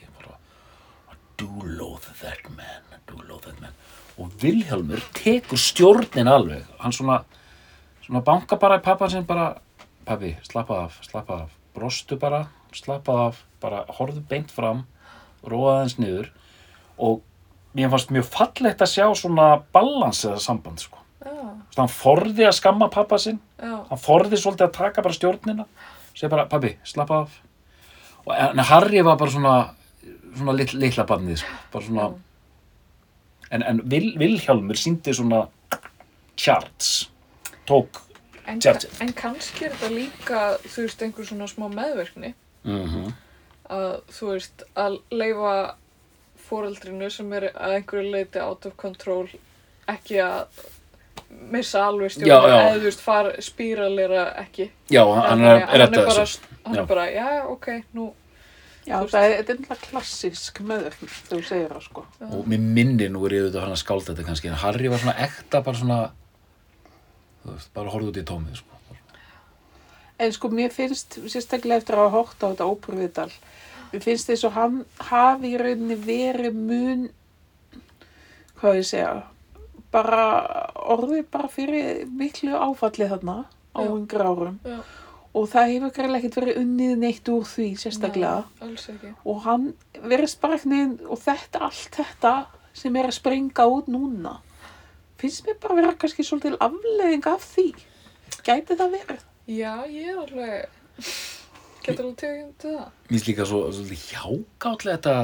Do loathe that man do loathe that man. Og Vilhelmur tekur stjórnin alveg. Hann svona, svona banka bara í pappan sinn bara pabbi, slappa af, slappa af. Brostu bara, slappa af bara horfðu beint fram róa aðeins niður. Og mér fannst mjög fallegt að sjá svona balans eða samband sko. já, Að hann forði að skamma pappa sinn. Já, hann forði svolítið að taka bara stjórnina. Segja bara, pabbi, slappa af. Og en Harry var bara svona svona lit, litla barnið sko. bara svona en, en Vil, Vilhjálmur síndi svona charts tók En, Tjart. en kannski er þetta líka, þú veist, einhver svona smá meðverkni mm að, þú veist, að leifa foreldrinu sem er að einhverju leiti out of control ekki að missa alveg stjórn eða þú veist, fara spíralera ekki. já, hann er, er hann er bara, hann Já. er bara, já, ok, nú, Já, það er, þetta er náttúrulega klassísk meðverkn þegar þú segir það sko. og mér minni nú er ég auðvitað hann að skálda þetta kannski en Harry var svona ekta bara svona þú veist, bara horfði út í tómið sko. En sko mér finnst, sérstaklega eftir að hafa hótt á þetta óperviðdal, mér finnst þess að hann hafi í rauninni verið mun, hvað ég að segja, bara orðið bara fyrir miklu áfalli þarna á Já. yngra árum já, og það hefur greiðlega ekkert verið unnið neitt úr því sérstaklega Nei, og hann verið bara ekkert og þetta, allt þetta sem er að springa út núna finnst mér bara vera kannski svolítil afleðing af því. Gæti það verið? Já, ég er alveg, getur alveg tegum til það. Mér finnst líka svo, svo hjákátlega þetta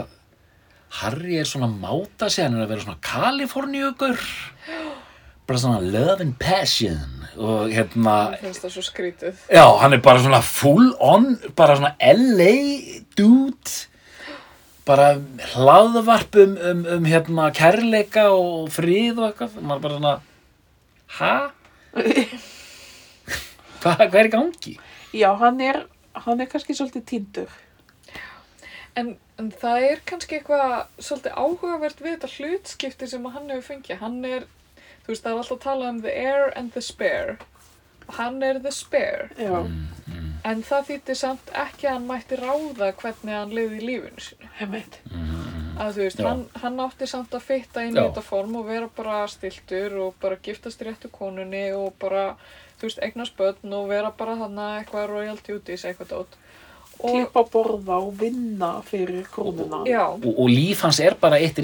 Harry er svona máta sig hann er að vera svona Kaliforníugur bara svona love and passion og hérna Mér finnst það svo skrítið. já, hann er bara svona full on bara svona LA dude bara hlaðvarp um, um, um hérna kærleika og frið og eitthvað maður bara svona ha? Hva, hvað er í gangi? Já, hann er, hann er kannski svolítið týndur. En, en það er kannski eitthvað svolítið áhugavert við þetta hlutskipti sem hann hefur fengið. Hann er, þú veist, það er alltaf að tala um the heir and the spare. Hann er the spare. Já, En það þýtti samt ekki að hann mætti ráða hvernig hann lifði í lífinu sínu. ég veit. Að þú veist, hann, hann átti samt að fitta inn í þetta form og vera bara stiltur og bara giftast í réttu konunni og bara, þú veist, eignast börn og vera bara þarna eitthvað royal duties, eitthvað dót. Og, Klippa borða og vinna fyrir krónuna. já, Og, og líf hans er bara eitt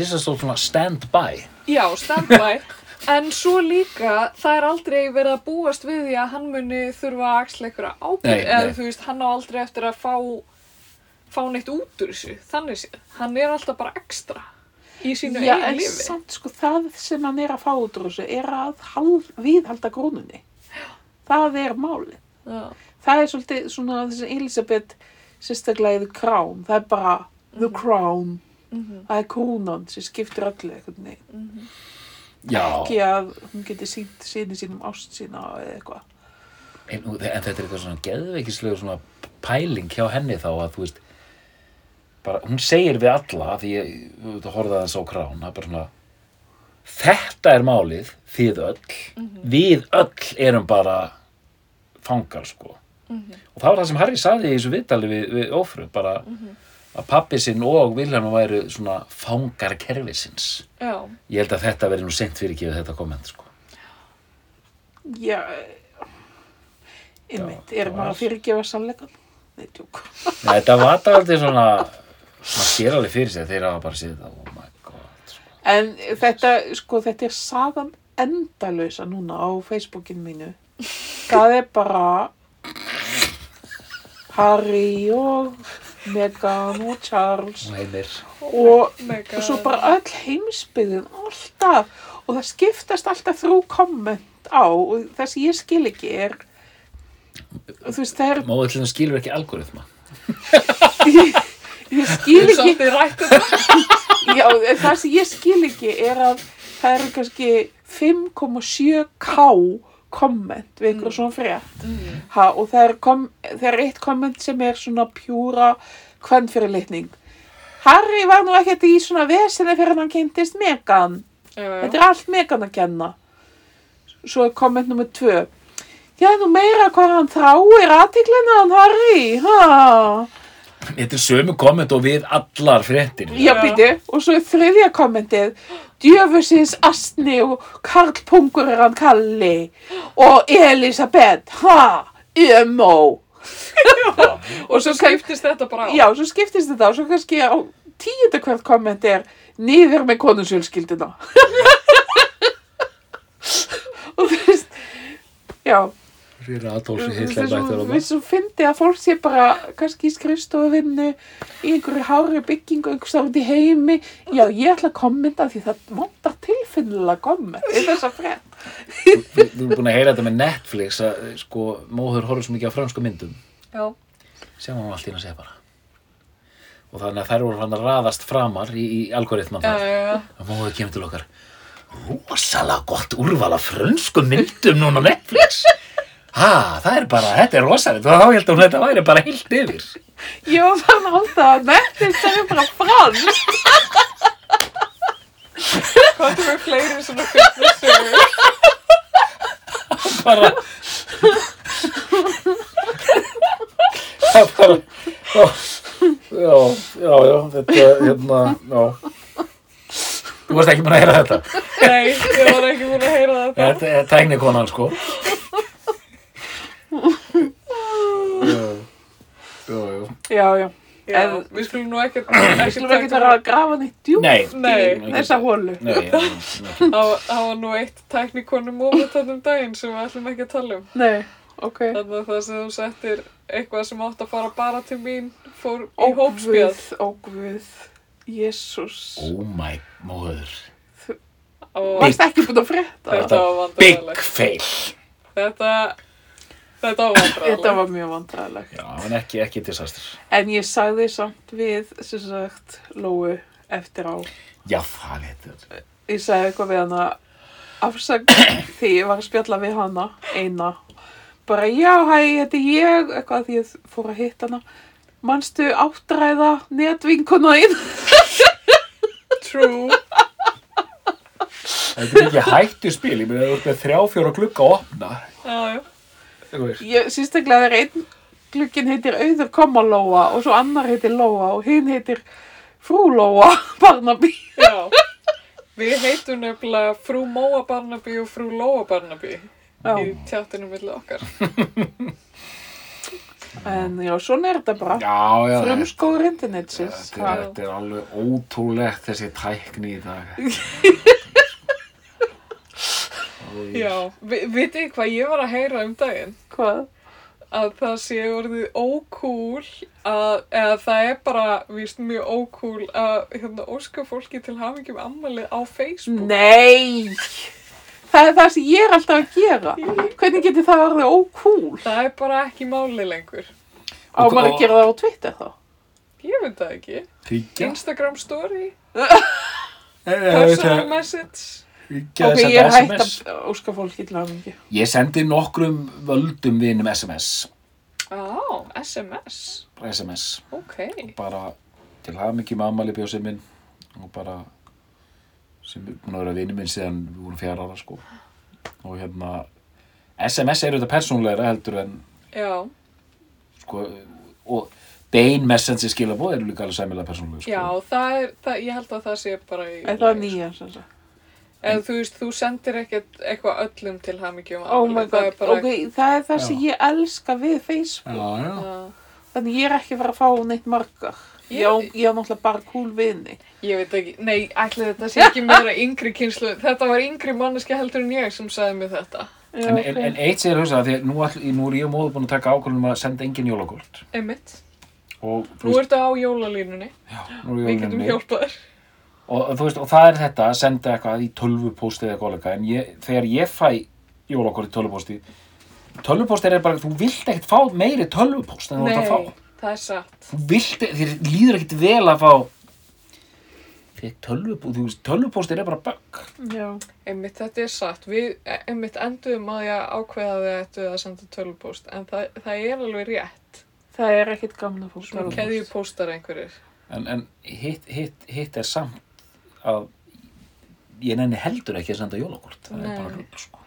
stand-by Já, standby. En svo líka, það er aldrei verið að búast við því að hann muni þurfa að axla einhverja ábyrgð. Nei, Eða þú veist, hann á aldrei eftir að fá, fá neitt út úr þessu. Þannig séð. Hann er alltaf bara ekstra í sínu Já, eigin en lífi. samt sko það sem hann er að fá út úr þessu er að hal, viðhalda krónunni. Það er máli. Já, Það er svolítið svona þessi Elisabeth sérstaklega í The Crown. Það er bara The Crown. mhm, Það er krónan sem skiptir öllu einhvern veginn. mhm. Já, Ekki að hún geti sínt síni sínum ást sína eða eitthvað. en, en þetta er eitthvað svona geðveikislega svona pæling hjá henni þá að þú veist bara, hún segir við alla því ég þú horfði aðeins á krán það er bara svona þetta er málið, þið öll við öll erum bara fangar sko Mhm. og það var það sem Harry saði í þessu viðtali við, við Ófru, bara að pappi sinn og Vilhelm væru svona fangar kerfisins Já, ég held að þetta verði nú sent fyrir ekki þetta komment sko Já, einmitt, er maður að fyrirgefa sannleikan? Nei, tjók. Nei, þetta var þetta aldrei svona maður sér alveg fyrir sig að þeir hafa bara séð þetta oh my god sko. En þetta, sko, þetta er sagan endalösa núna á Facebookinu mínu. Það er bara Harry og Meghan og Charles og heimir og mega. svo bara öll heimsbyggðin alltaf og það skiptast alltaf þrjú komment á og það sem ég skil ekki er þú veist það er Móðu til það skilur ekki algoritma ég skil Þú ekki. Já, það sem ég skil ekki er að það eru kannski 5,7k komment við einhverjum svona frétt Mm. ha, og það er, kom, það er eitt komment sem er svona pjúra kvennfyrirlitning Harry var nú ekkert í svona vesinni fyrir hann kynntist Megan Já, já. þetta er allt Megan að kenna svo er komment nummer tvö Já, nú meira hvað hann þráir aðtiklina hann Harry, ha? Þetta er sömu komment og við allar fréttir Já, Já. býtu, og svo er þriðja kommentið Djöfusins Astni og Karl Pungur er hann Kalli og Elisabeth, ha, emo. Og svo skiptist þetta bara á. Já, svo skiptist þetta og svo kannski á tíunda hvert komment er Nýður með konusjölskylduna og þú veist Já, Þess Hitler að mættur við svo fyndi að fólk sé bara kannski í skrifstofinnu í einhverju hári byggingu einhvers stáð út í heimi. Já ég ætla að kommenta því það vantar tilfinnilega komment í þessa frétt. Við erum búin að heyra þetta með Netflix að sko, móður horfður svo mikið á fransku myndum. Já. sem hann allt í að segja bara. Og þannig að þær voru hann að raðast framar í, í algoritman Já, þar. Já, já. og móður kemur til okkar. Rosalega gott úrval af frönsku myndum núna Netflix ha, það er bara, þetta er rosalegt. Og þá held hún að þetta væri bara heilt yfir. Ég var fann að halda að Netflix er bara frans Hvað er með fleiri svona fitnesssögur? bara það er bara ó, já, já, já þetta, hérna, já. Þú varst ekki búin að heyra þetta? Nei, ég var ekki búin að heyra þetta. þetta er tæknikonan sko já, já, já En- við skulum nú ekkert... við skulum ekki vera að grafa neitt djúpt. Nei, Nei. í þessa hólu nei, já, ekki. Það var- það var nú eitt tæknikonu móment þarna um daginn sem við ætlum ekki að tala um. nei, ok. Þannig að það sem þú settir eitthvað sem átt að fara bara til mín fór í hópspjall. guð, ó guð. Jésús oh my móður Og Varst ekki búin að frétta? Þetta var big vandræðilegt. fail. Þetta, þetta var vandræðilegt. Þetta var mjög vandræðilegt já, en ekki, ekki disaster En ég sagði samt við, sem sagt, Lóu eftir á. já, það heitir Ég sagði eitthvað við hana, afsag því ég var að spjalla við hana, eina. Bara, já, hæ, þetta er ég, eitthvað því ég fór að hitta hana. Manstu áttræða netvinkuna þín? True. þetta er ekki hættu spil ég meina þú ert með þrjá fjóra glugga að opna Já, já. Þú veist. Ég, sístaklega er einn glukkin heitir Auður Kommalóa og svo annar heitir Lóa og hinn heitir Frú Lóa Barnaby. Já. Við heitum nefnilega frú Móa Barnaby og frú Lóa Barnaby Já, í tjáttinu milli okkar. en já, svona er þetta bara. já, já, Frumskóður internetsins. Þetta er, þetta er alveg ótrúlegt þessi tækni í dag. Já, vi, vitið þið hvað ég var að heyra um daginn? Hvað? Að það sé orðið ókúl að, eða það er bara, víst, mjög ókúl að, hérna, óska fólki til hafingjum ammalið á Facebook. Nei! Það er það sem ég er alltaf að gera. Hvernig getur það orðið ókúl? Það er bara ekki máli lengur. Á maður að gera það á Twitter þá? Ég veit það ekki. Instagram story, Personal personal message. Ok, ég er hægt að óska fólki til hafingi. Ég sendi nokkrum völdum vinum SMS. Á, SMS. Bara SMS. Ok. Bara til hafa mikið með ammali bjósið minn og bara sem er búin að vera vinur minn síðan við vorum fjara ára sko. Og hérna SMS er auðvitað persónulegra heldur en Já, sko og bein messenger skilabóð eru líka alveg sæmilega persónulega sko. já, það er, það, ég held að það sé bara í... En það er nýja, sem sagt. Eða þú veist, þú sendir ekkert eitthvað öllum til hamingjum Oh my það er bara... ok, það er það Já. sem ég elska við Facebook. Já, já. Já. Þannig ég er ekki fara að fá neitt margar. Ég, á, Ég- á náttúrulega bara cool vini. Ég veit ekki, nei, ætli þetta sé ekki meira yngri kynslu. Þetta var yngri manneski heldur en ég sem sagði mér þetta. Já, En, ok. en, en eitt hugsa, því að nú, all, nú er ég og móður búin að taka ákvörðum að senda engin og þú Nú ertu á jólalínunni. nú er Við ég getum hjálpað þér. Og, veist, og það er þetta að senda eitthvað í tölvupósti eða líka, en ég, þegar ég fæ jólakort í tölvupósti tölvupóstir er bara, þú vilt ekkert fá meiri tölvupóst en þú ert að fá Nei, það er satt. þú vilt, þér líður ekkert vel að fá fyrir tölvupóst, þú veist, tölvupóstir er bara Já. Einmitt, þetta er satt. Við, einmitt, enduðum að ég ákveða þið ættu að senda tölvupóst. En það, það er alveg rétt. Það er ekkit gaman að fá Svona keðjupóstar einhverjir. en, en hitt, hitt, hitt er samt að ég nenni heldur ekki að senda jólakort það Nei. er bara rugl sko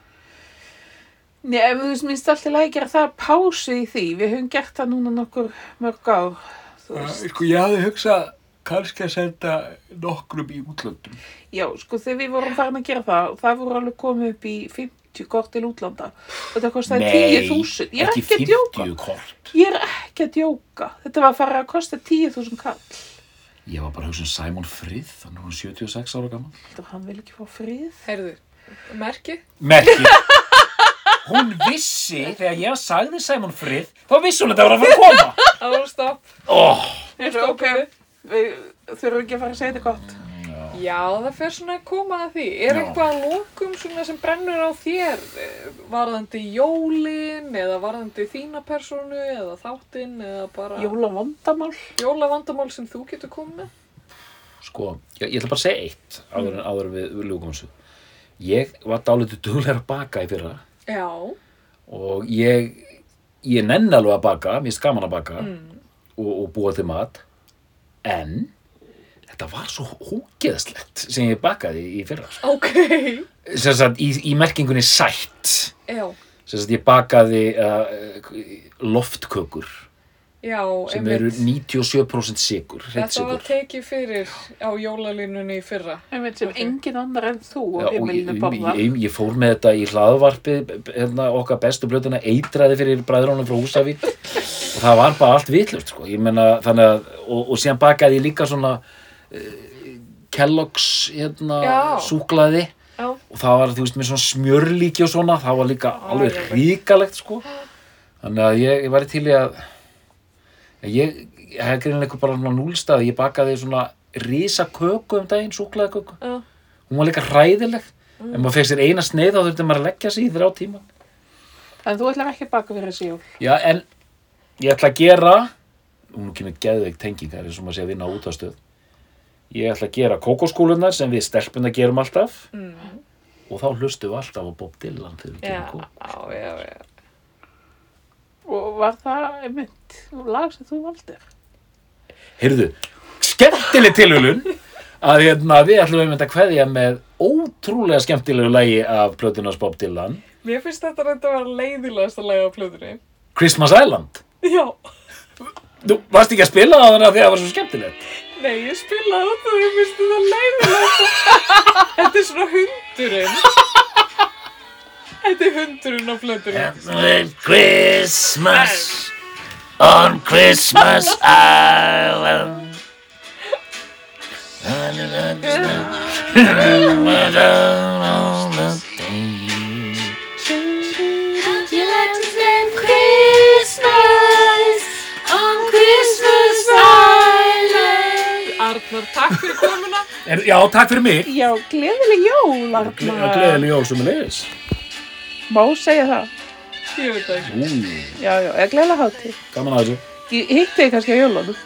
Nei, ef þú veist, minnst alltaf að gera það pásu í því. Við höfum gert það núna nokkur mörg ár. Þú veist. sko ég hafði hugsað kannski að senda nokkrum í útlöndum Já, sko, þegar við vorum farin að gera það, það voru alveg komið upp í 50 kort til útlanda. Og það kostaði 10.000. Ég er ekki ekki að djóka. 50 kort Ég er ekki að djóka. Þetta var að fara að kosta 10.000 kall. Ég var bara að hugsa um Simon Frið hann er 76 ára gaman Þetta hann vil ekki fá frið. Heyrðu, merki? merki hún vissi þegar ég sagði Simon Frith þá vissi hún að þetta var að fara að koma Það var stopp. oh. Og, ok, við þurfum ekki að fara að segja þetta gott. Já, það fer svona að koma að því. Er Já. eitthvað að lokum svona sem brennur á þér? Eh, Varðandi jólin eða varðandi þína personu eða þáttinn eða bara Jóla vandamál. jólavandamál sem þú getur komið með? sko, ég, ég ætla bara að segja eitt áður, en áður en við, við ljúkum þessu ég var dálítið duglegur að baka í fyrra Já. og ég ég nenni alveg að baka, mér finnst gaman að baka Mm. og, og búa til mat en þetta var svo hógeðslegt sem ég bakaði í fyrra sko. Ok. sem sagt í, í merkingunni sætt sagt ég bakaði uh, loftkökur Já, sem eru 97% sigur Þetta var tekið fyrir á jólalínunni í fyrra. Einmitt sem Ok. engin annar en þú Já, ég, ég, ég, ég fór með þetta í hlaðvarpi hérna, okkar bestu blötuna eitraði fyrir bræðrónum frá Húsavík og það var bara allt vitlust sko. þannig að og, og síðan bakaði ég líka svona Kellogg's hérna, Já. súklaði Já. og það var þú veist með svona smjörlíki og svona það var líka alveg já. ríkalegt sko. þannig að ég, ég var til í að ég, ég hef greinlega bara núlstað ég bakaði svona risa köku um daginn, súklaði köku Já. hún var líka hræðileg ef maður fekk sér eina sneið þá þurfti maður að leggja sig í þrjá tíma En þú ætlar ekki að baka fyrir þessi jól. já en ég ætla að gera hún kemur geðveik tengingar eins og maður sé að vinna út á stöð ég ætla að gera kókoskúlunar sem við stelpuna gerum alltaf Mm. og þá hlustum við alltaf á Bob Dylan þegar við gerum kók já, já, já. Og var það einmitt lag sem þú valdir? heyrðu, skemmtileg tilhulun að hérna, við ætlum einmitt að kveðja með ótrúlega skemmtilegu lagi af plötunars Bob Dylan Mér finnst þetta reynda að vera leiðilegast að lega á plöðunni. Christmas Island Já. Þú varst ekki að spila það þannig að því að það var svo skemmtilegt Nei, ég spilaði þetta og ég finnst þetta leiðilegast. þetta er svona hundurinn. Þetta er hundurinn á plöðunni. With Christmas on Christmas Island. How'd you like to spend Christmas Arnar, takk fyrir komuna. Er, já, takk fyrir mig. Já, gleðileg jól, Arnar. Gleðileg jól sem er leiðis. Má segja það. Ég veit það ekki. Ú, Já, já, eða gleðileg hátíð. gaman að þessu. Ég hitti þig kannski á jólunum.